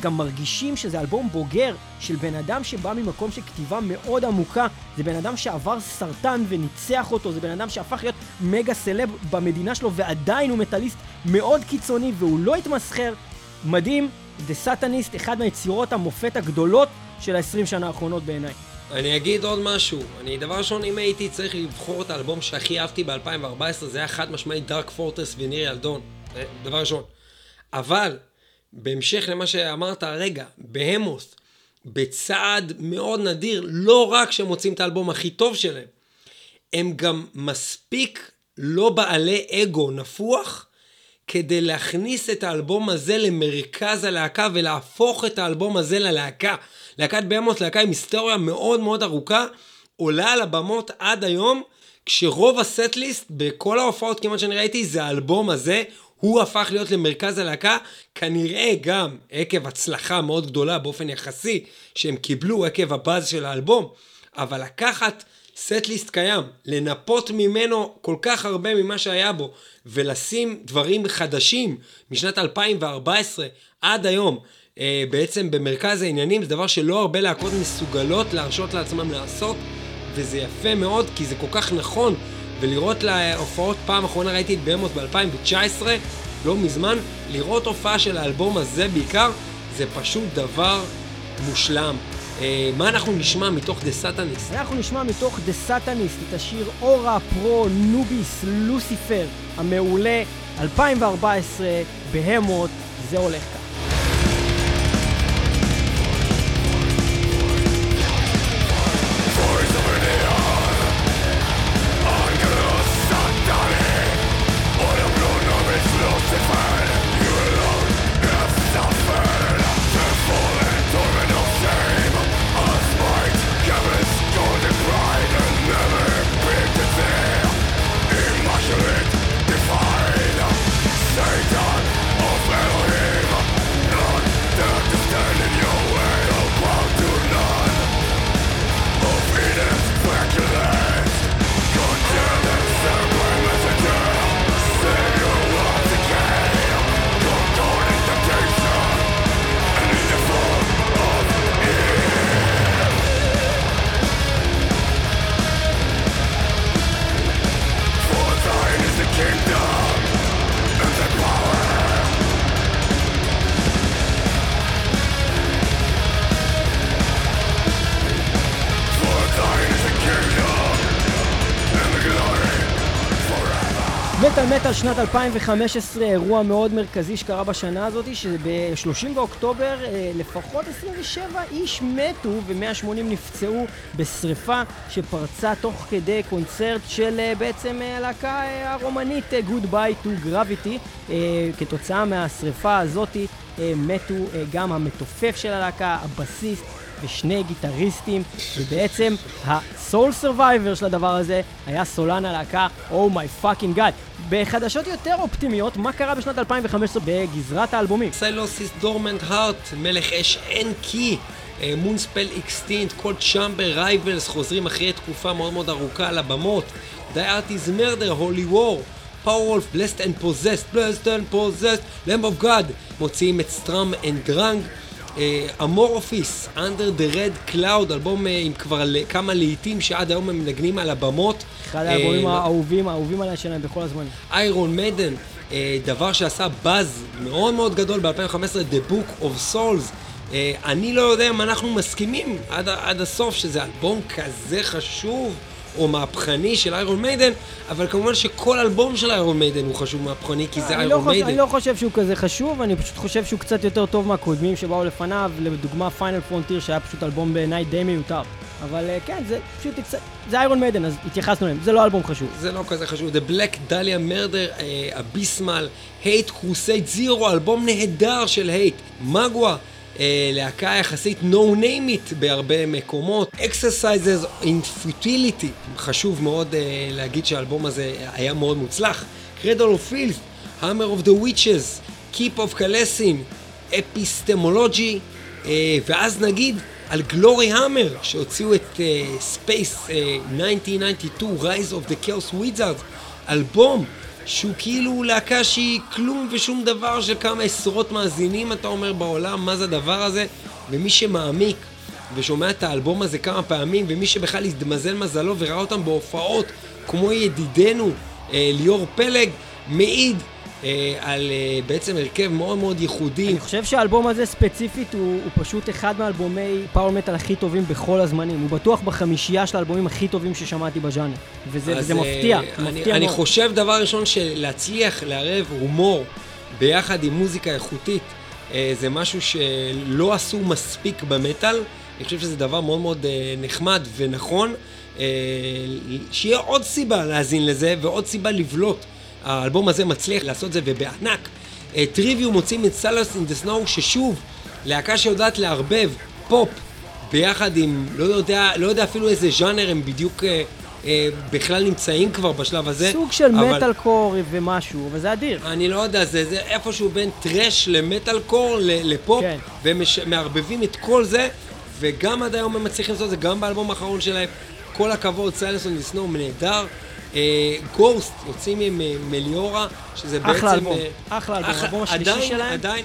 גם מרגישים שזה אלבום בוגר של בן אדם שבא ממקום של כתיבה מאוד עמוקה. זה בן אדם שעבר סרטן וניצח אותו, זה בן אדם שהפך להיות מגה סלב במדינה שלו ועדיין הוא מטאליסט מאוד קיצוני והוא לא התמסחר. מדהים, דה סאטניסט, אחד מהיצירות המופת הגדולות של ה-20 שנה האחרונות בעיניי. אני אגיד עוד משהו. אני, דבר ראשון, אם הייתי צריך לבחור את האלבום שהכי אהבתי ב-2014, זה היה חד משמעית דארק פורטרס וניר ילדון. דבר ראשון. אבל, בהמשך למה שאמרת הרגע, בהמוס, בצעד מאוד נדיר, לא רק שהם מוצאים את האלבום הכי טוב שלהם, הם גם מספיק לא בעלי אגו נפוח, כדי להכניס את האלבום הזה למרכז הלהקה ולהפוך את האלבום הזה ללהקה. להקת בהמות, להקה עם היסטוריה מאוד מאוד ארוכה, עולה על הבמות עד היום, כשרוב הסט-ליסט בכל ההופעות כמעט שאני ראיתי זה האלבום הזה, הוא הפך להיות למרכז הלהקה, כנראה גם עקב הצלחה מאוד גדולה באופן יחסי שהם קיבלו עקב הבאז של האלבום, אבל לקחת סט-ליסט קיים, לנפות ממנו כל כך הרבה ממה שהיה בו, ולשים דברים חדשים משנת 2014 עד היום, אה, בעצם במרכז העניינים, זה דבר שלא הרבה להקות מסוגלות להרשות לעצמם לעשות, וזה יפה מאוד, כי זה כל כך נכון, ולראות להופעות, פעם אחרונה ראיתי את בהמות ב-2019, לא מזמן, לראות הופעה של האלבום הזה בעיקר, זה פשוט דבר מושלם. אה, מה אנחנו נשמע מתוך דה סאטניסט? אנחנו נשמע מתוך דה סאטניסט את השיר אורה פרו נוביס לוסיפר המעולה 2014 בהמות, זה הולך כך. שנת 2015, אירוע מאוד מרכזי שקרה בשנה הזאת, שב-30 באוקטובר אה, לפחות 27 איש מתו ו-180 נפצעו בשריפה שפרצה תוך כדי קונצרט של אה, בעצם אה, הלהקה הרומנית אה, Goodbye to Gravity. אה, כתוצאה מהשריפה הזאת מתו גם המתופף של הלהקה, הבסיסט. ושני גיטריסטים, ובעצם ה sole survivor של הדבר הזה היה סולן הלהקה. Oh My Fucking God. בחדשות יותר אופטימיות, מה קרה בשנת 2015 בגזרת האלבומים? Sylosis Dormant Heart, Melechesh Enki, Moonspell Extinct, Coal Chamber Rivals חוזרים אחרי תקופה מאוד מאוד ארוכה על הבמות, Murder, Holy War, Powerwolf, Blessed and Possessed, Blessed and Possessed, Lamb of God, מוציאים את Sturm und Drang, Amorphis, Under the Red Cloud, אלבום אה, עם כבר כמה להיטים שעד היום הם מנגנים על הבמות. אחד האלבומים אה, האהובים, האהובים עליי שלהם בכל הזמנים. Iron Maiden, אה, דבר שעשה באז מאוד מאוד גדול ב-2015, The Book of Souls. אה, אני לא יודע אם אנחנו מסכימים עד, עד הסוף שזה אלבום כזה חשוב או מהפכני של Iron Maiden, אבל כמובן שכל אלבום של Iron Maiden הוא חשוב מהפכני כי זה לא, Iron חושב, Maiden. אני לא חושב שהוא כזה חשוב, אני פשוט חושב שהוא קצת יותר טוב מהקודמים שבאו לפניו, לדוגמה Final Frontier שהיה פשוט אלבום בעיניי די מיותר. אבל אה, כן, זה פשוט קצת, זה איירון מיידן, אז התייחסנו אליהם, זה לא אלבום חשוב. זה לא כזה חשוב. The Black Dahlia Murder, הביסמל, Hate Crusade Zero, אלבום נהדר של הייט. מגווה, אה, להקה יחסית no name it בהרבה מקומות. Exercises in Futility, חשוב מאוד אה, להגיד שהאלבום הזה היה מאוד מוצלח. Cradle of Filth, Hammer of the Witches, Keep of Kalesin, Epistemology, אה, ואז נגיד על Gloryhammer, שהוציאו את Space 1992, Rise of the Chaos Wizards, אלבום שהוא כאילו להקה שהיא כלום ושום דבר של כמה עשרות מאזינים, אתה אומר, בעולם, מה זה הדבר הזה? ומי שמעמיק ושומע את האלבום הזה כמה פעמים, ומי שבכלל התמזל מזלו וראה אותם בהופעות, כמו ידידנו אה, ליאור פלג, מעיד על אה, בעצם הרכב מאוד מאוד ייחודי. אני חושב שהאלבום הזה ספציפית הוא, הוא פשוט אחד מאלבומי פאוור מטאל הכי טובים בכל הזמנים. הוא בטוח בחמישייה של האלבומים הכי טובים ששמעתי בז'אנר. וזה, וזה אה, מפתיע, אני, מפתיע אני מאוד. חושב, דבר ראשון, שלהצליח לערב הומור ביחד עם מוזיקה איכותית, אה, זה משהו שלא עשו מספיק במטאל. אני חושב שזה דבר מאוד מאוד אה, נחמד ונכון. אה, שיהיה עוד סיבה להאזין לזה ועוד סיבה לבלוט. האלבום הזה מצליח לעשות זה ובענק. אה, Trivium מוצאים את Silence in the Snow, ששוב, להקה שיודעת לערבב פופ ביחד עם, לא יודע, לא יודע אפילו איזה ז'אנר הם בדיוק אה, אה, בכלל נמצאים כבר בשלב הזה. סוג של אבל מטאל core ומשהו, וזה אדיר. אני לא יודע, זה, זה איפשהו בין thrash ל metalcore לפופ, כן. והם מש- מערבבים את כל זה, וגם עד היום הם מצליחים לעשות את זה, גם באלבום האחרון שלהם. כל הכבוד, סיילנסון דיסנור נהדר. גוסט יוצאים עם אה, מליאורה, שזה בעצם... אחלה אלבום, אה, אחלה אלבום, האלבום השלישי שלהם. עדיין,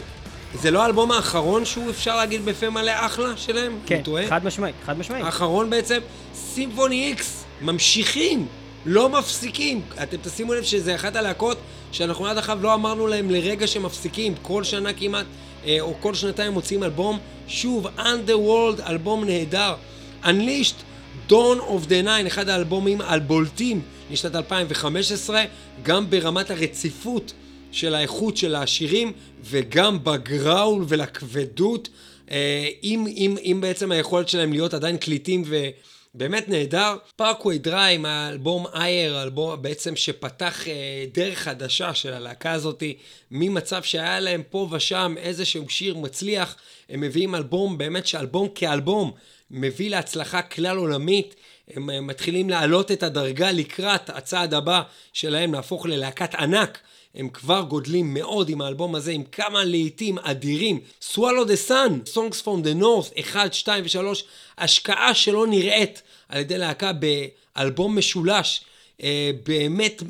זה לא האלבום האחרון שהוא אפשר להגיד בפה מלא אחלה שלהם? כן? חד משמעית, חד משמעית. האחרון בעצם, סימפוני איקס, ממשיכים, לא מפסיקים. אתם תשימו לב שזה אחת הלהקות שאנחנו עד עכשיו לא אמרנו להם לרגע שמפסיקים, כל שנה כמעט, אה, או כל שנתיים מוציאים אלבום. שוב, Underworld, אלבום נהדר. Unleashed, Dawn of the Nine, אחד האלבומים הבולטים לשנת 2015, גם ברמת הרציפות של האיכות של השירים, וגם בגראול ולכבדות, אה, עם, עם, עם בעצם היכולת שלהם להיות עדיין קליטים ובאמת נהדר. פארקווי דריים, האלבום אייר, האלבום בעצם שפתח אה, דרך חדשה של הלהקה הזאתי, ממצב שהיה להם פה ושם איזשהו שיר מצליח, הם מביאים אלבום, באמת שאלבום כאלבום, מביא להצלחה כלל עולמית. הם מתחילים להעלות את הדרגה לקראת הצעד הבא שלהם להפוך ללהקת ענק. הם כבר גודלים מאוד עם האלבום הזה, עם כמה להיטים אדירים. Swallow the Sun, Songs from the North, 1, 2 ו-3, השקעה שלא נראית על ידי להקה באלבום משולש. אה, באמת,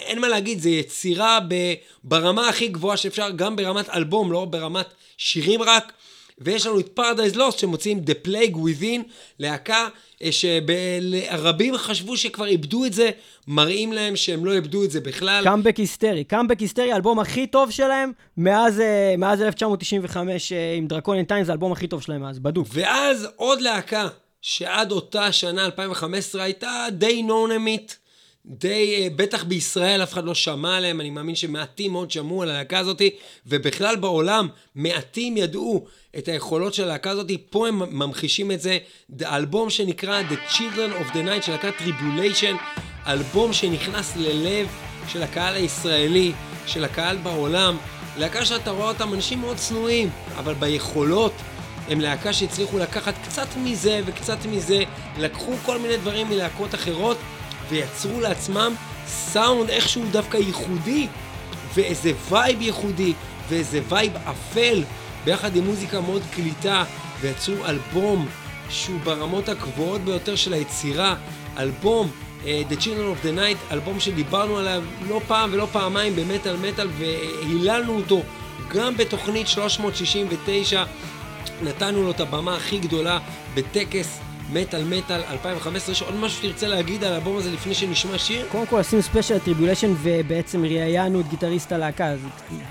אין מה להגיד, זו יצירה ברמה הכי גבוהה שאפשר, גם ברמת אלבום, לא ברמת שירים רק. ויש לנו את Paradise Lost שמוציאים The Plague Within, להקה אה, שרבים חשבו שכבר איבדו את זה, מראים להם שהם לא איבדו את זה בכלל. קאמבק היסטרי. קאמבק היסטרי, האלבום הכי טוב שלהם מאז, אה, מאז 1995 אה, עם דרקוניאן טיים, זה האלבום הכי טוב שלהם מאז, בדוק. ואז עוד להקה שעד אותה שנה, 2015, הייתה די נונמית, די, אה, בטח בישראל אף אחד לא שמע עליהם, אני מאמין שמעטים מאוד שמעו על הלהקה הזאתי, ובכלל בעולם מעטים ידעו את היכולות של הלהקה הזאתי, פה הם ממחישים את זה. האלבום שנקרא The Children of the Night של להקת Tribulation, אלבום שנכנס ללב של הקהל הישראלי, של הקהל בעולם, להקה שאתה רואה אותם אנשים מאוד צנועים, אבל ביכולות הם להקה שהצליחו לקחת קצת מזה וקצת מזה, לקחו כל מיני דברים מלהקות אחרות ויצרו לעצמם סאונד איכשהו דווקא ייחודי ואיזה vibe ייחודי ואיזה vibe אפל ביחד עם מוזיקה מאוד קליטה ויצרו אלבום שהוא ברמות הגבוהות ביותר של היצירה, אלבום אה, The Children of the Night, אלבום שדיברנו עליו לא פעם ולא פעמיים במטאל מטאל והיללנו אותו גם בתוכנית 369 נתנו לו את הבמה הכי גדולה בטקס מטאל מטאל 2015. יש עוד משהו שתרצה להגיד על האלבום הזה לפני שנשמע שיר? קודם כל עשינו special Tribulation ובעצם ראיינו את גיטריסט הלהקה, אז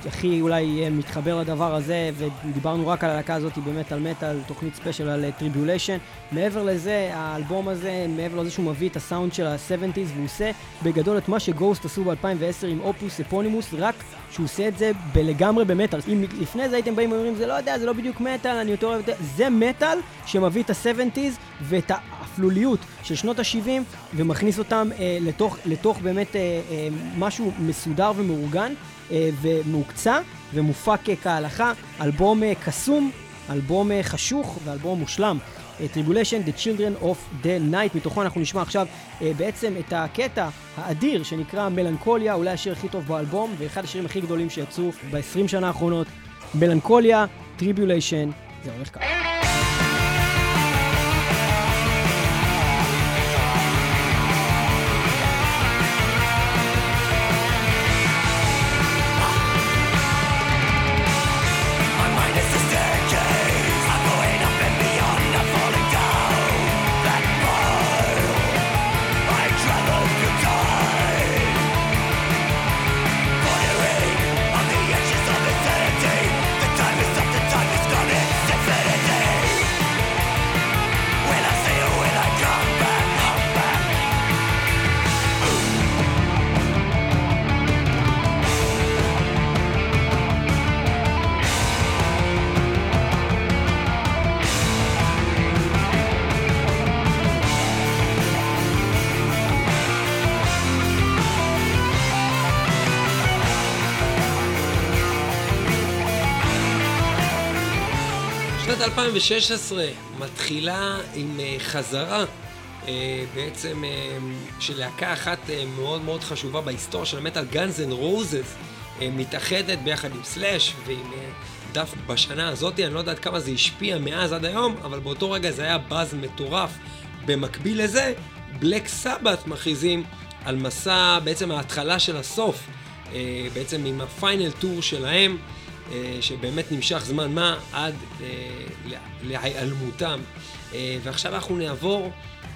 הכי אולי אה, מתחבר לדבר הזה, ודיברנו רק על הלהקה הזאת במטאל מטאל, תוכנית special על Tribulation. מעבר לזה, האלבום הזה, מעבר לזה שהוא מביא את הסאונד של ה-70's, והוא עושה בגדול את מה ש Ghost עשו ב-2010 עם Opus Eponymous, רק שהוא עושה את זה בלגמרי במטאל. אם לפני זה הייתם באים ואומרים, זה לא יודע, זה לא בדיוק מטאל, אני יותר אוהב את זה, זה מטאל שמביא את ה-70's ואת האפלוליות של שנות ה-70 ומכניס אותם אה, לתוך, לתוך באמת אה, אה, משהו מסודר ומאורגן אה, ומהוקצע ומופק כהלכה, אלבום אה, קסום, אלבום אה, חשוך ואלבום מושלם. Tribulation, The Children of the Night, מתוכו אנחנו נשמע עכשיו אה, בעצם את הקטע האדיר שנקרא Melancholia, אולי השיר הכי טוב באלבום ואחד השירים הכי גדולים שיצאו ב-20 שנה האחרונות. Melancholia, Tribulation, זה הולך ככה. 2016 מתחילה עם אה, חזרה אה, בעצם אה, של להקה אחת מאוד מאוד חשובה בהיסטוריה של המטאל, N' Roses, אה, מתאחדת ביחד עם סלאש ועם דף בשנה הזאת, אני לא יודע עד כמה זה השפיע מאז עד היום, אבל באותו רגע זה היה באז מטורף. במקביל לזה, בלק סבת מכריזים על מסע, בעצם ההתחלה של הסוף, בעצם עם הפיינל טור שלהם, שבאמת נמשך זמן מה עד אה, לה- להיעלמותם. אה, ועכשיו אנחנו נעבור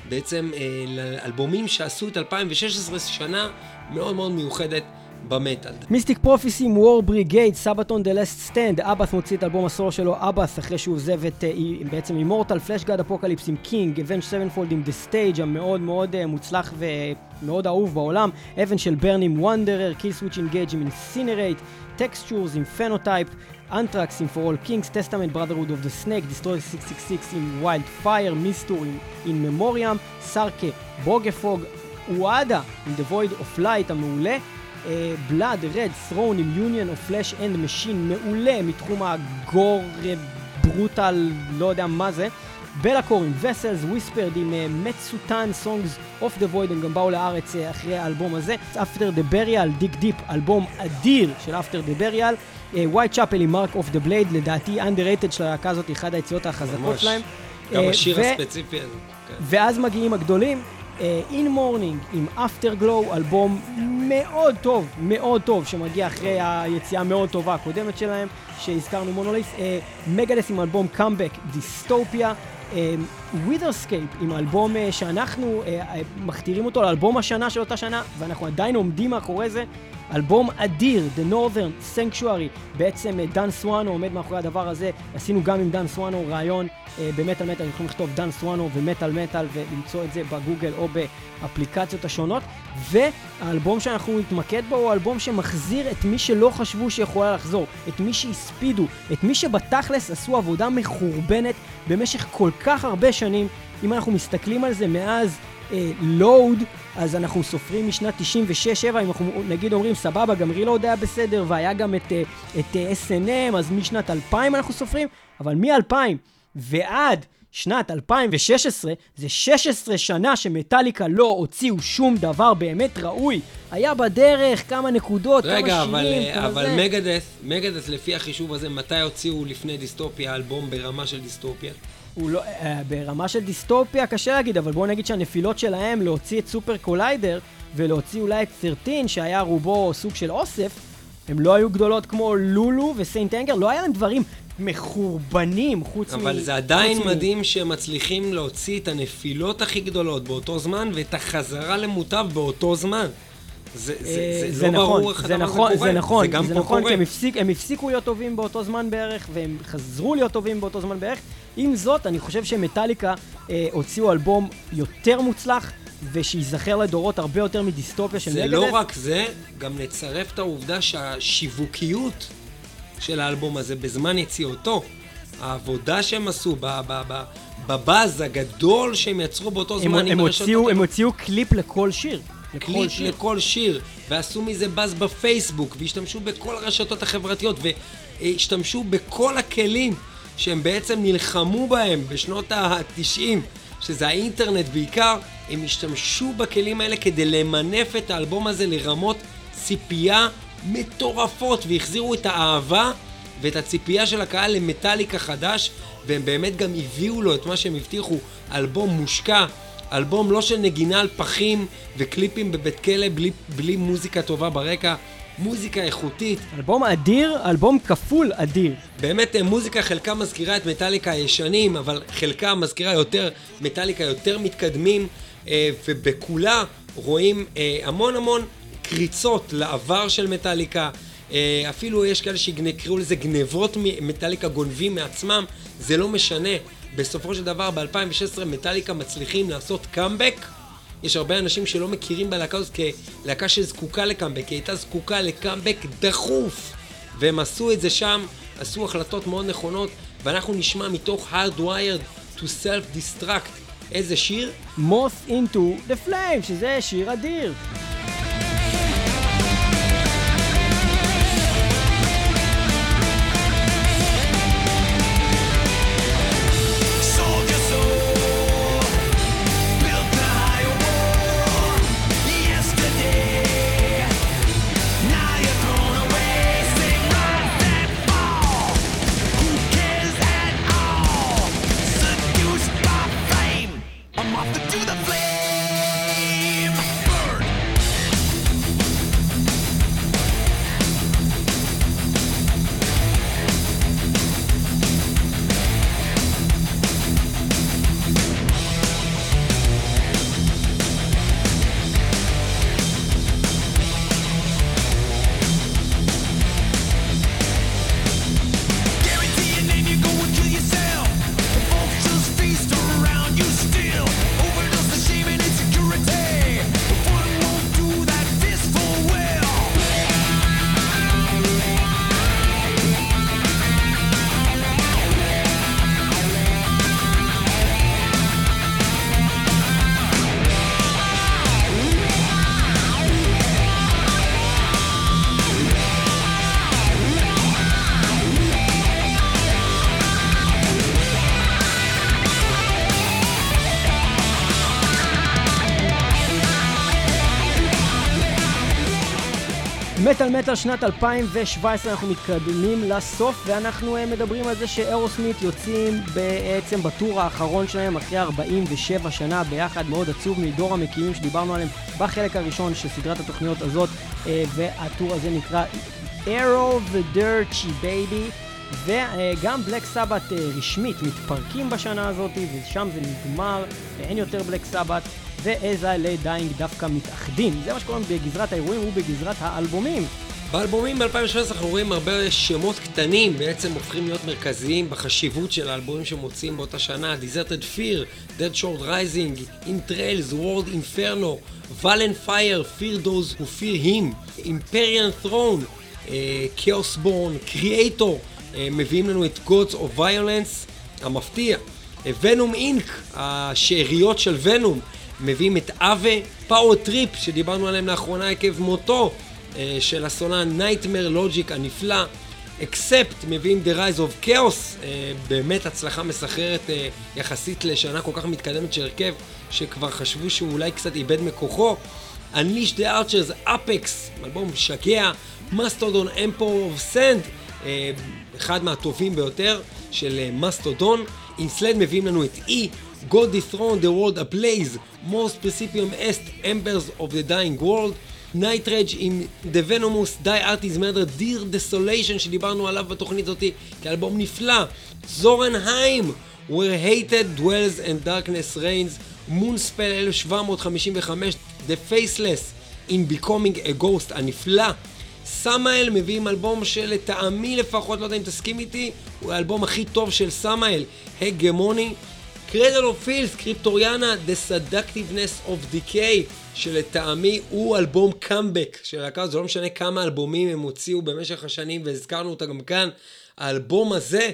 בעצם אה, לאלבומים שעשו את 2016, שנה מאוד מאוד מיוחדת במטאל. Mystic Prophecy, War Brigade, Sabaton The Last Stand, Abbath מוציא את אלבום הסולו שלו, Abbath, אחרי שהוא עוזב את אה, בעצם Immortal, Fleshgod Apocalypse עם King, Avenged Sevenfold עם The Stage המאוד מאוד אה, מוצלח ומאוד אהוב בעולם, Heaven Shall Burn עם Wanderer, Killswitch Engage עם Incarnate, Textures עם Phenotype, Anthrax עם For All Kings, Testament, Brotherhood of the Snake, Deströyer 666 עם Wildfire, Mistur עם In Memoriam, Sarke, Bogefod, וואדה עם The Void of Light המעולה, Blood Red Throne עם Union of Flesh and Machine מעולה מתחום ה gore, brutal, לא יודע מה זה. Be'lakor עם Vessels, Whispered עם Metsutan, Songs of the Void, הם גם באו לארץ אה, אחרי האלבום הזה. After the Burial, Dig Deep, אלבום אדיר של After the Burial. Whitechapel עם Mark of the Blade, לדעתי underrated של הלהקה הזאת, אחד היציאות החזקות. שלהם. גם אה, השיר הספציפי הזה. כן. ואז מגיעים הגדולים, In Mourning עם Afterglow, אלבום מאוד טוב, מאוד טוב, שמגיע אחרי היציאה המאוד טובה הקודמת שלהם, שהזכרנו Monolith, Megadeth עם אלבום comeback, Dystopia, Witherscape עם אלבום אה, שאנחנו אה, אה, מכתירים אותו לאלבום השנה של אותה שנה, ואנחנו עדיין עומדים מאחורי זה. אלבום אדיר, The Northern Sanctuary, בעצם אה, דן סואנו עומד מאחורי הדבר הזה, עשינו גם עם דן סואנו רעיון אה, במטאל מטאל, יכולים לכתוב דן סואנו ומטאל מטאל ולמצוא את זה בגוגל או באפליקציות השונות, והאלבום שאנחנו נתמקד בו הוא אלבום שמחזיר את מי שלא חשבו שיכולה לחזור, את מי שהספידו, את מי שבתכלס עשו עבודה מחורבנת במשך כל כך הרבה שנים, אם אנחנו מסתכלים על זה מאז לואוד, אז אנחנו סופרים משנת 96-7, אם אנחנו נגיד אומרים סבבה, גם רילוד היה בסדר, והיה גם את, אה, את אה, S&M, אז משנת 2000 אנחנו סופרים, אבל מ-2000 ועד שנת 2016, זה 16 שנה שמטאליקה לא הוציאו שום דבר באמת ראוי. היה בדרך כמה נקודות, רגע, כמה אבל, שירים, אה, כמה אבל. מגדס, מגדס לפי החישוב הזה, מתי הוציאו לפני דיסטופיה אלבום ברמה של דיסטופיה? הוא לא, אה, ברמה של דיסטופיה קשה להגיד, אבל בואו נגיד שהנפילות שלהם להוציא את Super Collider ולהוציא אולי את 13 שהיה רובו סוג של אוסף, הם לא היו גדולות כמו Lulu ו St. Anger, לא היה להם דברים מחורבנים חוץ מ... אבל זה עדיין מ- מדהים שהם מצליחים להוציא את הנפילות הכי גדולות באותו זמן ואת החזרה למוטב באותו זמן. זה, זה, אה, זה, זה לא נכון, ברור איך זה הדבר הזה נכון, קורה. זה נכון, זה גם זה פה נכון, קורה. כי הם, הפסיק, הם הפסיקו להיות טובים באותו זמן בערך, והם חזרו להיות טובים באותו זמן בערך. עם זאת, אני חושב שמטאליקה אה, הוציאו אלבום יותר מוצלח, ושייזכר לדורות הרבה יותר מדיסטופיה של זה Megadeth. לא רק זה, גם נצרף את העובדה שהשיווקיות של האלבום הזה בזמן יציאותו, העבודה שהם עשו ב- ב- ב- בבאז הגדול שהם יצרו באותו הם, זמן הם, עם הרשתות הוציאו, הם הוציאו קליפ לכל שיר. לכל קליפ שיר. לכל שיר, ועשו מזה באז בפייסבוק, והשתמשו בכל הרשתות החברתיות, והשתמשו בכל הכלים שהם בעצם נלחמו בהם בשנות ה-90, שזה האינטרנט בעיקר, הם השתמשו בכלים האלה כדי למנף את האלבום הזה לרמות ציפייה מטורפות, והחזירו את האהבה ואת הציפייה של הקהל למטאליקה חדש, והם באמת גם הביאו לו את מה שהם הבטיחו, אלבום מושקע, אלבום לא של נגינה על פחים וקליפים בבית כלא בלי, בלי מוזיקה טובה ברקע, מוזיקה איכותית. אלבום אדיר, אלבום כפול אדיר. באמת אה, מוזיקה חלקה מזכירה את מטאליקה הישנים, אבל חלקה מזכירה יותר מטאליקה יותר מתקדמים, אה, ובכולה רואים אה, המון המון קריצות לעבר של מטאליקה. אפילו יש כאלה שיקראו לזה גנבות מטאליקה גונבים מעצמם, זה לא משנה. בסופו של דבר ב-2016 מטאליקה מצליחים לעשות קאמבק. יש הרבה אנשים שלא מכירים בלהקה הזאת כלהקה שזקוקה לקאמבק, היא הייתה זקוקה לקאמבק דחוף. והם עשו את זה שם, עשו החלטות מאוד נכונות, ואנחנו נשמע מתוך Hardwired to Self-Destruct איזה שיר? Moth into the Flame, שזה שיר אדיר. מטאל מטאל שנת 2017, אנחנו מתקדמים לסוף, ואנחנו אה, מדברים על זה שאירוסמית יוצאים בעצם בטור האחרון שלהם אחרי 47 שנה ביחד, מאוד עצוב מדור המקימים שדיברנו עליהם בחלק הראשון של סדרת התוכניות הזאת, אה, והטור הזה נקרא Arrow the Dirty Baby. וגם בלק סבת רשמית מתפרקים בשנה הזאת, ושם זה נגמר, ואין יותר בלק סבת, ואיזה לדיינג דווקא מתאחדים. זה מה שקורה בגזרת האירועים ובגזרת האלבומים. באלבומים ב-2017 אנחנו רואים הרבה שמות קטנים בעצם הופכים להיות מרכזיים בחשיבות של האלבומים שמוצאים באותה שנה Deserted Fear, Dead Short Rising, In Trails, World Inferno, Valen Fire, Fear Those Who Fear Him, Imperial Throne, uh, Chaos Born, Creator, uh, מביאים לנו את Gods of Violence, המפתיע, Venom Inc, השאריות של Venom, מביאים את Avé, Power Trip, שדיברנו עליהם לאחרונה עקב מותו אה, של הסולן Nightmare Logic הנפלא, Accept מביאים The Rise of Chaos, אה, באמת הצלחה מסחררת אה, יחסית לשנה כל כך מתקדמת של הרכב, שכבר חשבו שהוא אולי קצת איבד מכוחו. Unleash the Archers, Apex, אלבום משגע, Mastodon Emperor of Sand, אחד מהטובים ביותר של מסטודון. אינסלד מביאים לנו את E, God dethrone the world ablaze, most principium est embers of the dying world. Night Rage עם The Venomous, Die Artist Murder, Dear Desolation שדיברנו עליו בתוכנית הזאתי כאלבום נפלא. זורנהיים, Where Hated Dwells and Darkness Reigns, Moonspell 1755, The Faceless, In Becoming a Ghost הנפלא. סמאל מביאים אלבום שלטעמי לפחות, לא יודע אם תסכים איתי, הוא האלבום הכי טוב של סמאל, Hegemony. Cradle of Filth, Cryptoriana, The Seductiveness of Decay, שלטעמי הוא אלבום קאמבק של הלהקה, זה לא משנה כמה אלבומים הם הוציאו במשך השנים, והזכרנו אותה גם כאן. האלבום הזה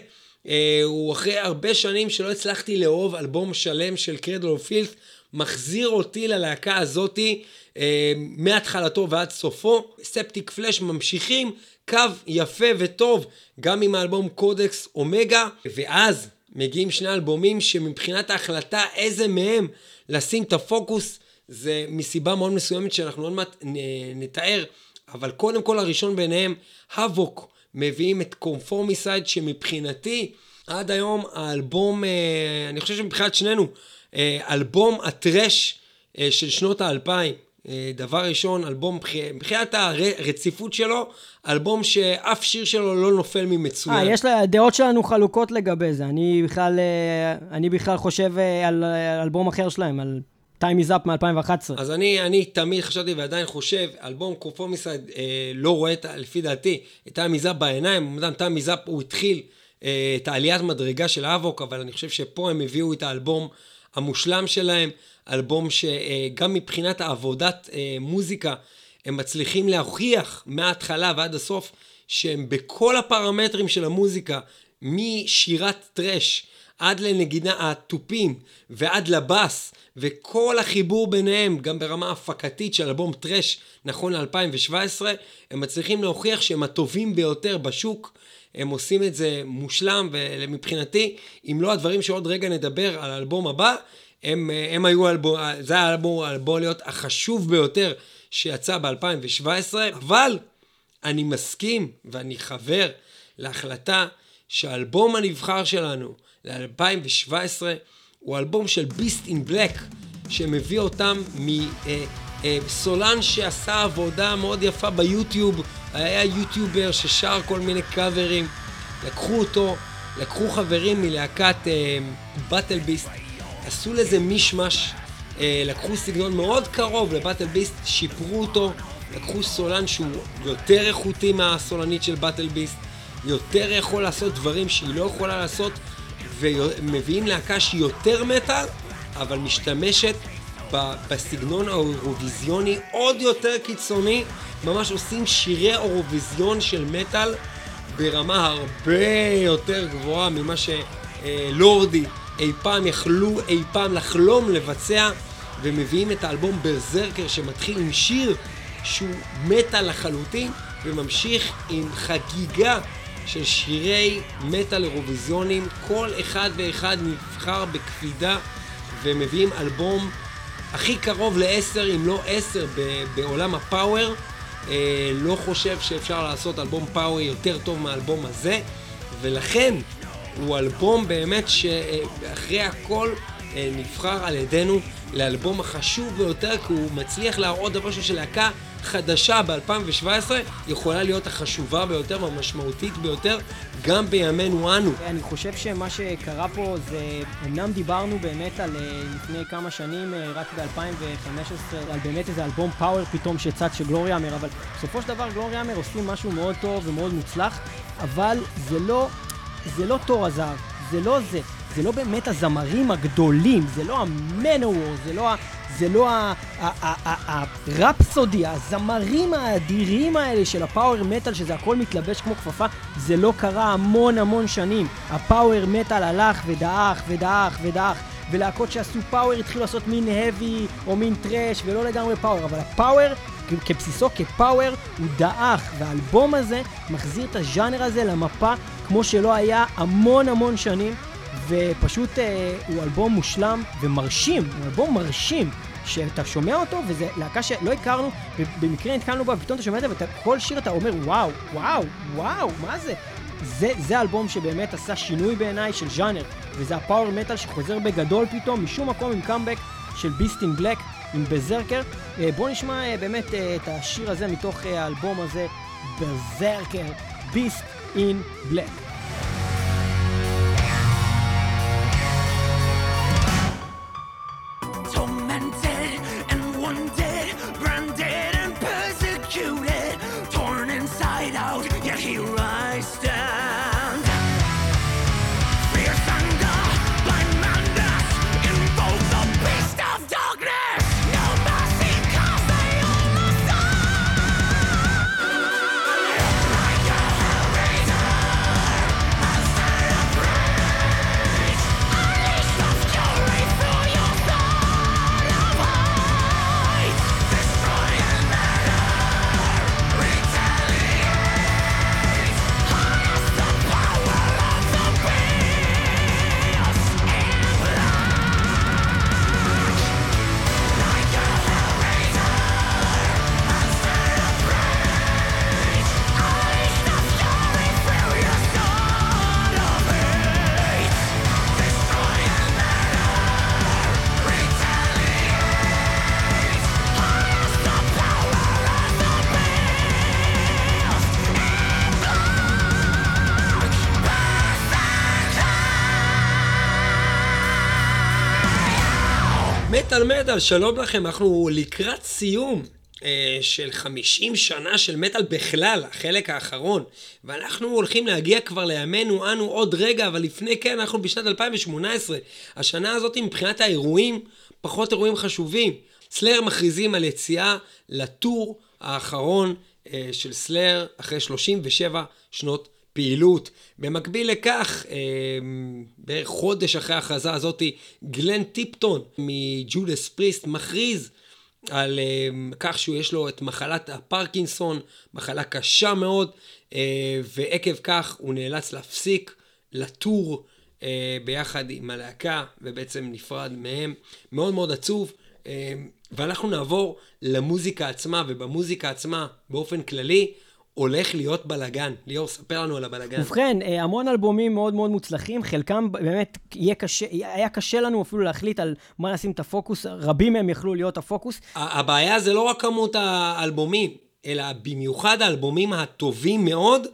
אה, הוא אחרי הרבה שנים שלא הצלחתי לאהוב אלבום שלם של Cradle of Filth, מחזיר אותי ללהקה הזאתי אה, מהתחלתו ועד סופו. ספטיק פלאש ממשיכים, קו יפה וטוב, גם עם האלבום קודקס אומגה, ואז מגיעים שני אלבומים שמבחינת ההחלטה איזה מהם לשים את הפוקוס, זה מסיבה מאוד מסוימת שאנחנו עוד מעט נתאר, אבל קודם כל הראשון ביניהם, הבוק, מביאים את קונפורמיסייד שמבחינתי עד היום האלבום, אה, אני חושב שמבחינת שנינו, אה, אלבום הטרש אה, של שנות האלפיים. דבר ראשון, אלבום, מבחינת הרציפות שלו, אלבום שאף שיר שלו לא נופל ממצוין. אה, יש לה, הדעות שלנו חלוקות לגבי זה. אני בכלל, אני בכלל חושב על אלבום אחר שלהם, על Time is Up מ-2011. אז אני, אני תמיד חשבתי ועדיין חושב, אלבום קופומיסייד אה, לא רואה, את, לפי דעתי, את Time is Up בעיניים. אמנם Time is Up הוא התחיל אה, את העליית מדרגה של Havok, אבל אני חושב שפה הם הביאו את האלבום המושלם שלהם, אלבום שגם מבחינת העבודת אה, מוזיקה, הם מצליחים להוכיח מההתחלה ועד הסוף שהם בכל הפרמטרים של המוזיקה, משירת thrash עד לנגינה התופים ועד לבאס וכל החיבור ביניהם, גם ברמה הפקתית של אלבום thrash נכון ל-2017, הם מצליחים להוכיח שהם הטובים ביותר בשוק. הם עושים את זה מושלם, ומבחינתי, אם לא הדברים שעוד רגע נדבר על האלבום הבא, הם, הם היו אלבום, זה היה האלבום, להיות החשוב ביותר שיצא ב-2017, אבל אני מסכים ואני חבר להחלטה שהאלבום הנבחר שלנו ל-2017 הוא אלבום של ביסט אין בלק, שמביא אותם מסולן שעשה עבודה מאוד יפה ביוטיוב, היה יוטיובר ששר כל מיני קאברים, לקחו אותו, לקחו חברים מלהקת באטל ביסט, עשו לזה מישמש, אה, לקחו סגנון מאוד קרוב לבטל ביסט, שיפרו אותו, לקחו סולן שהוא יותר איכותי מהסולנית של באטל ביסט, יותר יכול לעשות דברים שהיא לא יכולה לעשות, ומביאים להקה שהיא יותר מטאל, אבל משתמשת בסגנון האירוויזיוני עוד יותר קיצוני, ממש עושים שירי אירוויזיון של מטאל ברמה הרבה יותר גבוהה ממה שלורדי אי פעם יכלו אי פעם לחלום לבצע, ומביאים את האלבום ברזרקר שמתחיל עם שיר שהוא מטאל לחלוטין, וממשיך עם חגיגה של שירי מטאל אירוויזיונים, כל אחד ואחד נבחר בקפידה ומביאים אלבום הכי קרוב לעשר אם לא עשר בעולם הפאוור. אה, לא חושב שאפשר לעשות אלבום פאוור יותר טוב מהאלבום הזה, ולכן הוא אלבום באמת שאחרי הכל אה, נבחר על ידינו לאלבום החשוב ביותר, כי הוא מצליח להראות דבר שהוא שלהקה חדשה ב-2017 יכולה להיות החשובה ביותר והמשמעותית ביותר גם בימינו אנו. אני חושב שמה שקרה פה זה, אמנם דיברנו באמת על אה, לפני כמה שנים, אה, רק ב-2015, על באמת איזה אלבום פאוור פתאום שצץ של גלוריה אמר, אבל בסופו של דבר Gloryhammer עושים משהו מאוד טוב ומאוד מוצלח, אבל זה לא, זה לא תור הזהב, זה לא זה. זה לא באמת הזמרים הגדולים, זה לא ה Manowar, זה לא. זה לא ה Rhapsody, הזמרים האדירים האלה של ה power metal, שזה הכל מתלבש כמו כפפה, זה לא קרה המון המון שנים. ה power metal הלך ודעך ודעך ודעך, ולהקות שעשו power התחילו לעשות מין heavy או מין thrash, ולא לגמרי power, אבל ה power כבסיסו כפאוור הוא דעך, והאלבום הזה מחזיר את הז'אנר הזה למפה כמו שלא היה המון המון שנים. ופשוט אה, הוא אלבום מושלם ומרשים, הוא אלבום מרשים, שאתה שומע אותו, וזו להקה שלא הכרנו, ובמקרה נתקלנו בה, ופתאום אתה שומע את זה, וכל שיר אתה אומר, וואו, וואו, וואו, מה זה? זה, זה אלבום שבאמת עשה שינוי בעיניי של ז'אנר, וזה הפאוור מטאל שחוזר בגדול פתאום, משום מקום עם קאמבק של ביסט אין בלק, עם בזרקר. אה, בואו נשמע אה, באמת אה, את השיר הזה מתוך האלבום הזה, בזרקר, ביסט אין בלק. מטאל מטאל, שלום לכם, אנחנו לקראת סיום אה, של 50 שנה של מטאל בכלל, החלק האחרון, ואנחנו הולכים להגיע כבר לימינו אנו עוד רגע, אבל לפני כן אנחנו בשנת 2018. השנה הזאת מבחינת האירועים, פחות אירועים חשובים. סלאר מכריזים על יציאה לטור האחרון אה, של סלאר אחרי 37 שנות פעילות. במקביל לכך, אה, בערך חודש אחרי ההכרזה הזאת, גלן טיפטון מג'ודס פריסט מכריז על אה, כך שהוא יש לו את מחלת הפרקינסון, מחלה קשה מאוד, אה, ועקב כך הוא נאלץ להפסיק לטור ביחד עם הלהקה, ובעצם נפרד מהם. מאוד מאוד עצוב. ואנחנו נעבור למוזיקה עצמה, ובמוזיקה עצמה, באופן כללי, הולך להיות בלאגן. ליאור, ספר לנו על הבלאגן. ובכן, אה, המון אלבומים מאוד מאוד מוצלחים, חלקם באמת יהיה קשה, היה קשה לנו אפילו להחליט על מה לשים את הפוקוס, רבים מהם יכלו להיות הפוקוס. הבעיה זה לא רק כמות האלבומים, אלא במיוחד האלבומים הטובים מאוד,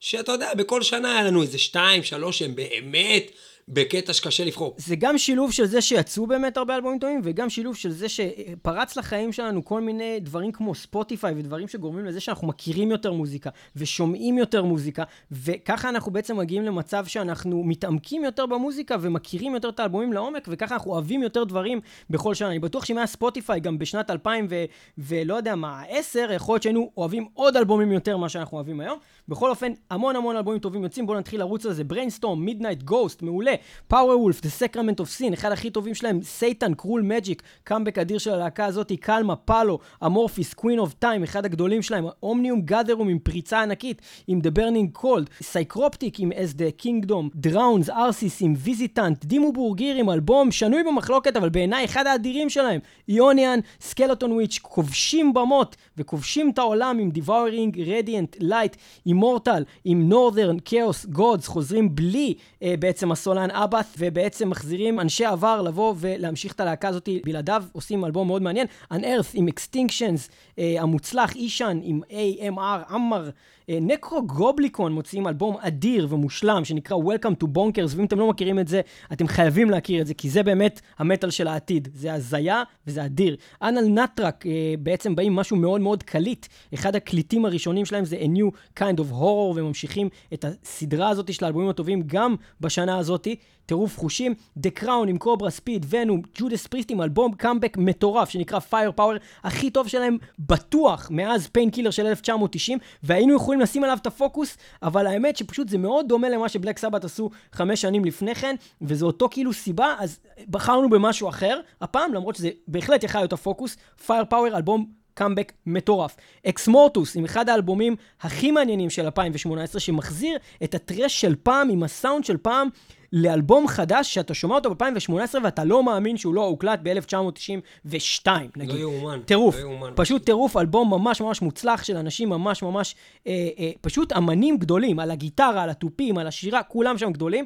שאתה יודע, בכל שנה היה לנו איזה שתיים, שלוש, שהם באמת בקטע שקשה לבחור. זה גם שילוב של זה שיצאו באמת הרבה אלבומים טובים, וגם שילוב של זה שפרץ לחיים שלנו כל מיני דברים כמו ספוטיפיי, ודברים שגורמים לזה שאנחנו מכירים יותר מוזיקה, ושומעים יותר מוזיקה, וככה אנחנו בעצם מגיעים למצב שאנחנו מתעמקים יותר במוזיקה, ומכירים יותר את האלבומים לעומק, וככה אנחנו אוהבים יותר דברים בכל שנה. אני בטוח שאם היה ספוטיפיי גם בשנת 2000 ו... ולא יודע מה, 10, יכול להיות שהיינו אוהבים עוד אלבומים יותר ממה שאנחנו אוהבים היום. בכל אופן, המון המון אלבומים טובים יוצאים, בואו נתחיל לרוץ על זה. Brainstorm, Midnight Ghost, מעולה. Powerwolf, The Sacrament of Sin, אחד הכי טובים שלהם, Satan, Cruel Magic, קאמבק אדיר של הלהקה הזאת, Kalmah, Palo, Amorphis, Queen of Time, אחד הגדולים שלהם, Omnium Gatherum עם פריצה ענקית, עם The Burning Cold, Psycroptic עם As the Kingdom, Drowns, Arsis עם Visitant, Dimmu Borgir עם אלבום שנוי במחלוקת, אבל בעיניי אחד האדירים שלהם, Eonian, Skeletonwitch, כובשים במות וכובשים את העולם עם Devouring Radiant Light, Immortal, עם Northern Chaos Gods, חוזרים בלי אה, בעצם הסולן Abbath, ובעצם מחזירים אנשי עבר לבוא ולהמשיך את הלהקה הזאת בלעדיו, עושים אלבום מאוד מעניין, Unearth עם Extinctions, אה, המוצלח, Ihsahn עם Ámr, Ámr, Nekrogoblikon מוציאים אלבום אדיר ומושלם שנקרא Welcome to Bonkers, ואם אתם לא מכירים את זה, אתם חייבים להכיר את זה, כי זה באמת המטאל של העתיד. זה הזיה וזה אדיר. Anaal Nathrakh אה, בעצם באים משהו מאוד מאוד קליט. אחד הקליטים הראשונים שלהם זה A New Kind of Horror, וממשיכים את הסדרה הזאת של האלבומים הטובים גם בשנה הזאת. טירוף חושים, The Crown עם Cobra Speed Venom, Judas Priest עם אלבום קאמבק מטורף שנקרא Firepower, הכי טוב שלהם בטוח מאז Painkiller של 1990, והיינו יכולים לשים עליו את הפוקוס, אבל האמת שפשוט זה מאוד דומה למה ש Black Sabbath עשו חמש שנים לפני כן, וזה אותו כאילו סיבה, אז בחרנו במשהו אחר, הפעם, למרות שזה בהחלט יכל להיות הפוקוס, Firepower, אלבום קאמבק מטורף. Exmortus עם אחד האלבומים הכי מעניינים של 2018, שמחזיר את ה thrash של פעם עם הסאונד של פעם לאלבום חדש שאתה שומע אותו ב-2018 ואתה לא מאמין שהוא לא הוקלט ב-1992, נגיד. לא יאומן. טירוף. לא יאומן. פשוט טירוף, אלבום ממש ממש מוצלח של אנשים ממש ממש, אה, אה, פשוט אמנים גדולים, על הגיטרה, על התופים, על השירה, כולם שם גדולים.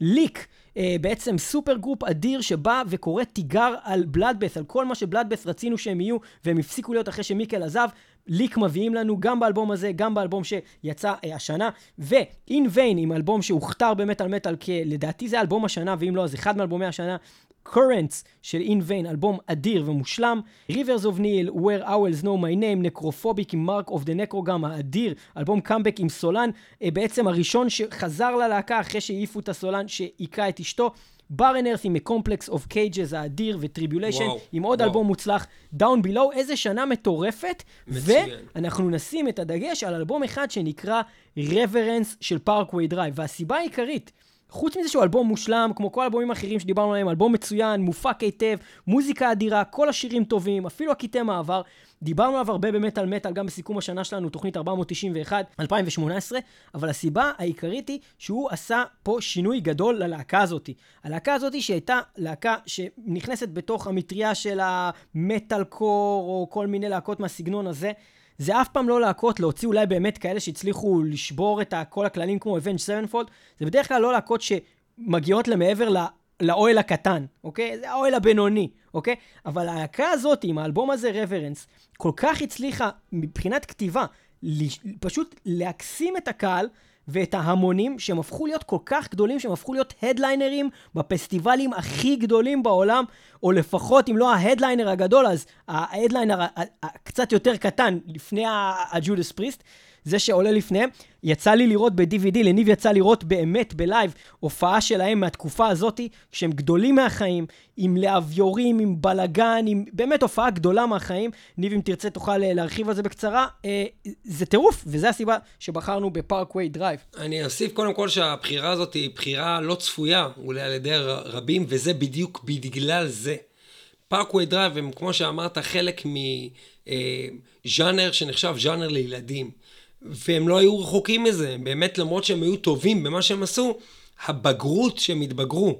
Lik, אה, בעצם supergroup אדיר שבא וקורא תיגר על Bloodbath, על כל מה ש Bloodbath רצינו שהם יהיו, והם הפסיקו להיות אחרי שמיקל עזב. Lik מביאים לנו גם באלבום הזה, גם באלבום שיצא אה, השנה, ו-In Vain עם אלבום שהוכתר במטאל מטאל. לדעתי זה אלבום השנה, ואם לא, אז אחד מאלבומי השנה. Currents של In Vain, אלבום אדיר ומושלם. Rivers of Nihil, Where Owls Know My Name, Necrophobic עם Mark of the Necrogram האדיר, אלבום קאמבק עם סולן, אה, בעצם הראשון שחזר ללהקה אחרי שהעיפו את הסולן שהיכה את אשתו. Barren Earth עם Complex of Cages האדיר ו Tribulation, עם עוד וואו. אלבום מוצלח, Down Below, איזה שנה מטורפת. מצוין. ואנחנו נשים את הדגש על אלבום אחד שנקרא Reverence של Parkway Drive, והסיבה העיקרית, חוץ מזה שהוא אלבום מושלם, כמו כל האלבומים האחרים שדיברנו עליהם, אלבום מצוין, מופק היטב, מוזיקה אדירה, כל השירים טובים, אפילו הקטעי מעבר. דיברנו עליו הרבה במטאל מטאל, גם בסיכום השנה שלנו, תוכנית 491, 2018, אבל הסיבה העיקרית היא שהוא עשה פה שינוי גדול ללהקה הזאת. הלהקה הזאת שהייתה להקה שנכנסת בתוך המטריה של המטאל קור, או כל מיני להקות מהסגנון הזה. זה אף פעם לא להקות להוציא אולי באמת כאלה שהצליחו לשבור את כל הכללים כמו Avenge Sevenfold, זה בדרך כלל לא להקות שמגיעות למעבר. לאוהל הקטן, אוקיי? זה האוהל הבינוני, אוקיי? אבל הלהקה הזאת, עם האלבום הזה, Reverence, כל כך הצליחה מבחינת כתיבה, פשוט להקסים את הקהל ואת ההמונים, שהם הפכו להיות כל כך גדולים, שהם הפכו להיות headlinerים בפסטיבלים הכי גדולים בעולם, או לפחות, אם לא ה headliner הגדול, אז ה headliner ה- ה- הקצת יותר קטן, לפני ה- ה Judas Priest. זה שעולה לפניהם. יצא לי לראות ב-DVD, לניב יצא לראות באמת ב live הופעה שלהם מהתקופה הזאתי, כשהם גדולים מהחיים, עם להביורים, עם בלגן, עם באמת הופעה גדולה מהחיים. ניב, אם תרצה, תוכל אה, להרחיב על זה בקצרה. אה, זה טירוף, וזו הסיבה שבחרנו ב Parkway Drive. אני אוסיף קודם כל שהבחירה הזאת היא בחירה לא צפויה, אולי על ידי רבים, וזה בדיוק בגלל זה. Parkway Drive הם, כמו שאמרת, חלק מז'אנר שנחשב ז'אנר לילדים. והם לא היו רחוקים מזה, באמת למרות שהם היו טובים במה שהם עשו, הבגרות שהם התבגרו,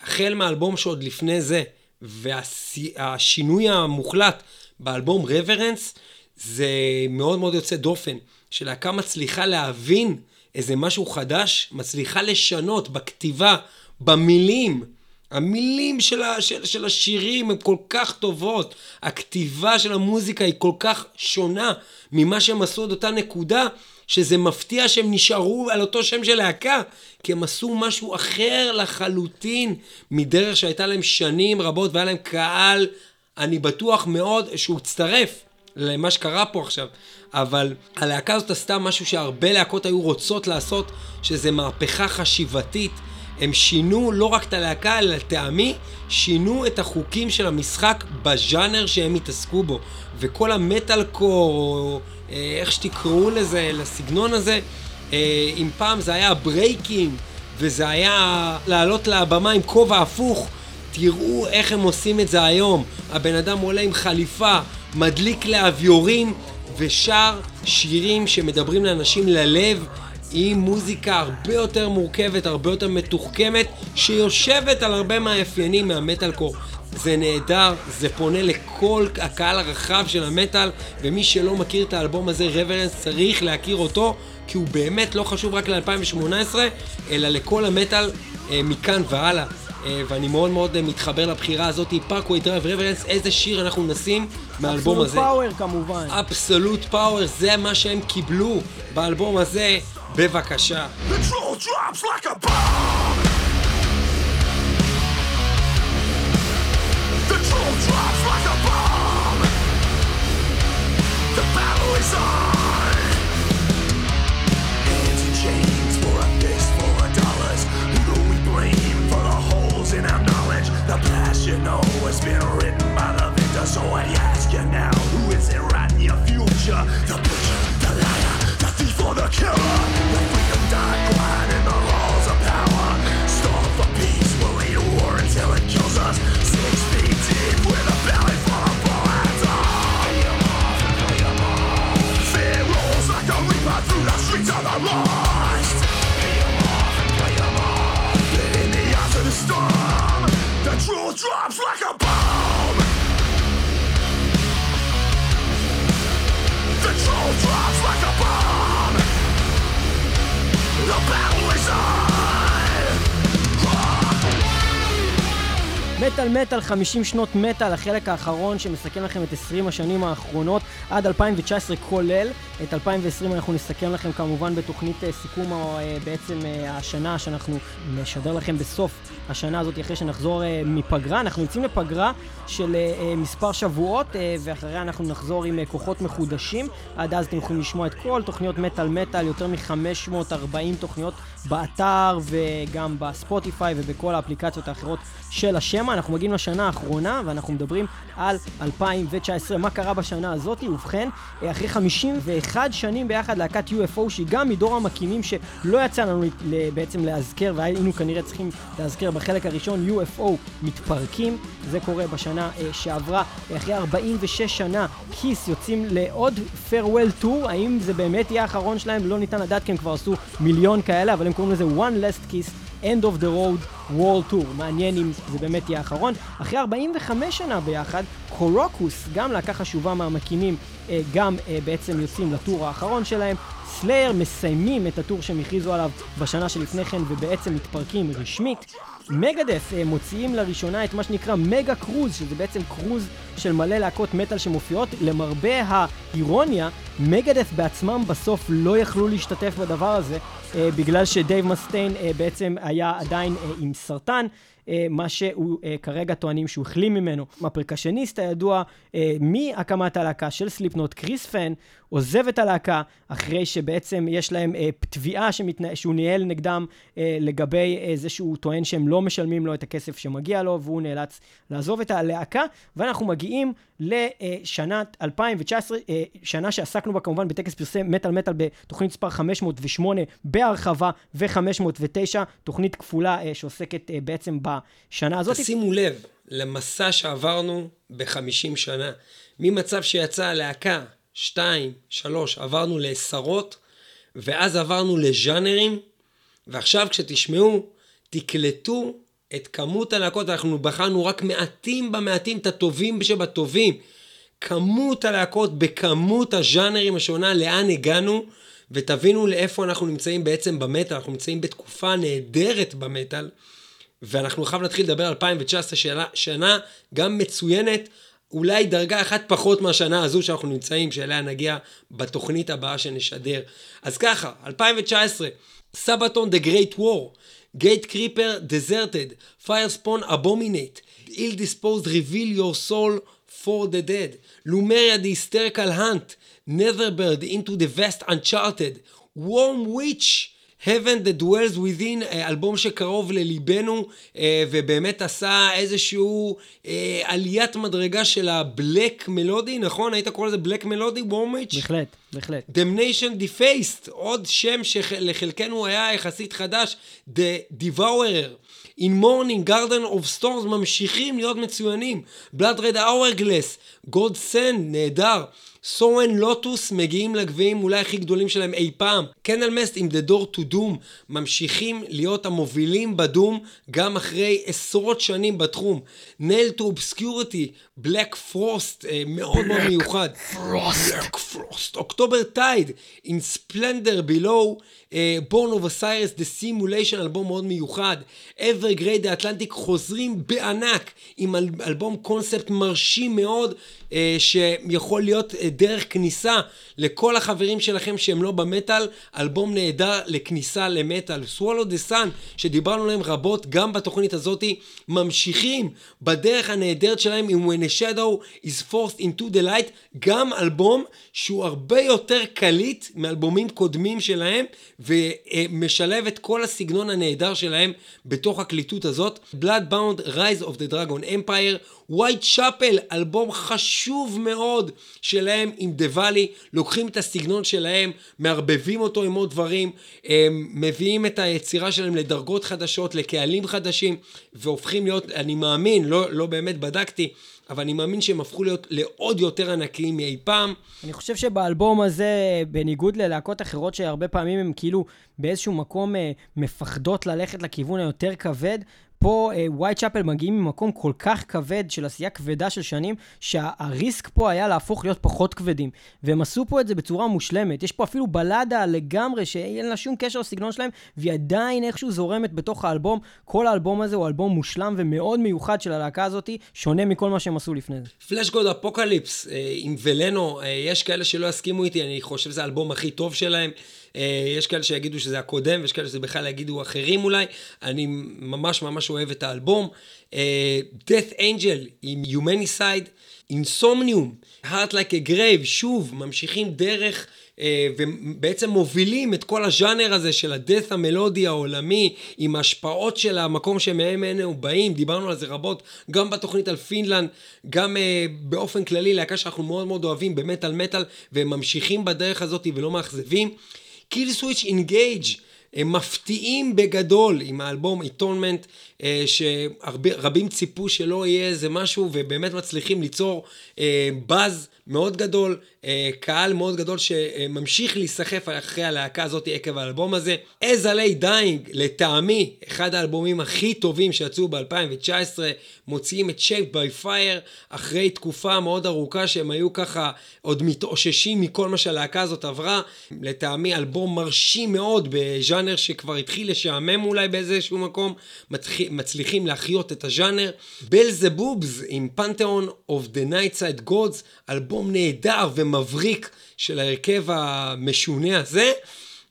החל מהאלבום שעוד לפני זה, והשינוי המוחלט באלבום רברנס, זה מאוד מאוד יוצא דופן, שלהקה מצליחה להבין איזה משהו חדש, מצליחה לשנות בכתיבה, במילים. המילים של, של, של השירים הן כל כך טובות, הכתיבה של המוזיקה היא כל כך שונה ממה שהם עשו עד אותה נקודה, שזה מפתיע שהם נשארו על אותו שם של להקה, כי הם עשו משהו אחר לחלוטין מדרך שהייתה להם שנים רבות והיה להם קהל, אני בטוח מאוד שהוא הצטרף למה שקרה פה עכשיו. אבל הלהקה הזאת עשתה משהו שהרבה להקות היו רוצות לעשות, שזה מהפכה חשיבתית. הם שינו לא רק את הלהקה, אלא לטעמי, שינו את החוקים של המשחק בז'אנר שהם התעסקו בו. וכל המטאל קור, או אה, איך שתקראו לזה, לסגנון הזה, אה, אם פעם זה היה ה breaking, וזה היה לעלות לבמה עם כובע הפוך. תראו איך הם עושים את זה היום. הבן אדם עולה עם חליפה, מדליק להביורים ושר שירים שמדברים לאנשים ללב עם מוזיקה הרבה יותר מורכבת, הרבה יותר מתוחכמת, שיושבת על הרבה מהאפיינים מהמטאלקור. זה נהדר, זה פונה לכל הקהל הרחב של המטאל, ומי שלא מכיר את האלבום הזה, Reverence, צריך להכיר אותו, כי הוא באמת לא חשוב רק ל-2018, אלא לכל המטאל אה, מכאן והלאה. אה, ואני מאוד מאוד אה, מתחבר לבחירה הזאת, Parkway Drive Reverence, איזה שיר אנחנו נשים מהאלבום Absolute הזה. Power כמובן. Absolute Power, זה מה שהם קיבלו באלבום הזה, בבקשה. The like past, you know, has been written by the victor. So I ask you now, who is it writing your future? The butcher, the liar, the thief or the killer? The freedom died quiet in the halls of power. Stall for peace, we'll lead a war until it kills us. Six feet deep with a belly full of bullets. Ah, fear rolls like a reaper through the streets of the lost. Drops like a bomb. The truth drops like a bomb. The battle is on. מטאל מטאל 50 שנות מטאל, החלק האחרון שמסכם לכם את 20 השנים האחרונות עד 2019 כולל. את 2020 אנחנו נסכם לכם כמובן בתוכנית אה, סיכום אה, בעצם אה, השנה שאנחנו נשדר לכם בסוף השנה הזאת אחרי שנחזור מפגרה. אנחנו יוצאים לפגרה של מספר שבועות ואחריה אנחנו נחזור עם כוחות מחודשים. עד אז אתם יכולים לשמוע את כל תוכניות מטאל מטאל, יותר מ-540 תוכניות באתר וגם בספוטיפיי ובכל האפליקציות האחרות של השמע. אנחנו מגיעים לשנה האחרונה ואנחנו מדברים על 2019. מה קרה בשנה הזאת? ובכן, אחרי 51 שנים ביחד להקת UFO, שהיא גם מדור המקימים שלא יצא לנו בעצם להזכר, והיינו כנראה צריכים להזכר בחלק הראשון, UFO מתפרקים. זה קורה בשנה אה, שעברה. אחרי 46 שנה, כיס יוצאים לעוד farewell tour. האם זה באמת יהיה האחרון שלהם? לא ניתן לדעת כי הם כבר עשו מיליון כאלה, אבל הם קוראים לזה one last kiss. End of the Road World Tour. מעניין אם זה באמת יהיה האחרון. אחרי 45 שנה ביחד, קורוקוס, גם להקה חשובה מהמקימים, אה, גם אה, בעצם יוצאים לטור האחרון שלהם. סלייר מסיימים את הטור שהם הכריזו עליו בשנה שלפני כן ובעצם מתפרקים רשמית. מגדף אה, מוציאים לראשונה את מה שנקרא מגה קרוז, שזה בעצם קרוז של מלא להקות מטאל שמופיעות. למרבה האירוניה, מגדף בעצמם בסוף לא יכלו להשתתף בדבר הזה, אה, בגלל שדייב מסטיין אה, בעצם היה עדיין עם סרטן. מה שהוא כרגע טוענים שהוא החלים ממנו. הפרקשניסט הידוע מהקמת הלהקה של סליפנוט, קריס פן, עוזב את הלהקה אחרי שבעצם יש להם אה, תביעה שמתנה... שהוא ניהל נגדם אה, לגבי אה, זה שהוא טוען שהם לא משלמים לו את הכסף שמגיע לו והוא נאלץ לעזוב את הלהקה ואנחנו מגיעים לשנת 2019, אה, שנה שעסקנו בה כמובן בטקס פרסי מטאל מטאל בתוכנית מספר 508 בהרחבה ו-509, תוכנית כפולה אה, שעוסקת אה, בעצם בשנה הזאת. שימו לב למסע שעברנו בחמישים שנה. ממצב שיצאה הלהקה, שתיים, שלוש, עברנו לעשרות, ואז עברנו לז'אנרים, ועכשיו כשתשמעו, תקלטו את כמות הלהקות, אנחנו בחרנו רק מעטים במעטים, את הטובים שבטובים. כמות הלהקות בכמות הז'אנרים השונה, לאן הגענו, ותבינו לאיפה אנחנו נמצאים בעצם במטאל, אנחנו נמצאים בתקופה נהדרת במטאל. ואנחנו חייב להתחיל לדבר על 2019, שנה, שנה גם מצוינת, אולי דרגה אחת פחות מהשנה הזו שאנחנו נמצאים, שאליה נגיע בתוכנית הבאה שנשדר. אז ככה, 2019, סבתון The Great War, Gate Creeper Deserted, Firespawn Abominate, Ill Disposed Reveal Your Soul for the Dead, Lumeria The Hysterical Hunt, Netherbird Into the Vast Uncharted, Warm Witch, Heaven That Dwells Within, אה, אלבום שקרוב לליבנו, אה, ובאמת עשה איזשהו אה, עליית מדרגה של הבלק מלודי, נכון? היית קורא לזה בלק מלודי, וורמיץ'? בהחלט, בהחלט. Damnation Defaced, עוד שם שלחלקנו היה יחסית חדש, The Devourer. In Morning, Garden of Storms ממשיכים להיות מצוינים. Blood Red Hourglass, God Send, נהדר. סורן לוטוס מגיעים לגביעים אולי הכי גדולים שלהם אי פעם. קנדל מסט עם The Door to Doom ממשיכים להיות המובילים ב doom גם אחרי עשרות שנים בתחום. To Obscurity, Black Frost, אה, מאוד מאוד מיוחד. Black Frost. October Tide, עם Splendor Below, of Osiris, The Simulation, אלבום מאוד מיוחד. Evergrey The Atlantic חוזרים בענק עם אל- אלבום קונספט מרשים מאוד, אה, שיכול להיות אה, דרך כניסה לכל החברים שלכם שהם לא במטאל, אלבום נהדר לכניסה למטאל. Swallow the Sun, שדיברנו עליהם רבות גם בתוכנית הזאתי, ממשיכים בדרך הנהדרת שלהם עם When a Shadow is Forced into the Light, גם אלבום שהוא הרבה יותר קליט מאלבומים קודמים שלהם, ומשלב את כל הסגנון הנהדר שלהם בתוך הקליטות הזאת. Bloodbound Rise of the Dragon Empire, White Chapel, אלבום חשוב מאוד שלהם עם The Valley, לוקחים את הסגנון שלהם, מערבבים אותו עם עוד דברים, מביאים את היצירה שלהם לדרגות חדשות, לקהלים חדשים, והופכים להיות, אני מאמין, לא, לא באמת בדקתי, אבל אני מאמין שהם הפכו להיות לעוד יותר ענקיים מאי פעם. אני חושב שבאלבום הזה, בניגוד ללהקות אחרות שהרבה פעמים הם כאילו באיזשהו מקום אה, מפחדות ללכת לכיוון היותר כבד, פה ווייט צ'אפל מגיעים ממקום כל כך כבד של עשייה כבדה של שנים, שה risk פה היה להפוך להיות פחות כבדים. והם עשו פה את זה בצורה מושלמת. יש פה אפילו בלדה לגמרי, שאין לה שום קשר לסגנון שלהם, והיא עדיין איכשהו זורמת בתוך האלבום. כל האלבום הזה הוא אלבום מושלם ומאוד מיוחד של הלהקה הזאת, שונה מכל מה שהם עשו לפני זה. Fleshgod Apocalypse אה, עם Veleno, אה, יש כאלה שלא יסכימו איתי, אני חושב שזה האלבום הכי טוב שלהם. אה, יש כאלה שיגידו שזה הקודם, ויש כאלה שזה בכלל יגידו אחרים אולי. אני ממש ממש אוהב את האלבום. אה, Death Angel עם Humanicide, Insomnium, Heart Like a Grave, שוב, ממשיכים דרך אה, ובעצם מובילים את כל הז'אנר הזה של ה death המלודי העולמי, עם ההשפעות של המקום שמהם אנו באים, דיברנו על זה רבות, גם בתוכנית על פינלנד, גם אה, באופן כללי, להקה שאנחנו מאוד מאוד אוהבים במטאל מטאל, והם ממשיכים בדרך הזאת ולא מאכזבים. Killswitch Engage הם מפתיעים בגדול עם האלבום איטונמנט, שרבים ציפו שלא יהיה איזה משהו, ובאמת מצליחים ליצור אה, באז מאוד גדול, אה, קהל מאוד גדול שממשיך להיסחף אחרי הלהקה הזאת עקב האלבום הזה. As a Lay Dying, לטעמי, אחד האלבומים הכי טובים שיצאו ב-2019, מוציאים את Shaped by Fire, אחרי תקופה מאוד ארוכה שהם היו ככה עוד מתאוששים מכל מה שהלהקה הזאת עברה. לטעמי אלבום מרשים מאוד בז'אנר שכבר התחיל לשעמם אולי באיזשהו מקום, מצליח, מצליחים להחיות את הז'אנר. בל זה בובס עם פנתיאון of the Night Side Gods, אלבום נהדר ומבריק של ההרכב המשונה הזה.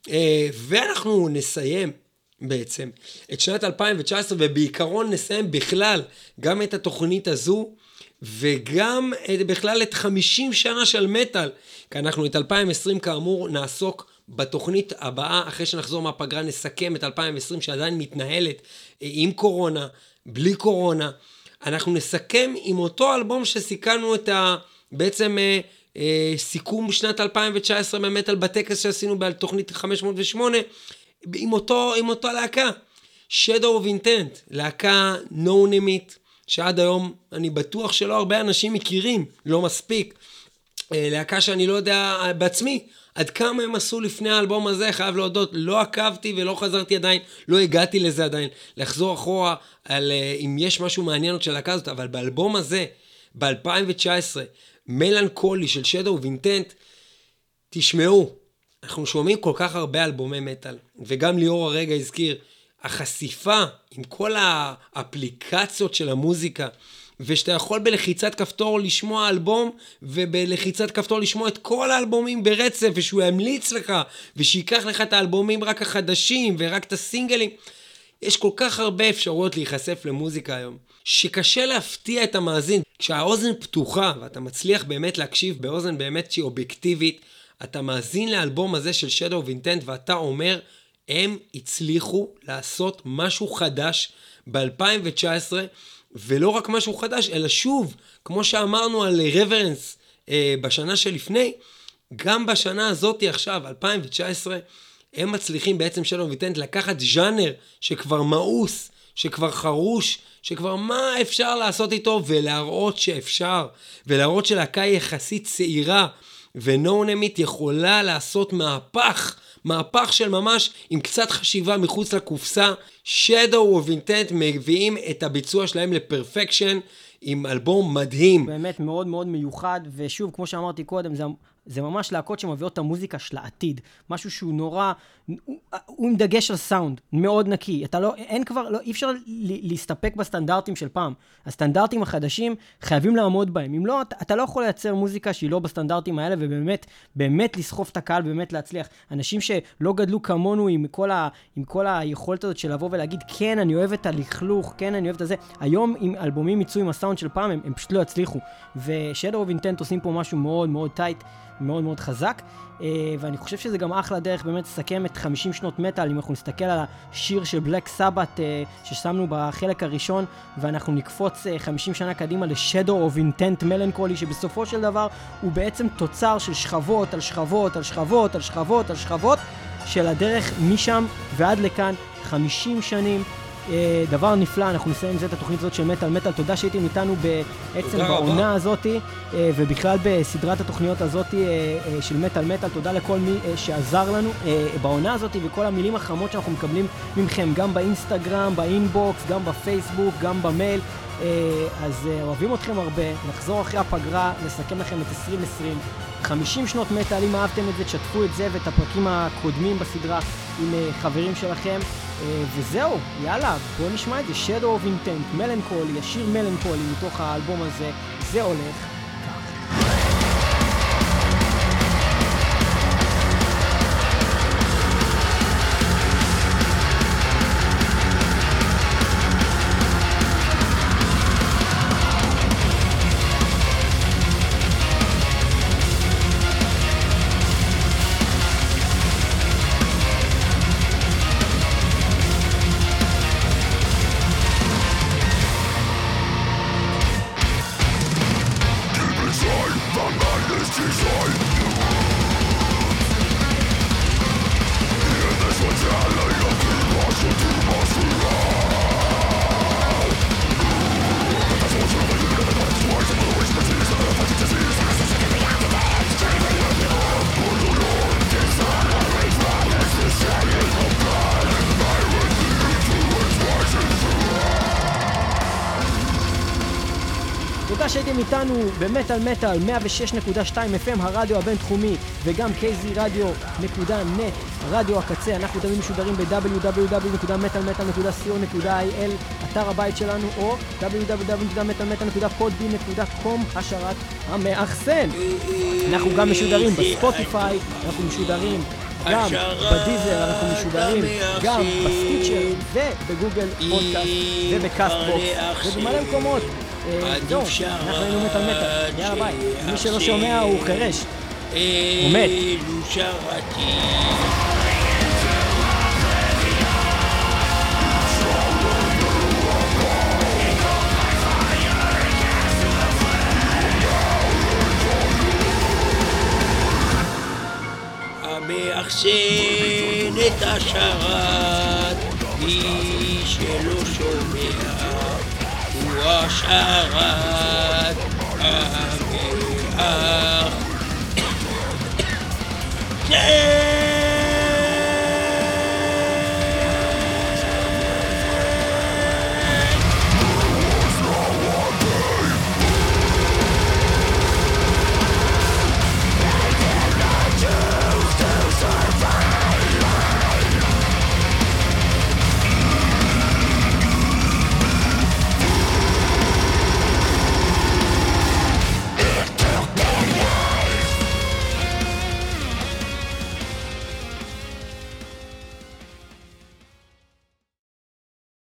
אה, ואנחנו נסיים בעצם את שנת 2019, ובעיקרון נסיים בכלל גם את התוכנית הזו, וגם את, בכלל את 50 שנה של מטאל, כי אנחנו את 2020 כאמור נעסוק בתוכנית הבאה, אחרי שנחזור מהפגרה נסכם את 2020 שעדיין מתנהלת אה, עם קורונה, בלי קורונה. אנחנו נסכם עם אותו אלבום שסיכמנו את ה... בעצם אה, אה, סיכום שנת 2019 במטאל בטקס שעשינו בתוכנית 508, עם אותו, עם אותו להקה. Shadow of Intent, להקה נונמית, שעד היום אני בטוח שלא הרבה אנשים מכירים, לא מספיק. אה, להקה שאני לא יודע אה, בעצמי עד כמה הם עשו לפני האלבום הזה, חייב להודות, לא עקבתי ולא חזרתי עדיין, לא הגעתי לזה עדיין, לחזור אחורה על אה, אם יש משהו מעניין עוד של הלהקה הזאת, אבל באלבום הזה, ב-2019, מלנכולי של of Intent, תשמעו, אנחנו שומעים כל כך הרבה אלבומי מטאל, וגם ליאור הרגע הזכיר, החשיפה עם כל האפליקציות של המוזיקה, ושאתה יכול בלחיצת כפתור לשמוע אלבום, ובלחיצת כפתור לשמוע את כל האלבומים ברצף, ושהוא ימליץ לך, ושייקח לך את האלבומים רק החדשים, ורק את הסינגלים. יש כל כך הרבה אפשרויות להיחשף למוזיקה היום, שקשה להפתיע את המאזין. כשהאוזן פתוחה, ואתה מצליח באמת להקשיב באוזן באמת שהיא אובייקטיבית, אתה מאזין לאלבום הזה של Shadow of Intent, ואתה אומר, הם הצליחו לעשות משהו חדש ב-2019, ולא רק משהו חדש, אלא שוב, כמו שאמרנו על רברנס אה, בשנה שלפני, גם בשנה הזאת עכשיו, 2019, הם מצליחים בעצם שלום ויטנט לקחת ז'אנר שכבר מאוס, שכבר חרוש, שכבר מה אפשר לעשות איתו, ולהראות שאפשר, ולהראות שלהקה יחסית צעירה, ונונמית יכולה לעשות מהפך, מהפך של ממש עם קצת חשיבה מחוץ לקופסה. Shadow of Intent מביאים את הביצוע שלהם לפרפקשן עם אלבום מדהים. באמת מאוד מאוד מיוחד, ושוב, כמו שאמרתי קודם, זה, זה ממש להקות שמביאות את המוזיקה של העתיד. משהו שהוא נורא, הוא, הוא עם דגש על סאונד, מאוד נקי. אתה לא, אין כבר, לא, אי אפשר להסתפק בסטנדרטים של פעם. הסטנדרטים החדשים, חייבים לעמוד בהם. אם לא, אתה, אתה לא יכול לייצר מוזיקה שהיא לא בסטנדרטים האלה, ובאמת, באמת לסחוף את הקהל, באמת להצליח. אנשים שלא גדלו כמונו עם כל, ה, עם כל היכולת הזאת של לבוא ולהגיד, כן, אני אוהב את הלכלוך, כן, אני אוהב את הזה. היום, אם אלבומים יצאו עם הסאונד של פעם, הם, הם פשוט לא יצליחו. ו-Shadow of Intent עושים פה משהו מאוד מאוד טייט, מאוד מאוד חזק. אה, ואני חושב שזה גם אחלה דרך באמת לסכם את 50 שנות מטאל, אם אנחנו נסתכל על השיר של בלק סבת אה, ששמנו בחלק הראשון, ואנחנו נקפוץ אה, 50 שנה קדימה ל-Shadow of Intent Melancholy, שבסופו של דבר הוא בעצם תוצר של שכבות על שכבות על שכבות על שכבות על שכבות של הדרך משם ועד לכאן, 50 שנים. אה, דבר נפלא, אנחנו נסיים עם זה את התוכנית הזאת של מטאל מטאל. תודה שהייתם איתנו בעצם. בעונה הזאתי, אה, ובכלל בסדרת התוכניות הזאתי אה, אה, של מטאל מטאל. תודה לכל מי אה, שעזר לנו אה, בעונה הזאתי, וכל המילים החמות שאנחנו מקבלים מכם, גם באינסטגרם, באינבוקס, גם בפייסבוק, גם במייל. אה, אז אה, אוהבים אתכם הרבה, נחזור אחרי הפגרה, נסכם לכם את 2020. 50 שנות מטאל, אם אהבתם את זה, תשתפו את זה ואת הפרקים הקודמים בסדרה עם אה, חברים שלכם. אה, וזהו, יאללה, בואו נשמע את זה, Shadow of Intent, מלנקולי, השיר מלנקולי מתוך האלבום הזה, זה הולך במטאל מטאל 106.2 FM הרדיו הבינתחומי וגם kzradio.net רדיו הקצה אנחנו תמיד משודרים ב-www.metalmetal.co.il אתר הבית שלנו או www.metalmetal.podbean.com השרת המאחסן אנחנו גם משודרים בספוטיפיי אנחנו משודרים גם בדיזר אנחנו משודרים גם בסטיצ'ר ובגוגל פודקאסט וב Castbox ובמלא מקומות אה, זהו, אנחנו היינו מטאל מטאל, יאללה ביי. מי שלא שומע הוא חירש. הוא מת. המאחסן את השרת, מי שלא שומע wash our heart.